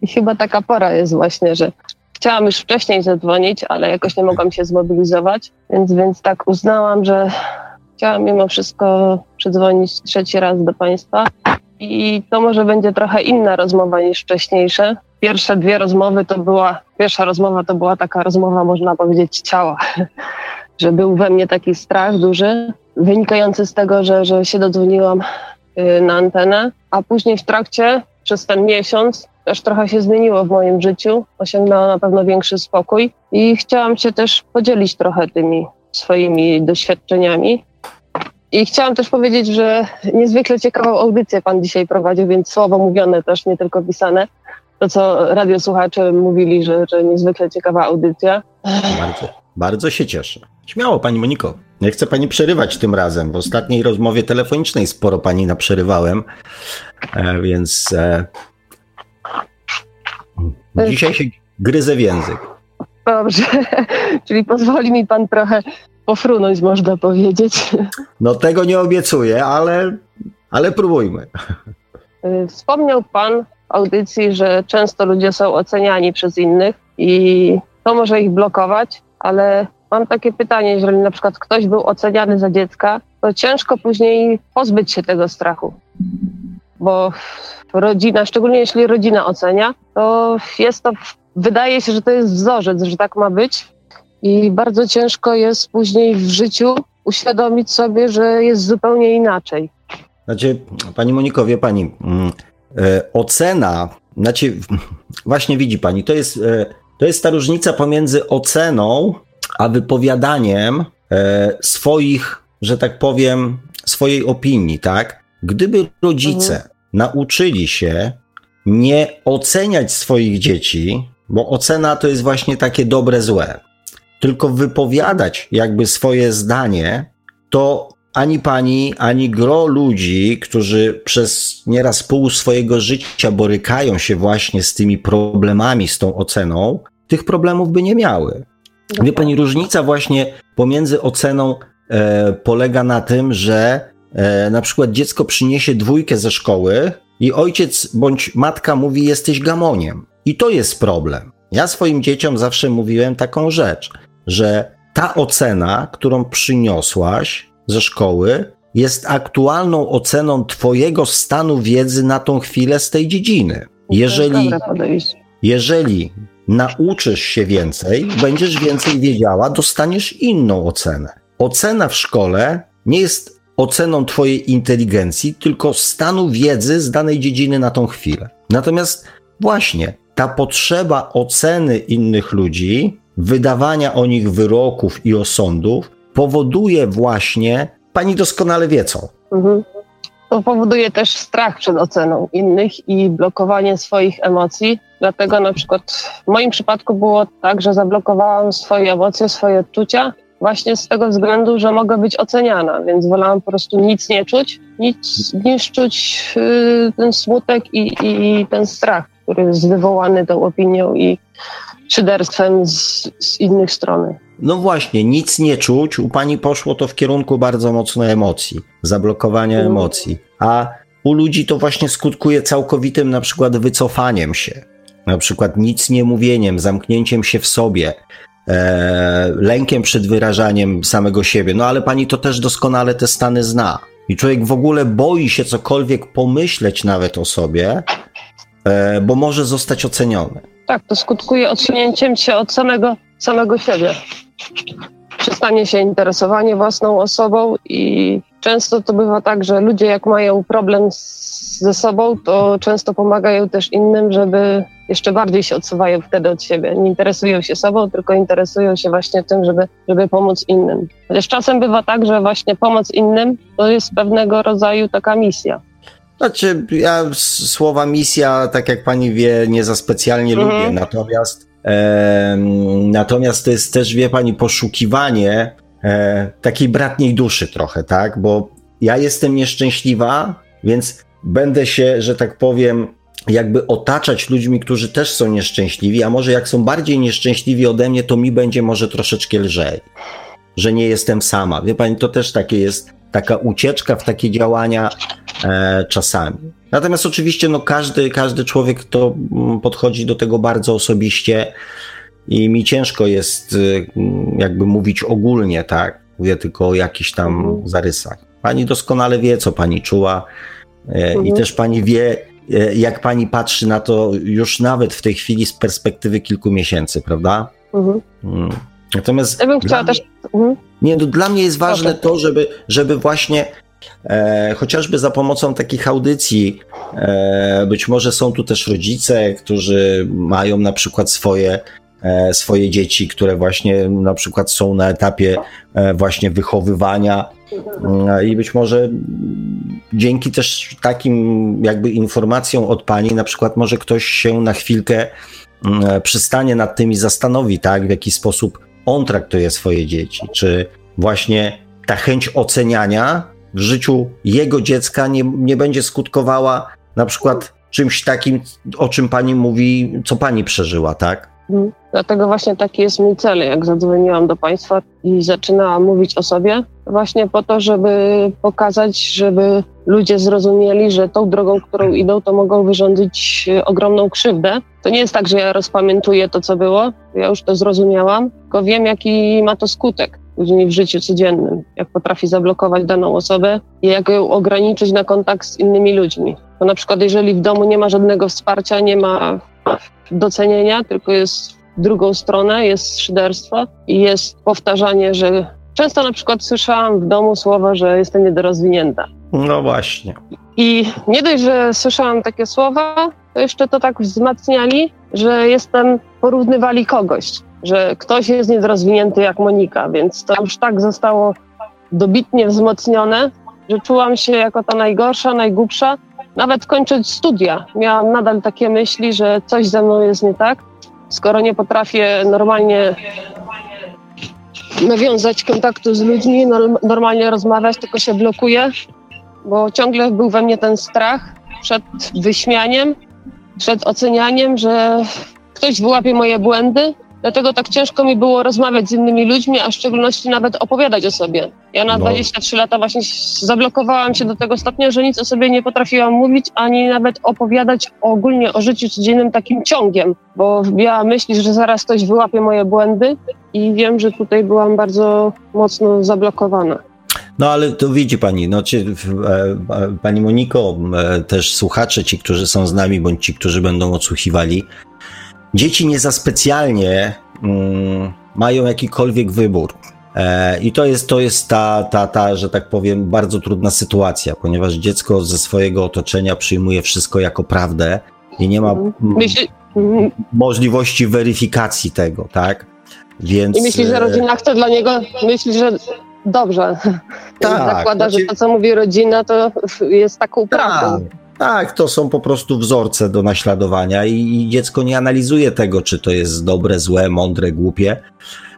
I chyba taka pora jest właśnie, że chciałam już wcześniej zadzwonić, ale jakoś nie mogłam się zmobilizować, więc, więc tak uznałam, że chciałam mimo wszystko przydzwonić trzeci raz do Państwa. I to może będzie trochę inna rozmowa niż wcześniejsze. Pierwsze dwie rozmowy to była, pierwsza rozmowa to była taka rozmowa, można powiedzieć, ciała, że był we mnie taki strach duży, wynikający z tego, że, że się dodzwoniłam na antenę, a później w trakcie, przez ten miesiąc, też trochę się zmieniło w moim życiu. Osiągnęłam na pewno większy spokój i chciałam się też podzielić trochę tymi swoimi doświadczeniami. I chciałam też powiedzieć, że niezwykle ciekawą audycję pan dzisiaj prowadził, więc słowo mówione też, nie tylko pisane. To, co radiosłuchacze mówili, że, że niezwykle ciekawa audycja. Bardzo, bardzo się cieszę. Śmiało, pani Moniko. Nie chcę pani przerywać tym razem. W ostatniej rozmowie telefonicznej sporo pani naprzerywałem, e, więc e, dzisiaj się gryzę w język. Dobrze, czyli pozwoli mi pan trochę pofrunąć, można powiedzieć. No tego nie obiecuję, ale, ale próbujmy. Wspomniał Pan w audycji, że często ludzie są oceniani przez innych i to może ich blokować, ale mam takie pytanie, jeżeli na przykład ktoś był oceniany za dziecka, to ciężko później pozbyć się tego strachu. Bo rodzina, szczególnie jeśli rodzina ocenia, to jest to, wydaje się, że to jest wzorzec, że tak ma być i bardzo ciężko jest później w życiu uświadomić sobie, że jest zupełnie inaczej. Znaczy, pani Moniko, wie pani, mm, e, ocena, znaczy, właśnie widzi pani, to jest, e, to jest ta różnica pomiędzy oceną a wypowiadaniem e, swoich, że tak powiem, swojej opinii, tak? Gdyby rodzice mhm. nauczyli się nie oceniać swoich dzieci, bo ocena to jest właśnie takie dobre, złe, tylko wypowiadać jakby swoje zdanie, to ani pani, ani gro ludzi, którzy przez nieraz pół swojego życia borykają się właśnie z tymi problemami, z tą oceną, tych problemów by nie miały. Wie pani, różnica właśnie pomiędzy oceną e, polega na tym, że e, na przykład dziecko przyniesie dwójkę ze szkoły i ojciec bądź matka mówi: Jesteś gamoniem. I to jest problem. Ja swoim dzieciom zawsze mówiłem taką rzecz, że ta ocena, którą przyniosłaś ze szkoły, jest aktualną oceną Twojego stanu wiedzy na tą chwilę z tej dziedziny. Jeżeli, jeżeli nauczysz się więcej, będziesz więcej wiedziała, dostaniesz inną ocenę. Ocena w szkole nie jest oceną Twojej inteligencji, tylko stanu wiedzy z danej dziedziny na tą chwilę. Natomiast właśnie ta potrzeba oceny innych ludzi, wydawania o nich wyroków i osądów, powoduje właśnie, pani doskonale wie co. Mhm. To powoduje też strach przed oceną innych i blokowanie swoich emocji. Dlatego na przykład w moim przypadku było tak, że zablokowałam swoje emocje, swoje odczucia właśnie z tego względu, że mogę być oceniana, więc wolałam po prostu nic nie czuć, nic niż czuć yy, ten smutek i, i, ten strach, który jest wywołany tą opinią i szyderstwem z, z innych strony. No właśnie, nic nie czuć. U pani poszło to w kierunku bardzo mocno emocji, zablokowania mm. emocji. A u ludzi to właśnie skutkuje całkowitym na przykład wycofaniem się, na przykład nic nie mówieniem, zamknięciem się w sobie, e, lękiem przed wyrażaniem samego siebie. No ale pani to też doskonale te stany zna. I człowiek w ogóle boi się cokolwiek pomyśleć nawet o sobie, e, bo może zostać oceniony. Tak, to skutkuje odsunięciem się od samego, samego siebie. Przestanie się interesowanie własną osobą i często to bywa tak, że ludzie jak mają problem z, ze sobą, to często pomagają też innym, żeby jeszcze bardziej się odsuwają wtedy od siebie. Nie interesują się sobą, tylko interesują się właśnie tym, żeby, żeby pomóc innym. Chociaż czasem bywa tak, że właśnie pomoc innym to jest pewnego rodzaju taka misja. Znaczy, ja słowa misja, tak jak pani wie, nie za specjalnie mhm. lubię, natomiast natomiast to jest też, wie pani, poszukiwanie e, takiej bratniej duszy trochę, tak? Bo ja jestem nieszczęśliwa, więc będę się, że tak powiem, jakby otaczać ludźmi, którzy też są nieszczęśliwi, a może jak są bardziej nieszczęśliwi ode mnie, to mi będzie może troszeczkę lżej, że nie jestem sama. Wie pani, to też takie jest, taka ucieczka w takie działania e, czasami. Natomiast oczywiście, no każdy, każdy człowiek to mm, podchodzi do tego bardzo osobiście i mi ciężko jest y, jakby mówić ogólnie, tak? Mówię tylko o jakichś tam mhm. zarysach. Pani doskonale wie, co pani czuła e, i mhm. też pani wie, E, jak pani patrzy na to już nawet w tej chwili z perspektywy kilku miesięcy, prawda? Mhm. Mm. Natomiast. Ja bym chciała mnie, też. Mhm. Nie, no, dla mnie jest ważne okay. to, żeby, żeby właśnie e, chociażby za pomocą takich audycji, e, być może są tu też rodzice, którzy mają na przykład swoje e, swoje dzieci, które właśnie na przykład są na etapie e, właśnie wychowywania. Mm, i być może dzięki też takim jakby informacjom od pani, na przykład może ktoś się na chwilkę mm, przystanie nad tymi zastanowi, tak, w jaki sposób on traktuje swoje dzieci, czy właśnie ta chęć oceniania w życiu jego dziecka nie, nie będzie skutkowała na przykład czymś takim, o czym pani mówi, co pani przeżyła, tak? Mhm. Dlatego właśnie taki jest mój cel, jak zadzwoniłam do Państwa i zaczynałam mówić o sobie, właśnie po to, żeby pokazać, żeby ludzie zrozumieli, że tą drogą, którą idą, to mogą wyrządzić e, ogromną krzywdę. To nie jest tak, że ja rozpamiętuję to, co było, ja już to zrozumiałam, tylko wiem, jaki ma to skutek później w życiu codziennym, jak potrafi zablokować daną osobę i jak ją ograniczyć na kontakt z innymi ludźmi. Bo na przykład, jeżeli w domu nie ma żadnego wsparcia, nie ma docenienia, tylko jest w drugą stronę, jest szyderstwo i jest powtarzanie, że często na przykład słyszałam w domu słowa, że jestem niedorozwinięta. No właśnie. I nie dość, że słyszałam takie słowa, to jeszcze to tak wzmacniali, że jestem, porównywali kogoś, że ktoś jest niedorozwinięty jak Monika, więc to już tak zostało dobitnie wzmocnione, że czułam się jako ta najgorsza, najgłupsza. Nawet kończąc studia, miałam nadal takie myśli, że coś ze mną jest nie tak. Skoro nie potrafię normalnie nawiązać kontaktu z ludźmi, normalnie rozmawiać, tylko się blokuję, bo ciągle był we mnie ten strach przed wyśmianiem, przed ocenianiem, że ktoś wyłapie moje błędy. Dlatego tak ciężko mi było rozmawiać z innymi ludźmi, a w szczególności nawet opowiadać o sobie. Ja na no. 23 lata właśnie zablokowałam się do tego stopnia, że nic o sobie nie potrafiłam mówić, ani nawet opowiadać ogólnie o życiu codziennym takim ciągiem, bo miałam myśli, że zaraz ktoś wyłapie moje błędy i wiem, że tutaj byłam bardzo mocno zablokowana. No ale to widzi pani, no czy, e, e, pani Moniko, e, też słuchacze, ci, którzy są z nami, bądź ci, którzy będą odsłuchiwali, dzieci nie za specjalnie mm, mają jakikolwiek wybór. E, I to jest, to jest ta, ta, ta, że tak powiem, bardzo trudna sytuacja, ponieważ dziecko ze swojego otoczenia przyjmuje wszystko jako prawdę i nie ma mhm. Myśli... możliwości weryfikacji tego, tak? Więc... I myśli, że rodzina chce dla niego, myśli, że dobrze. Tak. Zakłada, znaczy... że to, co mówi rodzina, to jest taką tak. prawdą. Tak, to są po prostu wzorce do naśladowania i, i dziecko nie analizuje tego, czy to jest dobre, złe, mądre, głupie,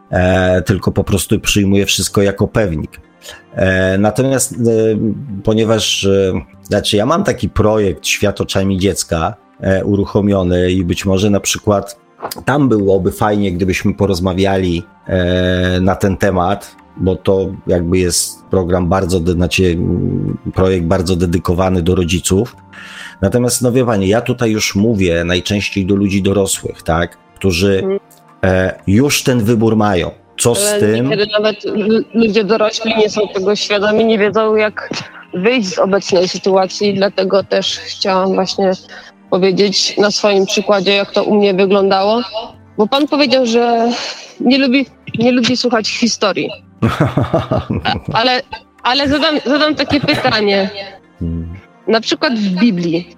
e, tylko po prostu przyjmuje wszystko jako pewnik. E, natomiast e, ponieważ, e, znaczy ja mam taki projekt Świat oczami dziecka e, uruchomiony i być może na przykład tam byłoby fajnie, gdybyśmy porozmawiali e, na ten temat, bo to jakby jest program bardzo, znaczy projekt bardzo dedykowany do rodziców. Natomiast, no wie pani, ja tutaj już mówię najczęściej do ludzi dorosłych, tak, którzy e, już ten wybór mają. Co z Ale tym? Kiedy nawet ludzie dorośli nie są tego świadomi, nie wiedzą, jak wyjść z obecnej sytuacji, dlatego też chciałam właśnie powiedzieć na swoim przykładzie, jak to u mnie wyglądało. Bo pan powiedział, że nie lubi, nie lubi słuchać historii. Ale, ale zadam, zadam takie pytanie. Na przykład w Biblii.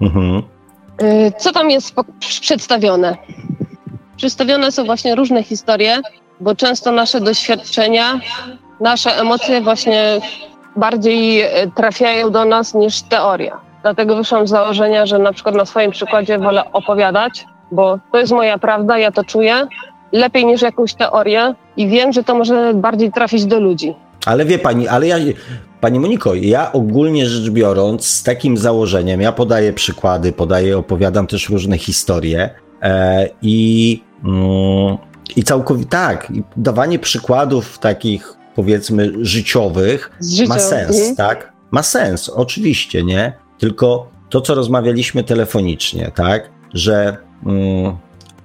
Mhm. Y, co tam jest przedstawione? Przedstawione są właśnie różne historie, bo często nasze doświadczenia, nasze emocje właśnie bardziej y, trafiają do nas niż teoria. Dlatego wyszłam z założenia, że na przykład na swoim przykładzie wolę opowiadać, bo to jest moja prawda, ja to czuję, lepiej niż jakąś teorię i wiem, że to może bardziej trafić do ludzi. Ale wie pani, ale ja, pani Moniko, ja ogólnie rzecz biorąc, z takim założeniem, ja podaję przykłady, podaję, opowiadam też różne historie e, i, mm, i całkowicie tak, dawanie przykładów takich powiedzmy życiowych ma sens, mhm. tak? Ma sens, oczywiście, nie? Tylko to, co rozmawialiśmy telefonicznie, tak? Że. Mm,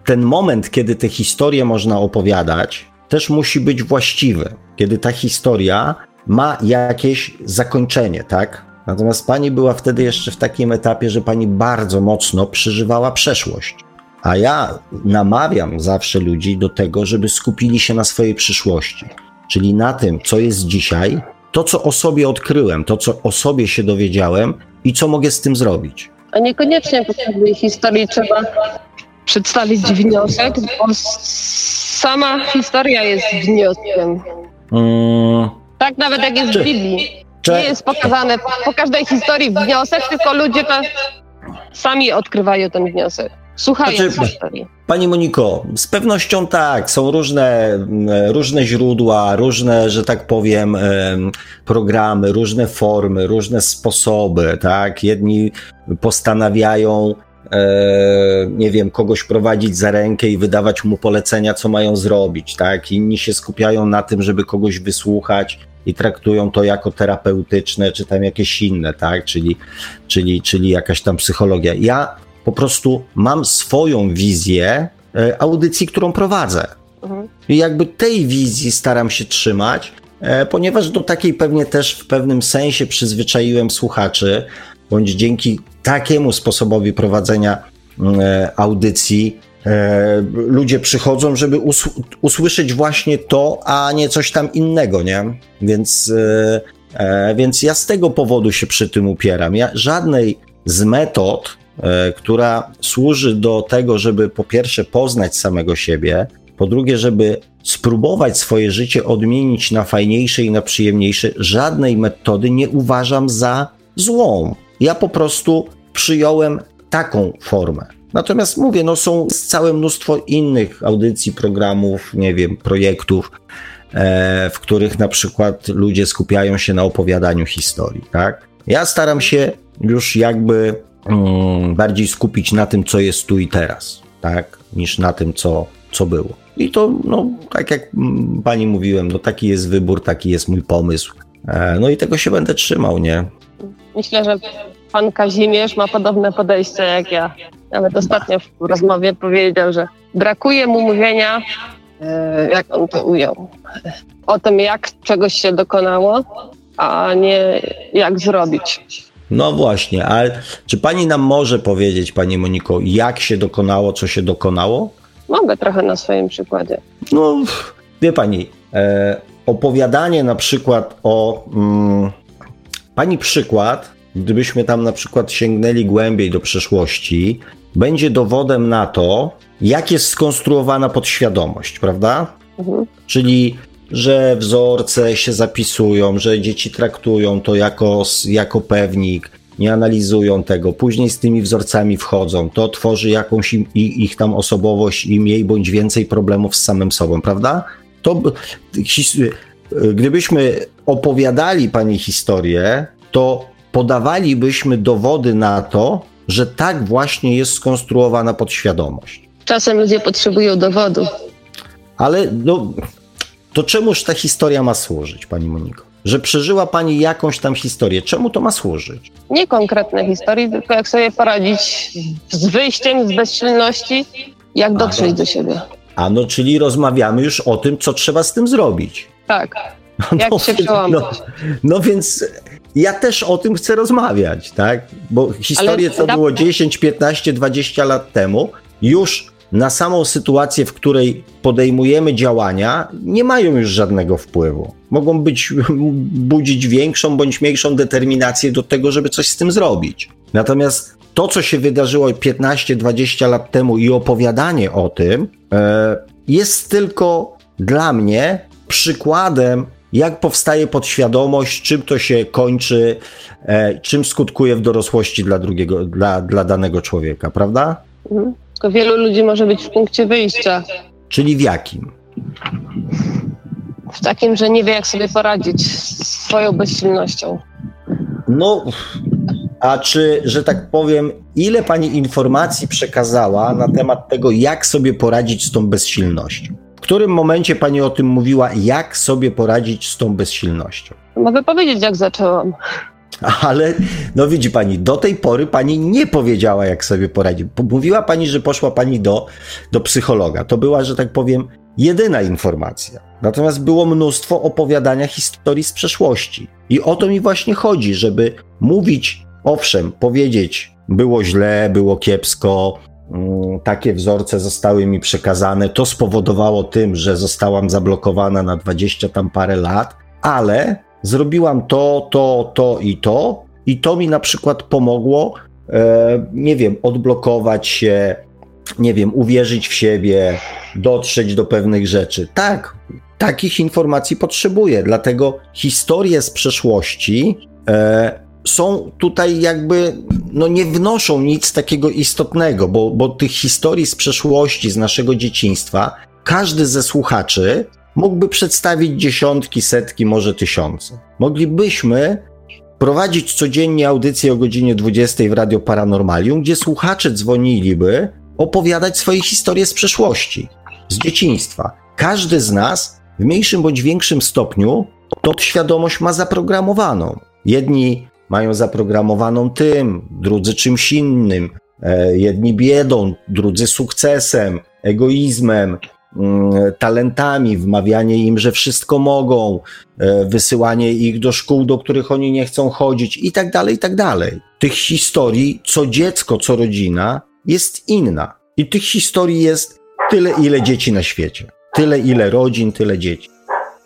ten moment, kiedy te historie można opowiadać, też musi być właściwy, kiedy ta historia ma jakieś zakończenie, tak? Natomiast pani była wtedy jeszcze w takim etapie, że pani bardzo mocno przeżywała przeszłość. A ja namawiam zawsze ludzi do tego, żeby skupili się na swojej przyszłości, czyli na tym, co jest dzisiaj, to, co o sobie odkryłem, to, co o sobie się dowiedziałem i co mogę z tym zrobić. A niekoniecznie po każdej historii trzeba przedstawić wniosek, bo sama historia jest wnioskiem. Hmm. Tak nawet jak jest w Biblii. Nie jest pokazane po każdej historii wniosek, tylko ludzie to sami odkrywają ten wniosek. Słuchając znaczy, historii. Pani Moniko, z pewnością tak, są różne, różne źródła, różne, że tak powiem, programy, różne formy, różne sposoby, tak? Jedni postanawiają nie wiem, kogoś prowadzić za rękę i wydawać mu polecenia, co mają zrobić, tak? Inni się skupiają na tym, żeby kogoś wysłuchać i traktują to jako terapeutyczne, czy tam jakieś inne, tak? Czyli, czyli, czyli jakaś tam psychologia. Ja po prostu mam swoją wizję e, audycji, którą prowadzę. Mhm. I jakby tej wizji staram się trzymać, e, ponieważ do takiej pewnie też w pewnym sensie przyzwyczaiłem słuchaczy, bądź dzięki takiemu sposobowi prowadzenia mm, e, audycji e, ludzie przychodzą, żeby usłyszeć właśnie to, a nie coś tam innego, nie? Więc, e, więc ja z tego powodu się przy tym upieram. Ja żadnej z metod, która służy do tego, żeby po pierwsze poznać samego siebie, Po drugie, żeby spróbować swoje życie odmienić na fajniejsze i na przyjemniejsze, żadnej metody nie uważam za złą. Ja po prostu przyjąłem taką formę. Natomiast mówię, no są całe mnóstwo innych audycji, programów, nie wiem, projektów, e, w których na przykład ludzie skupiają się na opowiadaniu historii, tak? Ja staram się już jakby mm, bardziej skupić na tym, co jest tu i teraz, tak? Niż na tym, co, co było. I to, no, tak jak mm, pani mówiłem, no taki jest wybór, taki jest mój pomysł. E, no i tego się będę trzymał, nie? Myślę, że pan Kazimierz ma podobne podejście jak ja. Nawet ostatnio w rozmowie powiedział, że brakuje mu mówienia, e, jak on to ujął, o tym, jak czegoś się dokonało, a nie jak zrobić. No właśnie, ale czy pani nam może powiedzieć, pani Moniko, jak się dokonało, co się dokonało? Mogę trochę na swoim przykładzie. No, wie pani, e, opowiadanie na przykład o. Mm, pani przykład, gdybyśmy tam na przykład sięgnęli głębiej do przeszłości, będzie dowodem na to, jak jest skonstruowana podświadomość, prawda? Mhm. Czyli, że wzorce się zapisują, że dzieci traktują to jako, jako pewnik, nie analizują tego, później z tymi wzorcami wchodzą, to tworzy jakąś im, ich tam osobowość i mniej bądź więcej problemów z samym sobą, prawda? To gdybyśmy opowiadali pani historię, to podawalibyśmy dowody na to, że tak właśnie jest skonstruowana podświadomość. Czasem ludzie potrzebują dowodu. Ale no, to czemuż ta historia ma służyć, pani Moniko? Że przeżyła pani jakąś tam historię. Czemu to ma służyć? Nie konkretne historie, tylko jak sobie poradzić z wyjściem z bezsilności, jak dotrzeć do siebie. A no, czyli rozmawiamy już o tym, co trzeba z tym zrobić. Tak. Jak no, się przełamać. No, no więc ja też o tym chcę rozmawiać, tak? Bo historię, co było 10, 15, 20 lat temu, już na samą sytuację, w której podejmujemy działania, nie mają już żadnego wpływu. Mogą być, budzić większą bądź mniejszą determinację do tego, żeby coś z tym zrobić. Natomiast to, co się wydarzyło 15-20 lat temu i opowiadanie o tym, e, jest tylko dla mnie przykładem jak powstaje podświadomość, czym to się kończy, e, czym skutkuje w dorosłości dla drugiego, dla, dla danego człowieka, prawda? Mhm. Tylko wielu ludzi może być w punkcie wyjścia. Czyli w jakim? W takim, że nie wie, jak sobie poradzić z swoją bezsilnością. No, a czy, że tak powiem, ile pani informacji przekazała na temat tego, jak sobie poradzić z tą bezsilnością? W którym momencie pani o tym mówiła, jak sobie poradzić z tą bezsilnością? Mogę powiedzieć, jak zaczęłam. Ale no widzi pani, do tej pory pani nie powiedziała, jak sobie poradzić. Mówiła pani, że poszła pani do, do psychologa. To była, że tak powiem, jedyna informacja. Natomiast było mnóstwo opowiadania historii z przeszłości. I o to mi właśnie chodzi, żeby mówić, owszem, powiedzieć, było źle, było kiepsko, takie wzorce zostały mi przekazane. To spowodowało tym, że zostałam zablokowana na 20 tam parę lat, ale zrobiłam to, to, to i to, i to mi na przykład pomogło, e, nie wiem, odblokować się, nie wiem, uwierzyć w siebie, dotrzeć do pewnych rzeczy. Tak, takich informacji potrzebuję, dlatego historie z przeszłości e, są tutaj jakby, no nie wnoszą nic takiego istotnego, bo, bo tych historii z przeszłości, z naszego dzieciństwa, każdy ze słuchaczy mógłby przedstawić dziesiątki, setki, może tysiące. Moglibyśmy prowadzić codziennie audycję o godzinie 20 w Radio Paranormalium, gdzie słuchacze dzwoniliby opowiadać swoje historie z przeszłości, z dzieciństwa. Każdy z nas w mniejszym bądź większym stopniu tą świadomość ma zaprogramowaną. Jedni mają zaprogramowaną tym, drudzy czymś innym, e, jedni biedą, drudzy sukcesem, egoizmem, Mm, talentami, wmawianie im, że wszystko mogą, e, wysyłanie ich do szkół, do których oni nie chcą chodzić i tak dalej, i tak dalej. Tych historii, co dziecko, co rodzina, jest inna. I tych historii jest tyle, ile dzieci na świecie. Tyle, ile rodzin, tyle dzieci.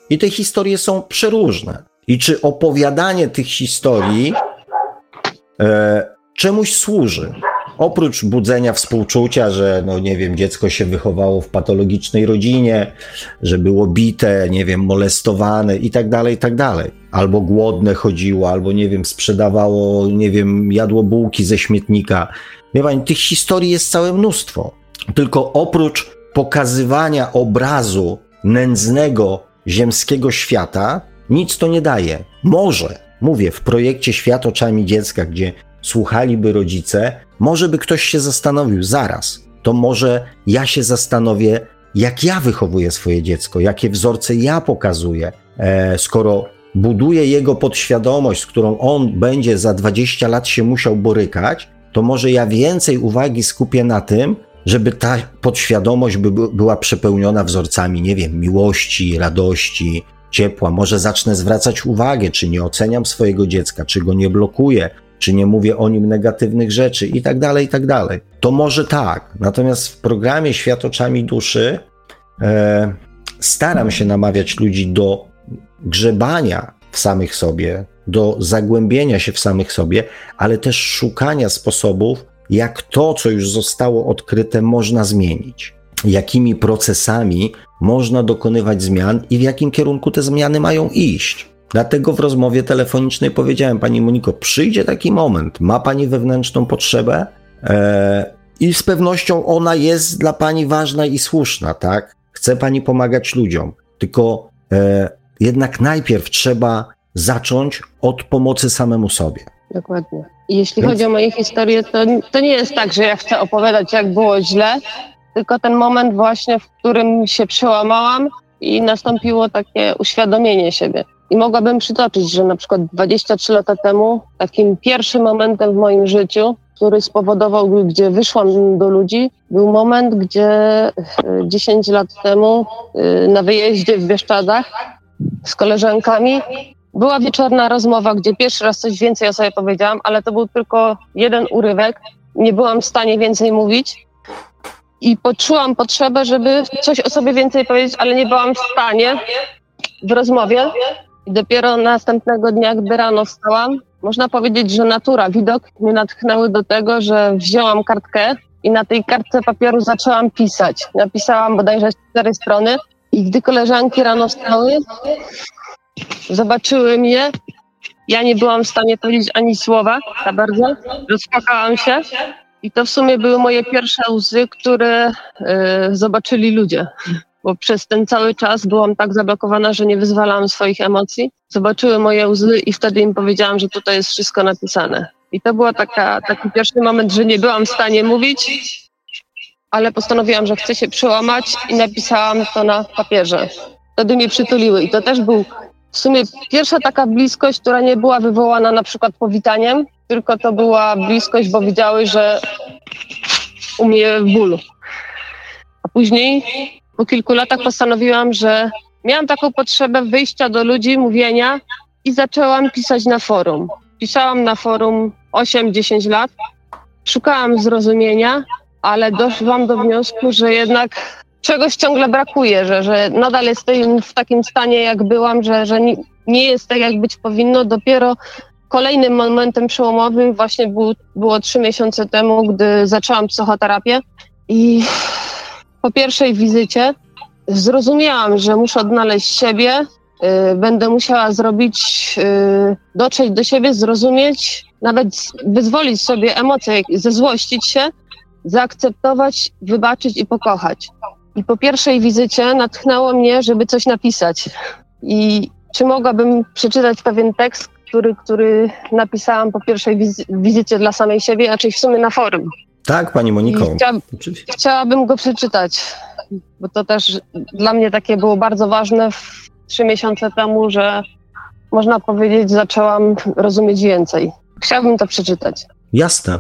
I te historie są przeróżne. I czy opowiadanie tych historii e, czemuś służy? oprócz budzenia współczucia, że no nie wiem, dziecko się wychowało w patologicznej rodzinie, że było bite, nie wiem, molestowane i tak dalej, i tak dalej. Albo głodne chodziło, albo nie wiem, sprzedawało, nie wiem, jadło bułki ze śmietnika. Wie pani, tych historii jest całe mnóstwo. Tylko oprócz pokazywania obrazu nędznego ziemskiego świata, nic to nie daje. Może, mówię, w projekcie Świat oczami dziecka, gdzie słuchaliby rodzice, może by ktoś się zastanowił, zaraz, to może ja się zastanowię, jak ja wychowuję swoje dziecko, jakie wzorce ja pokazuję, e, skoro buduję jego podświadomość, z którą on będzie za 20 lat się musiał borykać, to może ja więcej uwagi skupię na tym, żeby ta podświadomość by, była przepełniona wzorcami, nie wiem, miłości, radości, ciepła. Może zacznę zwracać uwagę, czy nie oceniam swojego dziecka, czy go nie blokuję, czy nie mówię o nim negatywnych rzeczy i tak dalej, i tak dalej. To może tak. Natomiast w programie Świat oczami duszy e, staram się namawiać ludzi do grzebania w samych sobie, do zagłębienia się w samych sobie, ale też szukania sposobów, jak to, co już zostało odkryte, można zmienić. Jakimi procesami można dokonywać zmian i w jakim kierunku te zmiany mają iść. Dlatego w rozmowie telefonicznej powiedziałem Pani Moniko, przyjdzie taki moment, ma Pani wewnętrzną potrzebę e, i z pewnością ona jest dla Pani ważna i słuszna, tak? Chce Pani pomagać ludziom, tylko e, jednak najpierw trzeba zacząć od pomocy samemu sobie. Dokładnie. Jeśli Więc... chodzi o moje historie, to, to nie jest tak, że ja chcę opowiadać, jak było źle, tylko ten moment właśnie, w którym się przełamałam i nastąpiło takie uświadomienie siebie. I mogłabym przytoczyć, że na przykład 23 lata temu takim pierwszym momentem w moim życiu, który spowodował, gdzie wyszłam do ludzi, był moment, gdzie 10 e, lat temu e, na wyjeździe w Bieszczadach z koleżankami była wieczorna rozmowa, gdzie pierwszy raz coś więcej o sobie powiedziałam, ale to był tylko jeden urywek. Nie byłam w stanie więcej mówić i poczułam potrzebę, żeby coś o sobie więcej powiedzieć, ale nie byłam w stanie w rozmowie. I dopiero następnego dnia, gdy rano wstałam, można powiedzieć, że natura, widok mnie natchnęły do tego, że wzięłam kartkę i na tej kartce papieru zaczęłam pisać. Napisałam bodajże cztery strony i gdy koleżanki rano wstały, zobaczyły mnie, ja nie byłam w stanie powiedzieć ani słowa za bardzo, rozpłakałam się i to w sumie były moje pierwsze łzy, które y, zobaczyli ludzie bo przez ten cały czas byłam tak zablokowana, że nie wyzwalałam swoich emocji. Zobaczyły moje łzy i wtedy im powiedziałam, że tutaj jest wszystko napisane. I to był taki pierwszy moment, że nie byłam w stanie mówić, ale postanowiłam, że chcę się przełamać i napisałam to na papierze. Wtedy mnie przytuliły i to też był w sumie pierwsza taka bliskość, która nie była wywołana na przykład powitaniem, tylko to była bliskość, bo widziały, że u mnie ból. A później po kilku latach postanowiłam, że miałam taką potrzebę wyjścia do ludzi, mówienia i zaczęłam pisać na forum. Pisałam na forum 8-10 lat, szukałam zrozumienia, ale doszłam do wniosku, że jednak czegoś ciągle brakuje, że, że nadal jestem w takim stanie, jak byłam, że, że nie jest tak, jak być powinno. Dopiero kolejnym momentem przełomowym właśnie był, było trzy miesiące temu, gdy zaczęłam psychoterapię i po pierwszej wizycie zrozumiałam, że muszę odnaleźć siebie, y, będę musiała zrobić, y, dotrzeć do siebie, zrozumieć, nawet wyzwolić sobie emocje, zezłościć się, zaakceptować, wybaczyć i pokochać. I po pierwszej wizycie natchnęło mnie, żeby coś napisać. I czy mogłabym przeczytać pewien tekst, który, który napisałam po pierwszej wizycie dla samej siebie, a czyli w sumie na forum. Tak, pani Moniko. Chcia, chciałabym go przeczytać, bo to też dla mnie takie było bardzo ważne trzy miesiące temu, że można powiedzieć, zaczęłam rozumieć więcej. Chciałabym to przeczytać. Jasne.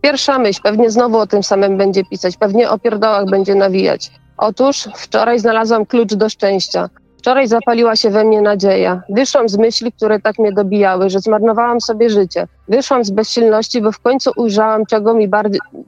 Pierwsza myśl, pewnie znowu o tym samym będzie pisać, pewnie o pierdołach będzie nawijać. Otóż wczoraj znalazłam klucz do szczęścia. Wczoraj zapaliła się we mnie nadzieja. Wyszłam z myśli, które tak mnie dobijały, że zmarnowałam sobie życie. Wyszłam z bezsilności, bo w końcu ujrzałam, czego mi,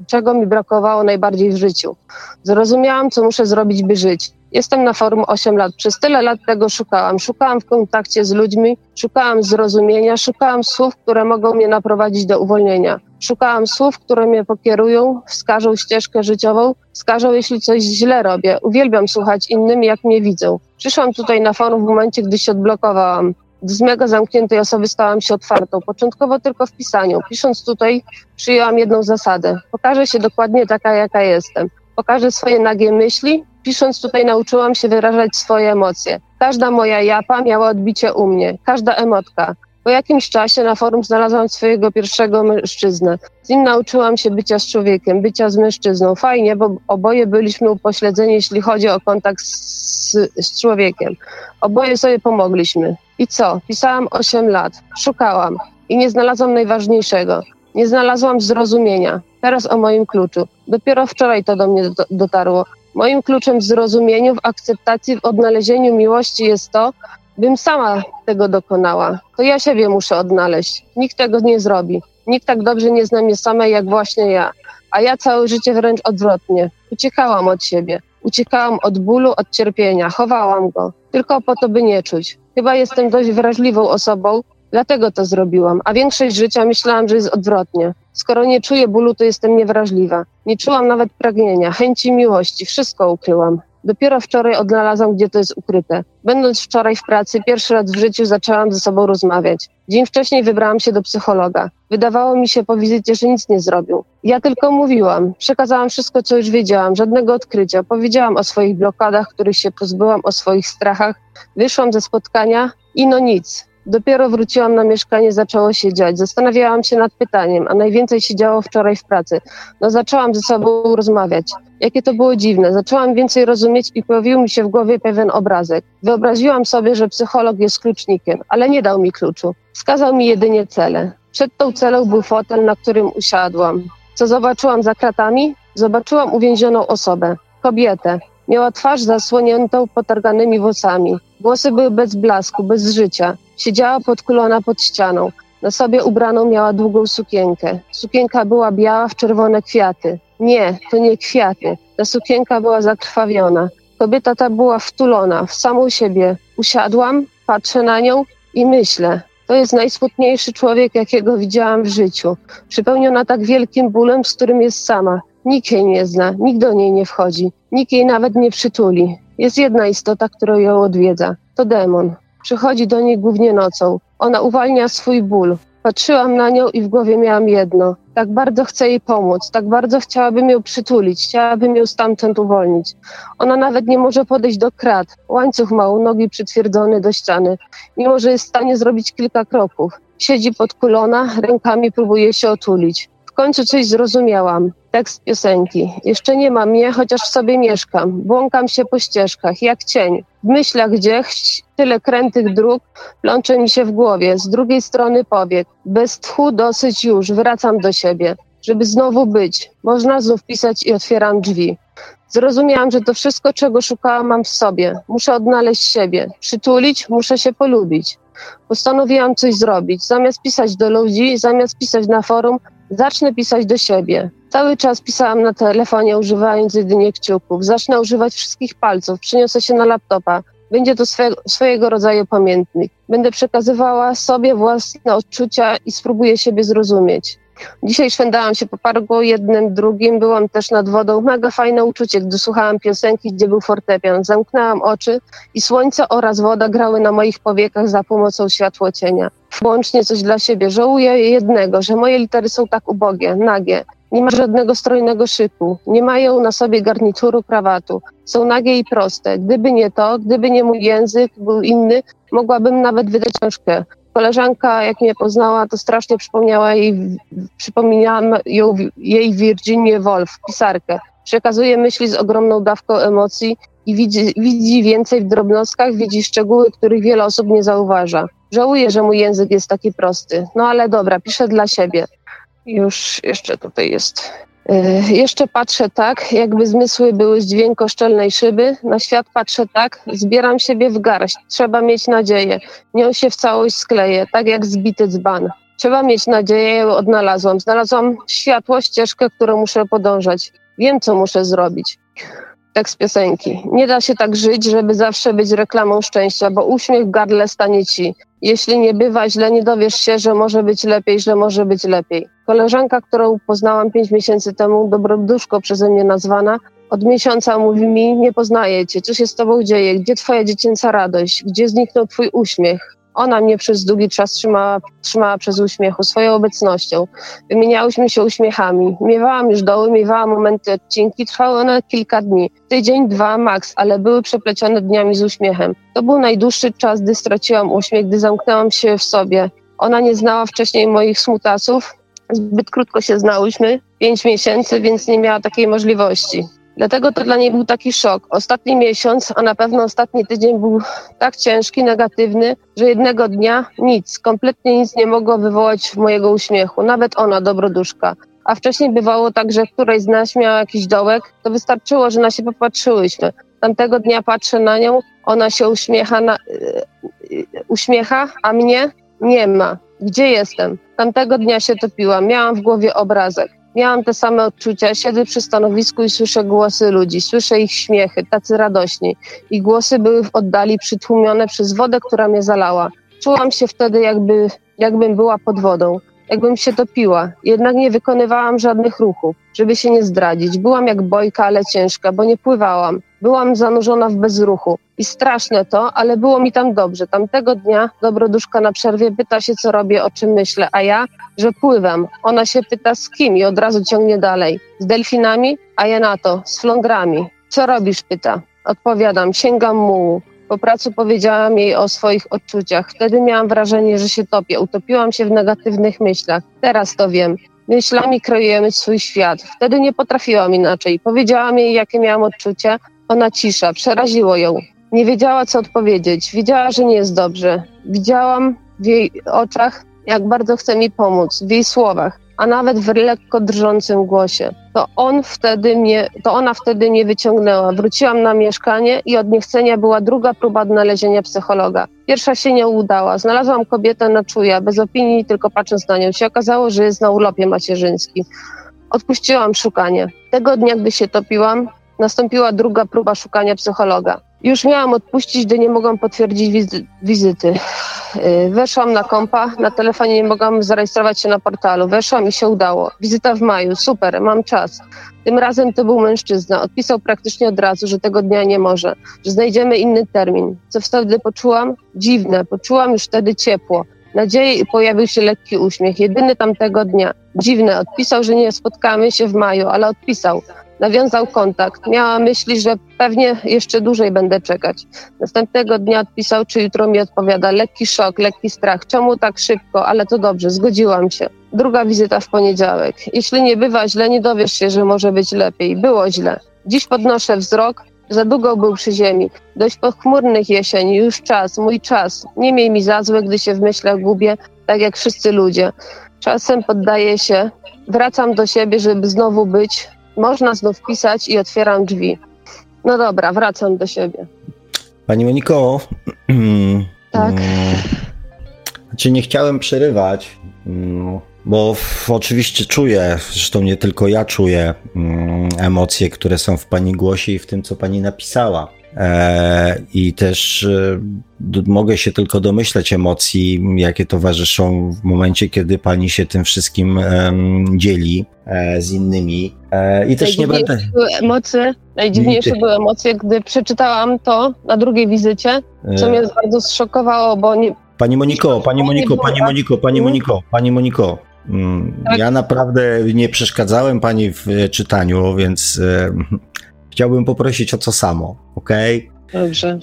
czego mi brakowało najbardziej w życiu. Zrozumiałam, co muszę zrobić, by żyć. Jestem na forum 8 lat. Przez tyle lat tego szukałam. Szukałam w kontakcie z ludźmi, szukałam zrozumienia, szukałam słów, które mogą mnie naprowadzić do uwolnienia. Szukałam słów, które mnie pokierują, wskażą ścieżkę życiową, wskażą, jeśli coś źle robię. Uwielbiam słuchać innym, jak mnie widzą. Przyszłam tutaj na forum w momencie, gdy się odblokowałam. Z mega zamkniętej osoby stałam się otwartą, początkowo tylko w pisaniu. Pisząc tutaj, przyjęłam jedną zasadę. Pokażę się dokładnie taka, jaka jestem. Pokażę swoje nagie myśli. Pisząc tutaj, nauczyłam się wyrażać swoje emocje. Każda moja japa miała odbicie u mnie, każda emotka. Po jakimś czasie na forum znalazłam swojego pierwszego mężczyznę. Z nim nauczyłam się bycia z człowiekiem, bycia z mężczyzną. Fajnie, bo oboje byliśmy upośledzeni, jeśli chodzi o kontakt z, z człowiekiem. Oboje sobie pomogliśmy. I co? Pisałam 8 lat, szukałam i nie znalazłam najważniejszego. Nie znalazłam zrozumienia. Teraz o moim kluczu. Dopiero wczoraj to do mnie dotarło. Moim kluczem w zrozumieniu, w akceptacji, w odnalezieniu miłości jest to, bym sama tego dokonała. To ja siebie muszę odnaleźć. Nikt tego nie zrobi. Nikt tak dobrze nie zna mnie samej jak właśnie ja. A ja całe życie wręcz odwrotnie. Uciekałam od siebie. Uciekałam od bólu, od cierpienia. Chowałam go. Tylko po to, by nie czuć. Chyba jestem dość wrażliwą osobą, dlatego to zrobiłam. A większość życia myślałam, że jest odwrotnie. Skoro nie czuję bólu, to jestem niewrażliwa. Nie czułam nawet pragnienia, chęci miłości. Wszystko ukryłam. Dopiero wczoraj odnalazłam, gdzie to jest ukryte. Będąc wczoraj w pracy, pierwszy raz w życiu zaczęłam ze sobą rozmawiać. Dzień wcześniej wybrałam się do psychologa. Wydawało mi się po wizycie, że nic nie zrobił. Ja tylko mówiłam, przekazałam wszystko, co już wiedziałam, żadnego odkrycia. Powiedziałam o swoich blokadach, których się pozbyłam, o swoich strachach. Wyszłam ze spotkania i no nic. Dopiero wróciłam na mieszkanie, zaczęło się dziać. Zastanawiałam się nad pytaniem, a najwięcej się działo wczoraj w pracy. No zaczęłam ze sobą rozmawiać. Jakie to było dziwne. Zaczęłam więcej rozumieć i pojawił mi się w głowie pewien obrazek. Wyobraziłam sobie, że psycholog jest klucznikiem, ale nie dał mi kluczu. Wskazał mi jedynie cele. Przed tą celą był fotel, na którym usiadłam. Co zobaczyłam za kratami? Zobaczyłam uwięzioną osobę. Kobietę. Miała twarz zasłoniętą potarganymi włosami. Włosy były bez blasku, bez życia. Siedziała podkulona pod ścianą. Na sobie ubraną miała długą sukienkę. Sukienka była biała w czerwone kwiaty. Nie, to nie kwiaty. Ta sukienka była zakrwawiona. Kobieta ta była wtulona w samą siebie. Usiadłam, patrzę na nią i myślę. To jest najsmutniejszy człowiek, jakiego widziałam w życiu. Przypełniona tak wielkim bólem, z którym jest sama. Nikt jej nie zna, nikt do niej nie wchodzi, nikt jej nawet nie przytuli. Jest jedna istota, która ją odwiedza. To demon. Przychodzi do niej głównie nocą. Ona uwalnia swój ból. Patrzyłam na nią i w głowie miałam jedno. Tak bardzo chcę jej pomóc, tak bardzo chciałabym ją przytulić, chciałabym ją stamtąd uwolnić. Ona nawet nie może podejść do krat. Łańcuch ma u nogi przytwierdzony do ściany, mimo że jest w stanie zrobić kilka kroków. Siedzi podkulona, rękami próbuje się otulić. W końcu coś zrozumiałam. Tekst piosenki. Jeszcze nie ma mnie, chociaż w sobie mieszkam. Błąkam się po ścieżkach, jak cień. W myślach gdzieś tyle krętych dróg plącze mi się w głowie. Z drugiej strony powiek. Bez tchu dosyć już, wracam do siebie. Żeby znowu być. Można znów pisać i otwieram drzwi. Zrozumiałam, że to wszystko, czego szukałam, mam w sobie. Muszę odnaleźć siebie. Przytulić, muszę się polubić. Postanowiłam coś zrobić. Zamiast pisać do ludzi, zamiast pisać na forum, zacznę pisać do siebie. Cały czas pisałam na telefonie, używając jedynie kciuków. Zacznę używać wszystkich palców, przyniosę się na laptopa. Będzie to swe, swojego rodzaju pamiętnik. Będę przekazywała sobie własne odczucia i spróbuję siebie zrozumieć. Dzisiaj szwendałam się po parku jednym, drugim, byłam też nad wodą. Mega fajne uczucie, gdy słuchałam piosenki, gdzie był fortepian. Zamknęłam oczy i słońce oraz woda grały na moich powiekach za pomocą światłocienia. Włącznie coś dla siebie. Żałuję jednego, że moje litery są tak ubogie, nagie. Nie ma żadnego strojnego szyku, nie mają na sobie garnituru, krawatu. Są nagie i proste. Gdyby nie to, gdyby nie mój język był inny, mogłabym nawet wydać książkę. Koleżanka, jak mnie poznała, to strasznie przypomniała jej, przypominałam ją, jej Virginię Woolf, pisarkę. Przekazuje myśli z ogromną dawką emocji i widzi, widzi więcej w drobnostkach, widzi szczegóły, których wiele osób nie zauważa. Żałuję, że mój język jest taki prosty. No ale dobra, piszę dla siebie. Już jeszcze tutaj jest. Yy, jeszcze patrzę tak, jakby zmysły były z dźwiękoszczelnej szyby. Na świat patrzę tak, zbieram siebie w garść. Trzeba mieć nadzieję. Nią się w całość skleję, tak jak zbity dzban. Trzeba mieć nadzieję, odnalazłam. Znalazłam światło, ścieżkę, którą muszę podążać. Wiem, co muszę zrobić. tekst piosenki. Nie da się tak żyć, żeby zawsze być reklamą szczęścia, bo uśmiech w gardle stanie ci. Jeśli nie bywa źle, nie dowiesz się, że może być lepiej, że może być lepiej. Koleżanka, którą poznałam pięć miesięcy temu, dobroduszko przeze mnie nazwana, od miesiąca mówi mi, nie poznaję cię, co się z tobą dzieje, gdzie twoja dziecięca radość, gdzie zniknął twój uśmiech. Ona mnie przez długi czas trzymała, trzymała przez uśmiechu, swoją obecnością. Wymieniałyśmy się uśmiechami. Miewałam już doły, miewałam momenty odcinki, trwały one kilka dni. Tydzień, dwa, maks, ale były przeplecione dniami z uśmiechem. To był najdłuższy czas, gdy straciłam uśmiech, gdy zamknęłam się w sobie. Ona nie znała wcześniej moich smutasów, zbyt krótko się znałyśmy, pięć miesięcy, więc nie miała takiej możliwości. Dlatego to dla niej był taki szok. Ostatni miesiąc, a na pewno ostatni tydzień był tak ciężki, negatywny, że jednego dnia nic, kompletnie nic nie mogło wywołać mojego uśmiechu, nawet ona, dobroduszka. A wcześniej bywało tak, że któraś z nas miała jakiś dołek, to wystarczyło, że na się popatrzyłyśmy. Tamtego dnia patrzę na nią, ona się uśmiecha, na, yy, uśmiecha, a mnie nie ma. Gdzie jestem? Tamtego dnia się topiłam, miałam w głowie obrazek. Miałam te same odczucia. Siedzę przy stanowisku i słyszę głosy ludzi, słyszę ich śmiechy, tacy radośni. Ich głosy były w oddali przytłumione przez wodę, która mnie zalała. Czułam się wtedy, jakby, jakbym była pod wodą, jakbym się topiła. Jednak nie wykonywałam żadnych ruchów, żeby się nie zdradzić. Byłam jak bojka, ale ciężka, bo nie pływałam. Byłam zanurzona w bezruchu. I straszne to, ale było mi tam dobrze. Tamtego dnia dobroduszka na przerwie pyta się, co robię, o czym myślę, a ja, że pływam. Ona się pyta z kim i od razu ciągnie dalej. Z delfinami? A ja na to, z flądrami. Co robisz? pyta. Odpowiadam, sięgam mułu. Po pracy powiedziałam jej o swoich odczuciach. Wtedy miałam wrażenie, że się topię. Utopiłam się w negatywnych myślach. Teraz to wiem. Myślami kreujemy swój świat. Wtedy nie potrafiłam inaczej. Powiedziałam jej, jakie miałam odczucia. Ona cisza. Przeraziło ją. Nie wiedziała, co odpowiedzieć. Wiedziała, że nie jest dobrze. Widziałam w jej oczach, jak bardzo chce mi pomóc, w jej słowach, a nawet w lekko drżącym głosie. To on wtedy mnie, to ona wtedy mnie wyciągnęła. Wróciłam na mieszkanie i od niechcenia była druga próba odnalezienia psychologa. Pierwsza się nie udała. Znalazłam kobietę na czuja, bez opinii, tylko patrząc na nią. Się okazało, że jest na urlopie macierzyńskim. Odpuściłam szukanie. Tego dnia, gdy się topiłam, nastąpiła druga próba szukania psychologa. Już miałam odpuścić, gdy nie mogłam potwierdzić wizy wizyty. Y, weszłam na kompa, na telefonie nie mogłam zarejestrować się na portalu. Weszłam i się udało. Wizyta w maju, super, mam czas. Tym razem to był mężczyzna. Odpisał praktycznie od razu, że tego dnia nie może, że znajdziemy inny termin. Co wtedy poczułam? Dziwne, poczułam już wtedy ciepło. Nadzieję i pojawił się lekki uśmiech, jedyny tamtego dnia. Dziwne, odpisał, że nie spotkamy się w maju, ale odpisał nawiązał kontakt. Miała myśli, że pewnie jeszcze dłużej będę czekać. Następnego dnia odpisał, czy jutro mi odpowiada. Lekki szok, lekki strach. Czemu tak szybko? Ale to dobrze, zgodziłam się. Druga wizyta w poniedziałek. Jeśli nie bywa źle, nie dowiesz się, że może być lepiej. Było źle. Dziś podnoszę wzrok. Za długo był przy ziemi. Dość pochmurnych jesieni, już czas, mój czas. Nie miej mi za złe, gdy się w myślach gubię, tak jak wszyscy ludzie. Czasem poddaję się, wracam do siebie, żeby znowu być, można znów pisać i otwieram drzwi. No dobra, wracam do siebie. Pani Moniko. Tak. Znaczy nie chciałem przerywać, mm, bo oczywiście czuję, zresztą nie tylko ja czuję mm, emocje, które są w Pani głosie i w tym, co Pani napisała. E, I też e, mogę się tylko domyśleć emocji, jakie towarzyszą w momencie, kiedy pani się tym wszystkim dzieli e, z innymi. I też nie będę. Były emocje, najdziwniejsze były emocje, gdy przeczytałam to na drugiej wizycie, co mnie bardzo zszokowało, bo nie. Pani Moniko, pani Moniko, pani Moniko, pani Moniko, pani Moniko. Mm, tak. Ja naprawdę nie przeszkadzałem pani w czytaniu, więc chciałbym poprosić o co samo, ok? Dobrze.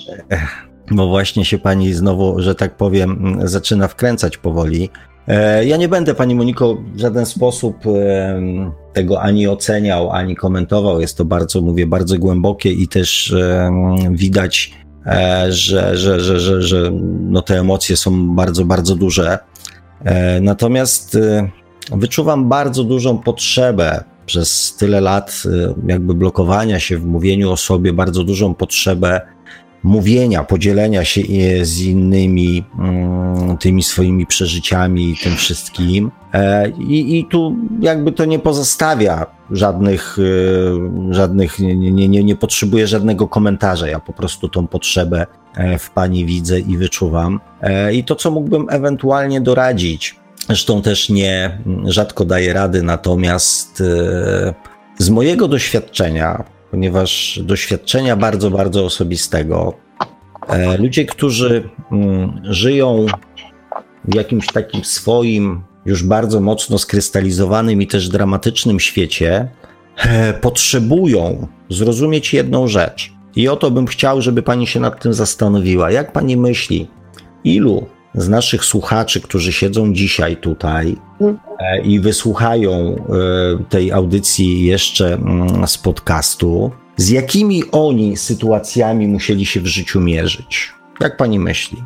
Bo właśnie się pani znowu, że tak powiem, zaczyna wkręcać powoli. E, ja nie będę pani Moniko w żaden sposób tego ani oceniał, ani komentował. Jest to bardzo, mówię, bardzo głębokie i też widać, e, że, że, że, że, że no te emocje są bardzo, bardzo duże. E, natomiast wyczuwam bardzo dużą potrzebę przez tyle lat y, jakby blokowania się w mówieniu o sobie, bardzo dużą potrzebę mówienia, podzielenia się z innymi mm, tymi swoimi przeżyciami i tym wszystkim. E, I, I tu jakby to nie pozostawia żadnych, e, żadnych nie, nie, nie, nie potrzebuję żadnego komentarza. Ja po prostu tą potrzebę e, w pani widzę i wyczuwam. I to, co mógłbym ewentualnie doradzić, zresztą też nie rzadko daję rady, natomiast z mojego doświadczenia, ponieważ doświadczenia bardzo, bardzo osobistego, e, ludzie, którzy mm, żyją w jakimś takim swoim, już bardzo mocno skrystalizowanym i też dramatycznym świecie, e, potrzebują zrozumieć jedną rzecz. I o to bym chciał, żeby pani się nad tym zastanowiła. Jak pani myśli, ilu z naszych słuchaczy, którzy siedzą dzisiaj tutaj e, i wysłuchają e, tej audycji jeszcze mm, z podcastu, z jakimi oni sytuacjami musieli się w życiu mierzyć? Jak pani myśli?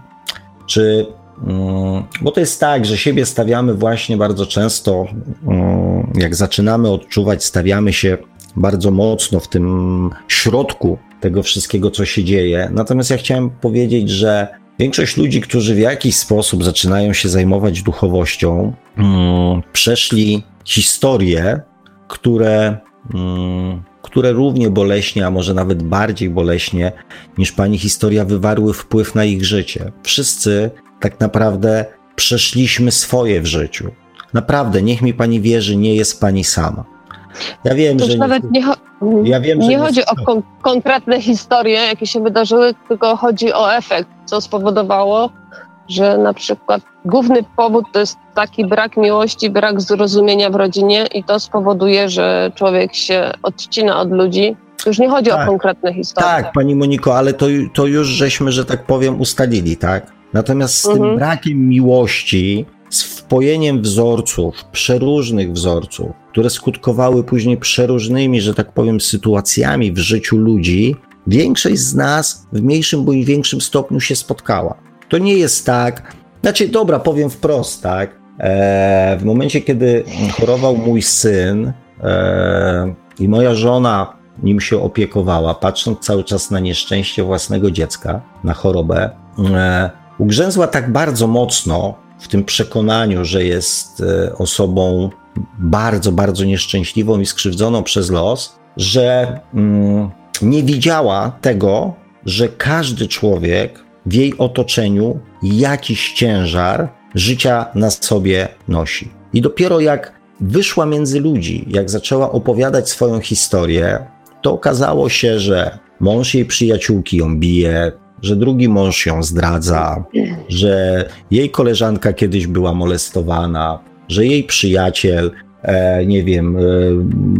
Czy, mm, bo to jest tak, że siebie stawiamy właśnie bardzo często, mm, jak zaczynamy odczuwać, stawiamy się bardzo mocno w tym środku tego wszystkiego, co się dzieje. Natomiast ja chciałem powiedzieć, że Większość ludzi, którzy w jakiś sposób zaczynają się zajmować duchowością, mm, przeszli historie, które, mm, które równie boleśnie, a może nawet bardziej boleśnie niż pani historia, wywarły wpływ na ich życie. Wszyscy tak naprawdę przeszliśmy swoje w życiu. Naprawdę, niech mi pani wierzy, nie jest pani sama. Ja wiem, to że. Nawet nie, ja wiem, nie, chodzi o kon konkretne historie, jakie się wydarzyły, tylko chodzi o efekt, co spowodowało, że na przykład główny powód to jest taki brak miłości, brak zrozumienia w rodzinie i to spowoduje, że człowiek się odcina od ludzi. Już nie chodzi tak, o konkretne historie. Tak, pani Moniko, ale to, to już żeśmy, że tak powiem, ustalili, tak? Natomiast z mhm. tym brakiem miłości z wpojeniem wzorców, przeróżnych wzorców, które skutkowały później przeróżnymi, że tak powiem, sytuacjami w życiu ludzi, większość z nas w mniejszym bądź większym stopniu się spotkała. To nie jest tak, znaczy, dobra, powiem wprost, tak. E, w momencie, kiedy chorował mój syn e, i moja żona nim się opiekowała, patrząc cały czas na nieszczęście własnego dziecka, na chorobę, e, ugrzęzła tak bardzo mocno, w tym przekonaniu, że jest e, osobą bardzo, bardzo nieszczęśliwą i skrzywdzoną przez los, że mm, nie widziała tego, że każdy człowiek w jej otoczeniu jakiś ciężar życia na sobie nosi. I dopiero jak wyszła między ludzi, jak zaczęła opowiadać swoją historię, to okazało się, że mąż jej przyjaciółki ją bije, że drugi mąż ją zdradza, że jej koleżanka kiedyś była molestowana, że jej przyjaciel, e, nie wiem, e,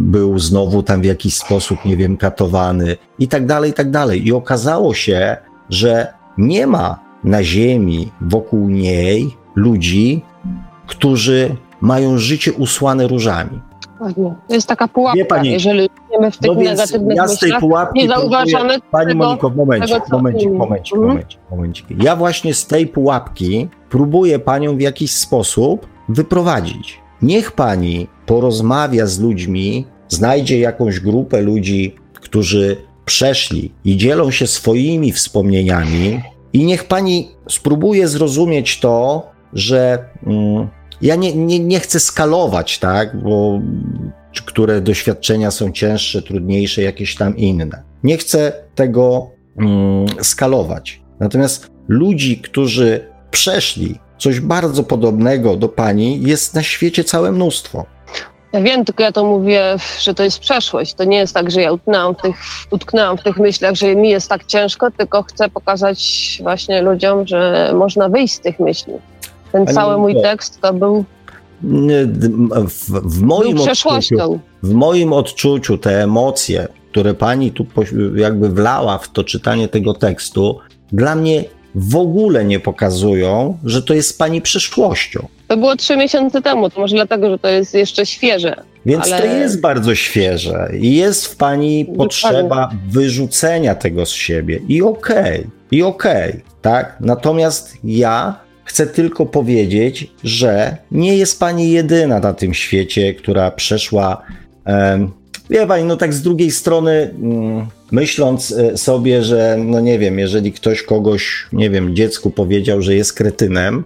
był znowu tam w jakiś sposób, nie wiem, katowany i tak dalej, i tak dalej. I okazało się, że nie ma na ziemi wokół niej ludzi, którzy mają życie usłane różami. To jest taka pułapka, pani, jeżeli idziemy w tych no negatywnych ja z tej pułapki zauważamy Pani Moniko, w momencie, tego, momencik, momencik, mhm. momencik, momencik. Ja właśnie z tej pułapki próbuję Panią w jakiś sposób wyprowadzić. Niech Pani porozmawia z ludźmi, znajdzie jakąś grupę ludzi, którzy przeszli i dzielą się swoimi wspomnieniami i niech Pani spróbuje zrozumieć to, że... Mm, ja nie, nie, nie chcę skalować, tak, bo które doświadczenia są cięższe, trudniejsze, jakieś tam inne. Nie chcę tego mm, skalować. Natomiast ludzi, którzy przeszli coś bardzo podobnego do pani, jest na świecie całe mnóstwo. Ja wiem, tylko ja to mówię, że to jest przeszłość. To nie jest tak, że ja utknęłam w tych, utknęłam w tych myślach, że mi jest tak ciężko, tylko chcę pokazać właśnie ludziom, że można wyjść z tych myśli. Ten cały mój tekst to był w, w moim odczuciu, w moim odczuciu te emocje, które pani tu jakby wlała w to czytanie tego tekstu, dla mnie w ogóle nie pokazują, że to jest pani przyszłością. To było trzy miesiące temu, to może dlatego, że to jest jeszcze świeże. Więc ale... to jest bardzo świeże i jest w pani potrzeba wyrzucenia tego z siebie i okej, okay, i okej, okay, tak? Natomiast ja Chcę tylko powiedzieć, że nie jest pani jedyna na tym świecie, która przeszła wie pani, no tak z drugiej strony, mm, myśląc e, sobie, że no nie wiem, jeżeli ktoś kogoś, nie wiem, dziecku powiedział, że jest kretynem,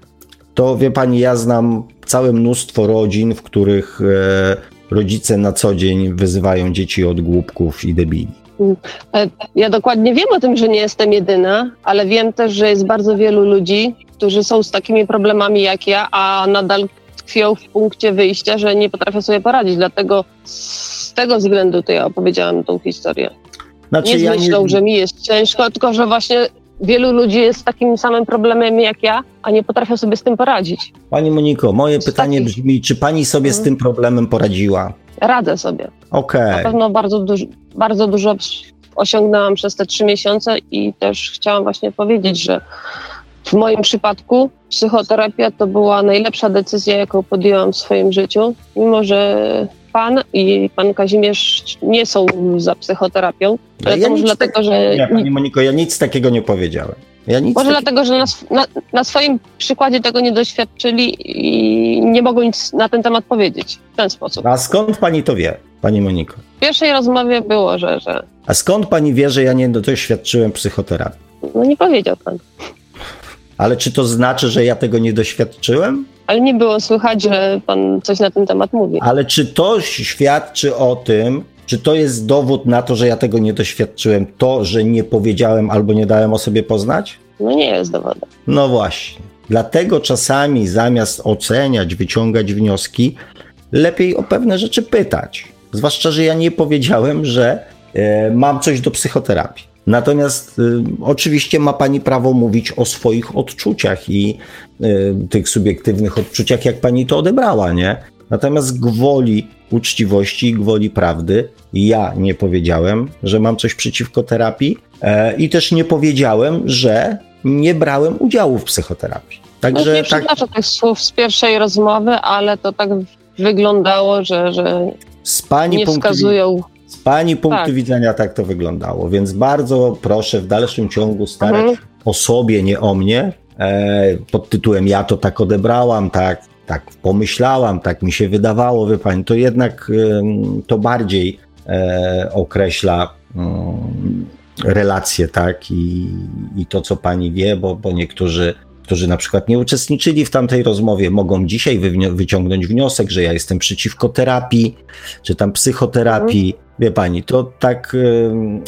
to wie pani, ja znam całe mnóstwo rodzin, w których e, rodzice na co dzień wyzywają dzieci od głupków i debili. E, ja dokładnie wiem o tym, że nie jestem jedyna, ale wiem też, że jest bardzo wielu ludzi, którzy są z takimi problemami jak ja, a nadal tkwią w punkcie wyjścia, że nie potrafią sobie poradzić. Dlatego z tego względu to ja opowiedziałam tą historię. Znaczy, nie z myślą, nie... że mi jest ciężko, tylko że właśnie wielu ludzi jest z takim samym problemem jak ja, a nie potrafią sobie z tym poradzić. Pani Moniko, moje z pytanie takich... brzmi, czy pani sobie z tym problemem poradziła? Radzę sobie. Okay. Na pewno bardzo, duż, bardzo dużo osiągnęłam przez te trzy miesiące i też chciałam właśnie powiedzieć, że w moim przypadku psychoterapia to była najlepsza decyzja, jaką podjęłam w swoim życiu, mimo że pan i pan Kazimierz nie są za psychoterapią, ale ja to może dlatego, tak, że... Nie, pani Moniko, ja nic takiego nie powiedziałem. Ja może taki... dlatego, że na, na, na, swoim przykładzie tego nie doświadczyli i nie mogą nic na ten temat powiedzieć w ten sposób. A skąd pani to wie, pani Moniko? W pierwszej rozmowie było, że... że... A skąd pani wie, że ja nie doświadczyłem psychoterapii? No nie powiedział pan. Ale czy to znaczy, że ja tego nie doświadczyłem? Ale nie było słychać, że pan coś na ten temat mówi. Ale czy to świadczy o tym, czy to jest dowód na to, że ja tego nie doświadczyłem, to, że nie powiedziałem albo nie dałem o sobie poznać? No nie jest dowodem. No właśnie. Dlatego czasami zamiast oceniać, wyciągać wnioski, lepiej o pewne rzeczy pytać. Zwłaszcza, że ja nie powiedziałem, że e, mam coś do psychoterapii. Natomiast y, oczywiście ma pani prawo mówić o swoich odczuciach i y, tych subiektywnych odczuciach, jak pani to odebrała, nie? Natomiast gwoli uczciwości i gwoli prawdy ja nie powiedziałem, że mam coś przeciwko terapii e, i też nie powiedziałem, że nie brałem udziału w psychoterapii. Także no, nie tak... tych słów z pierwszej rozmowy, ale to tak wyglądało, że, że z pani nie wskazują z Pani punktu tak. widzenia tak to wyglądało, więc bardzo proszę w dalszym ciągu starać mhm. o sobie, nie o mnie. E, pod tytułem ja to tak odebrałam, tak, tak pomyślałam, tak mi się wydawało, wie Pani, to jednak e, to bardziej e, określa mm, relacje, tak, i, i to, co Pani wie, bo, bo niektórzy którzy na przykład nie uczestniczyli w tamtej rozmowie, mogą dzisiaj wyciągnąć wniosek, że ja jestem przeciwko terapii, czy tam psychoterapii. Mhm. Wie pani, to tak,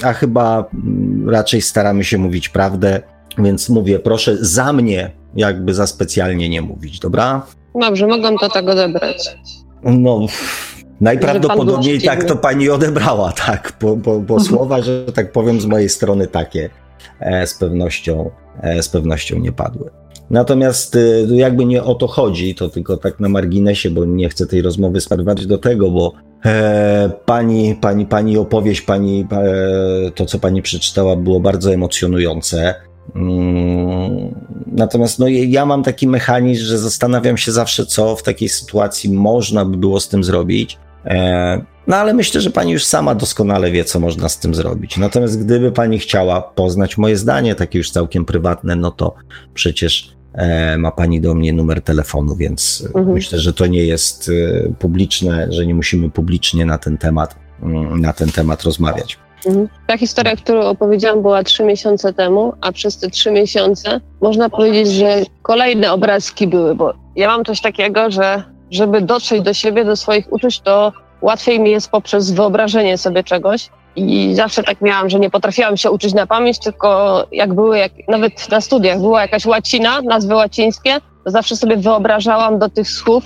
a chyba mm, raczej staramy się mówić prawdę, więc mówię, proszę za mnie, jakby za specjalnie nie mówić, dobra? Dobrze, mogą to tak odebrać. No, najprawdopodobniej tak to pani odebrała, tak, bo, bo, bo słowa, że tak powiem, z mojej strony takie e, z pewnością, e, z pewnością nie padły. Natomiast y, jakby nie o to chodzi, to tylko tak na marginesie, bo nie chcę tej rozmowy sprowadzić do tego, bo e, pani, pani, pani opowieść, pani, e, to co pani przeczytała było bardzo emocjonujące. Mm, natomiast no, ja mam taki mechanizm, że zastanawiam się zawsze, co w takiej sytuacji można by było z tym zrobić. E, no ale myślę, że pani już sama doskonale wie, co można z tym zrobić. Natomiast gdyby pani chciała poznać moje zdanie, takie już całkiem prywatne, no to przecież ma pani do mnie numer telefonu, więc mhm. myślę, że to nie jest e, publiczne, że nie musimy publicznie na ten temat, mm, na ten temat rozmawiać. Mhm. Ta historia, którą opowiedziałam, była trzy miesiące temu, a przez te trzy miesiące można powiedzieć, że kolejne obrazki były, bo ja mam coś takiego, że żeby dotrzeć do siebie, do swoich uczuć, to łatwiej mi jest poprzez wyobrażenie sobie czegoś. I zawsze tak miałam, że nie potrafiłam się uczyć na pamięć, tylko jak były, jak, nawet na studiach była jakaś łacina, nazwy łacińskie, to zawsze sobie wyobrażałam do tych słów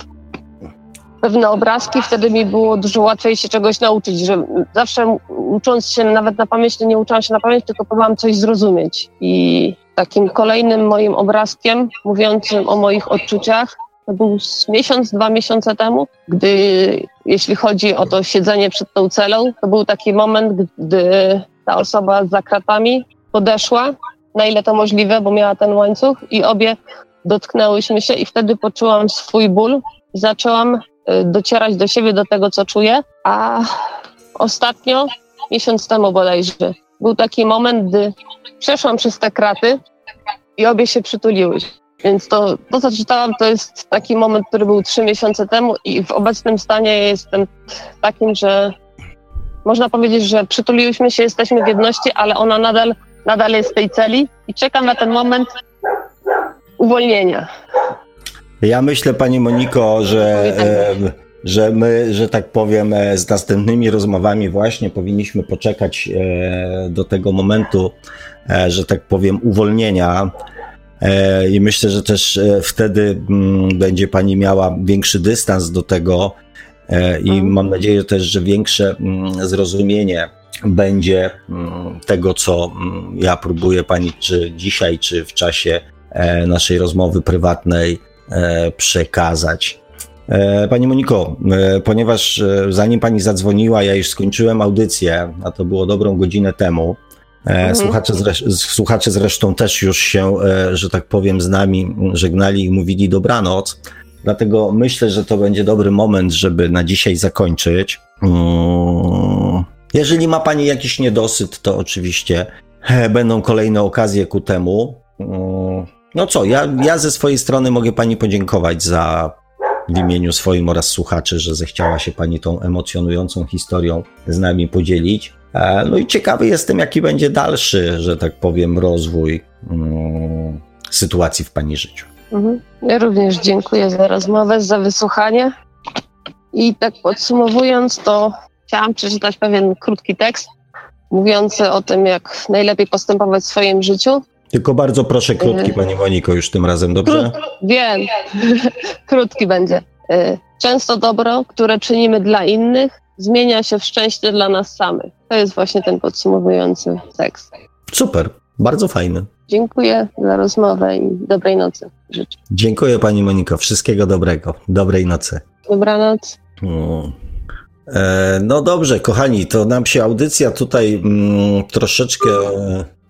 pewne obrazki, wtedy mi było dużo łatwiej się czegoś nauczyć, że zawsze ucząc się nawet na pamięć, nie uczyłam się na pamięć, tylko próbowałam coś zrozumieć. I takim kolejnym moim obrazkiem mówiącym o moich odczuciach to był miesiąc, dwa miesiące temu, gdy, jeśli chodzi o to siedzenie przed tą celą, to był taki moment, gdy ta osoba za kratami podeszła, na ile to możliwe, bo miała ten łańcuch i obie dotknęłyśmy się i wtedy poczułam swój ból i zaczęłam y, docierać do siebie, do tego, co czuję, a ostatnio, miesiąc temu bodajże, był taki moment, gdy przeszłam przez te kraty i obie się przytuliły. Więc to, to, co czytałam, to jest taki moment, który był trzy miesiące temu i w obecnym stanie jestem takim, że można powiedzieć, że przytuliłyśmy się, jesteśmy w jedności, ale ona nadal, nadal jest w tej celi i czekam na ten moment uwolnienia. Ja myślę, Pani Moniko, że, że my, że tak powiem, e, z następnymi rozmowami właśnie powinniśmy poczekać e, do tego momentu, e, że tak powiem, uwolnienia. I myślę, że też wtedy mm, będzie Pani miała większy dystans do tego i mhm. mam nadzieję też, że większe mm, zrozumienie będzie mm, tego, co ja próbuję Pani czy dzisiaj, czy w czasie naszej rozmowy prywatnej E, przekazać. E, pani Moniko, e, ponieważ zanim pani zadzwoniła, ja już skończyłem audycję, a to było dobrą godzinę temu. Mhm. Słuchacze, słuchacze zresztą też już się, że tak powiem, z nami żegnali i mówili dobranoc. Dlatego myślę, że to będzie dobry moment, żeby na dzisiaj zakończyć. Mm, jeżeli ma Pani jakiś niedosyt, to oczywiście będą kolejne okazje ku temu. Mm, no co, ja, ja ze swojej strony mogę pani podziękować za w imieniu swoim oraz słuchaczy, że zechciała się pani tą emocjonującą historią z nami podzielić. E, no i ciekawy jestem, jaki będzie dalszy, że tak powiem, rozwój mm, sytuacji w pani życiu. Mhm. Ja również dziękuję za rozmowę, za wysłuchanie. I tak podsumowując, to chciałam przeczytać pewien krótki tekst mówiący o tym, jak najlepiej postępować w swoim życiu. Tylko bardzo proszę krótki, y, Pani Moniko, już tym razem, dobrze? Krót, wiem, krótki będzie. Y, często dobro, które czynimy dla innych, zmienia się w szczęście dla nas samych. To jest właśnie ten podsumowujący tekst. Super, bardzo fajny. Dziękuję za rozmowę i dobrej nocy życzę. Dziękuję Pani Moniko, wszystkiego dobrego. Dobrej nocy. Dobranoc. Hmm. no dobrze, kochani, to nam się audycja tutaj mm, troszeczkę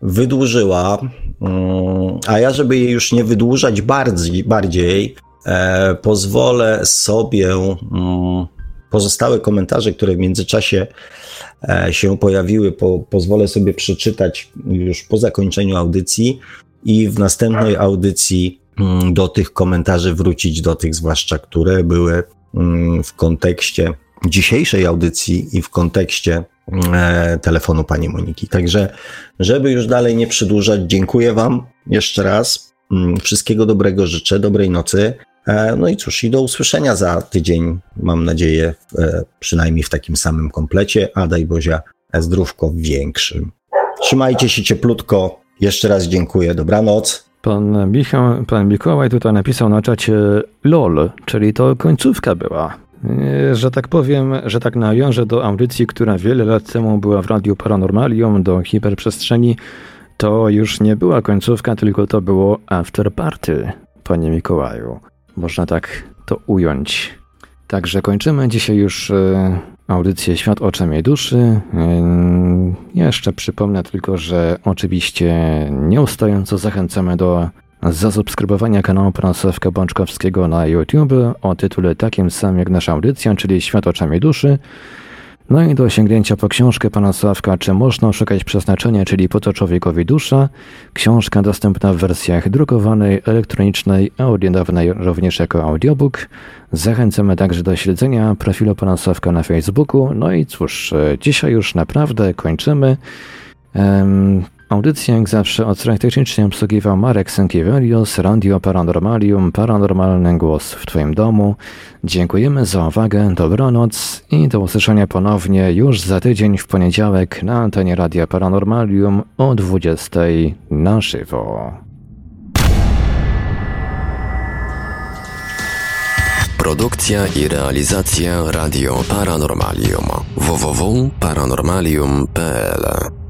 wydłużyła, mm, a ja, żeby jej już nie wydłużać bardziej, bardziej e, pozwolę sobie mm, pozostałe komentarze, które w międzyczasie e, się pojawiły, po, pozwolę sobie przeczytać już po zakończeniu audycji i w następnej audycji mm, do tych komentarzy wrócić, do tych zwłaszcza, które były w kontekście dzisiejszej audycji i w kontekście E, telefonu pani Moniki. Także, żeby już dalej nie przedłużać, dziękuję Wam jeszcze raz. Mm, wszystkiego dobrego życzę, dobrej nocy. E, no i cóż, i do usłyszenia za tydzień, mam nadzieję, e, przynajmniej w takim samym komplecie, a daj Bozia, zdrówko większym. Trzymajcie się cieplutko. Jeszcze raz dziękuję. Dobranoc. Pan, Michał, pan Mikołaj tutaj napisał na czacie LOL, czyli to końcówka była. E, że tak powiem, że tak nawiążę do audycji, która wiele lat temu była w Radiu Paranormalium, do hiperprzestrzeni, to już nie była końcówka, tylko to było afterparty, panie Mikołaju. Można tak to ująć. Także kończymy dzisiaj już e, audycję Świat oczami duszy. E, jeszcze przypomnę tylko, że oczywiście nieustająco zachęcamy do zasubskrybowania kanału Pransławka Bączkowskiego na YouTube o tytule takim samym jak nasza audycja, czyli Świat oczami duszy. No i do sięgnięcia po książkę pana Sławka Czy można szukać przeznaczenia, czyli po to człowiekowi dusza. Książka dostępna w wersjach drukowanej, elektronicznej, a od niedawna również jako audiobook. Zachęcamy także do śledzenia profilu pana Sławka na Facebooku. No i cóż, dzisiaj już naprawdę kończymy. Audycję jak zawsze od strony technicznie obsługiwał Marek Sękiewelios, Radio Paranormalium, Paranormalny Głos w Twoim domu. Dziękujemy za uwagę, dobranoc i do usłyszenia ponownie już za tydzień w poniedziałek na antenie Radia Paranormalium o 20 na żywo. Produkcja i realizacja Radio Paranormalium www.paranormalium.pl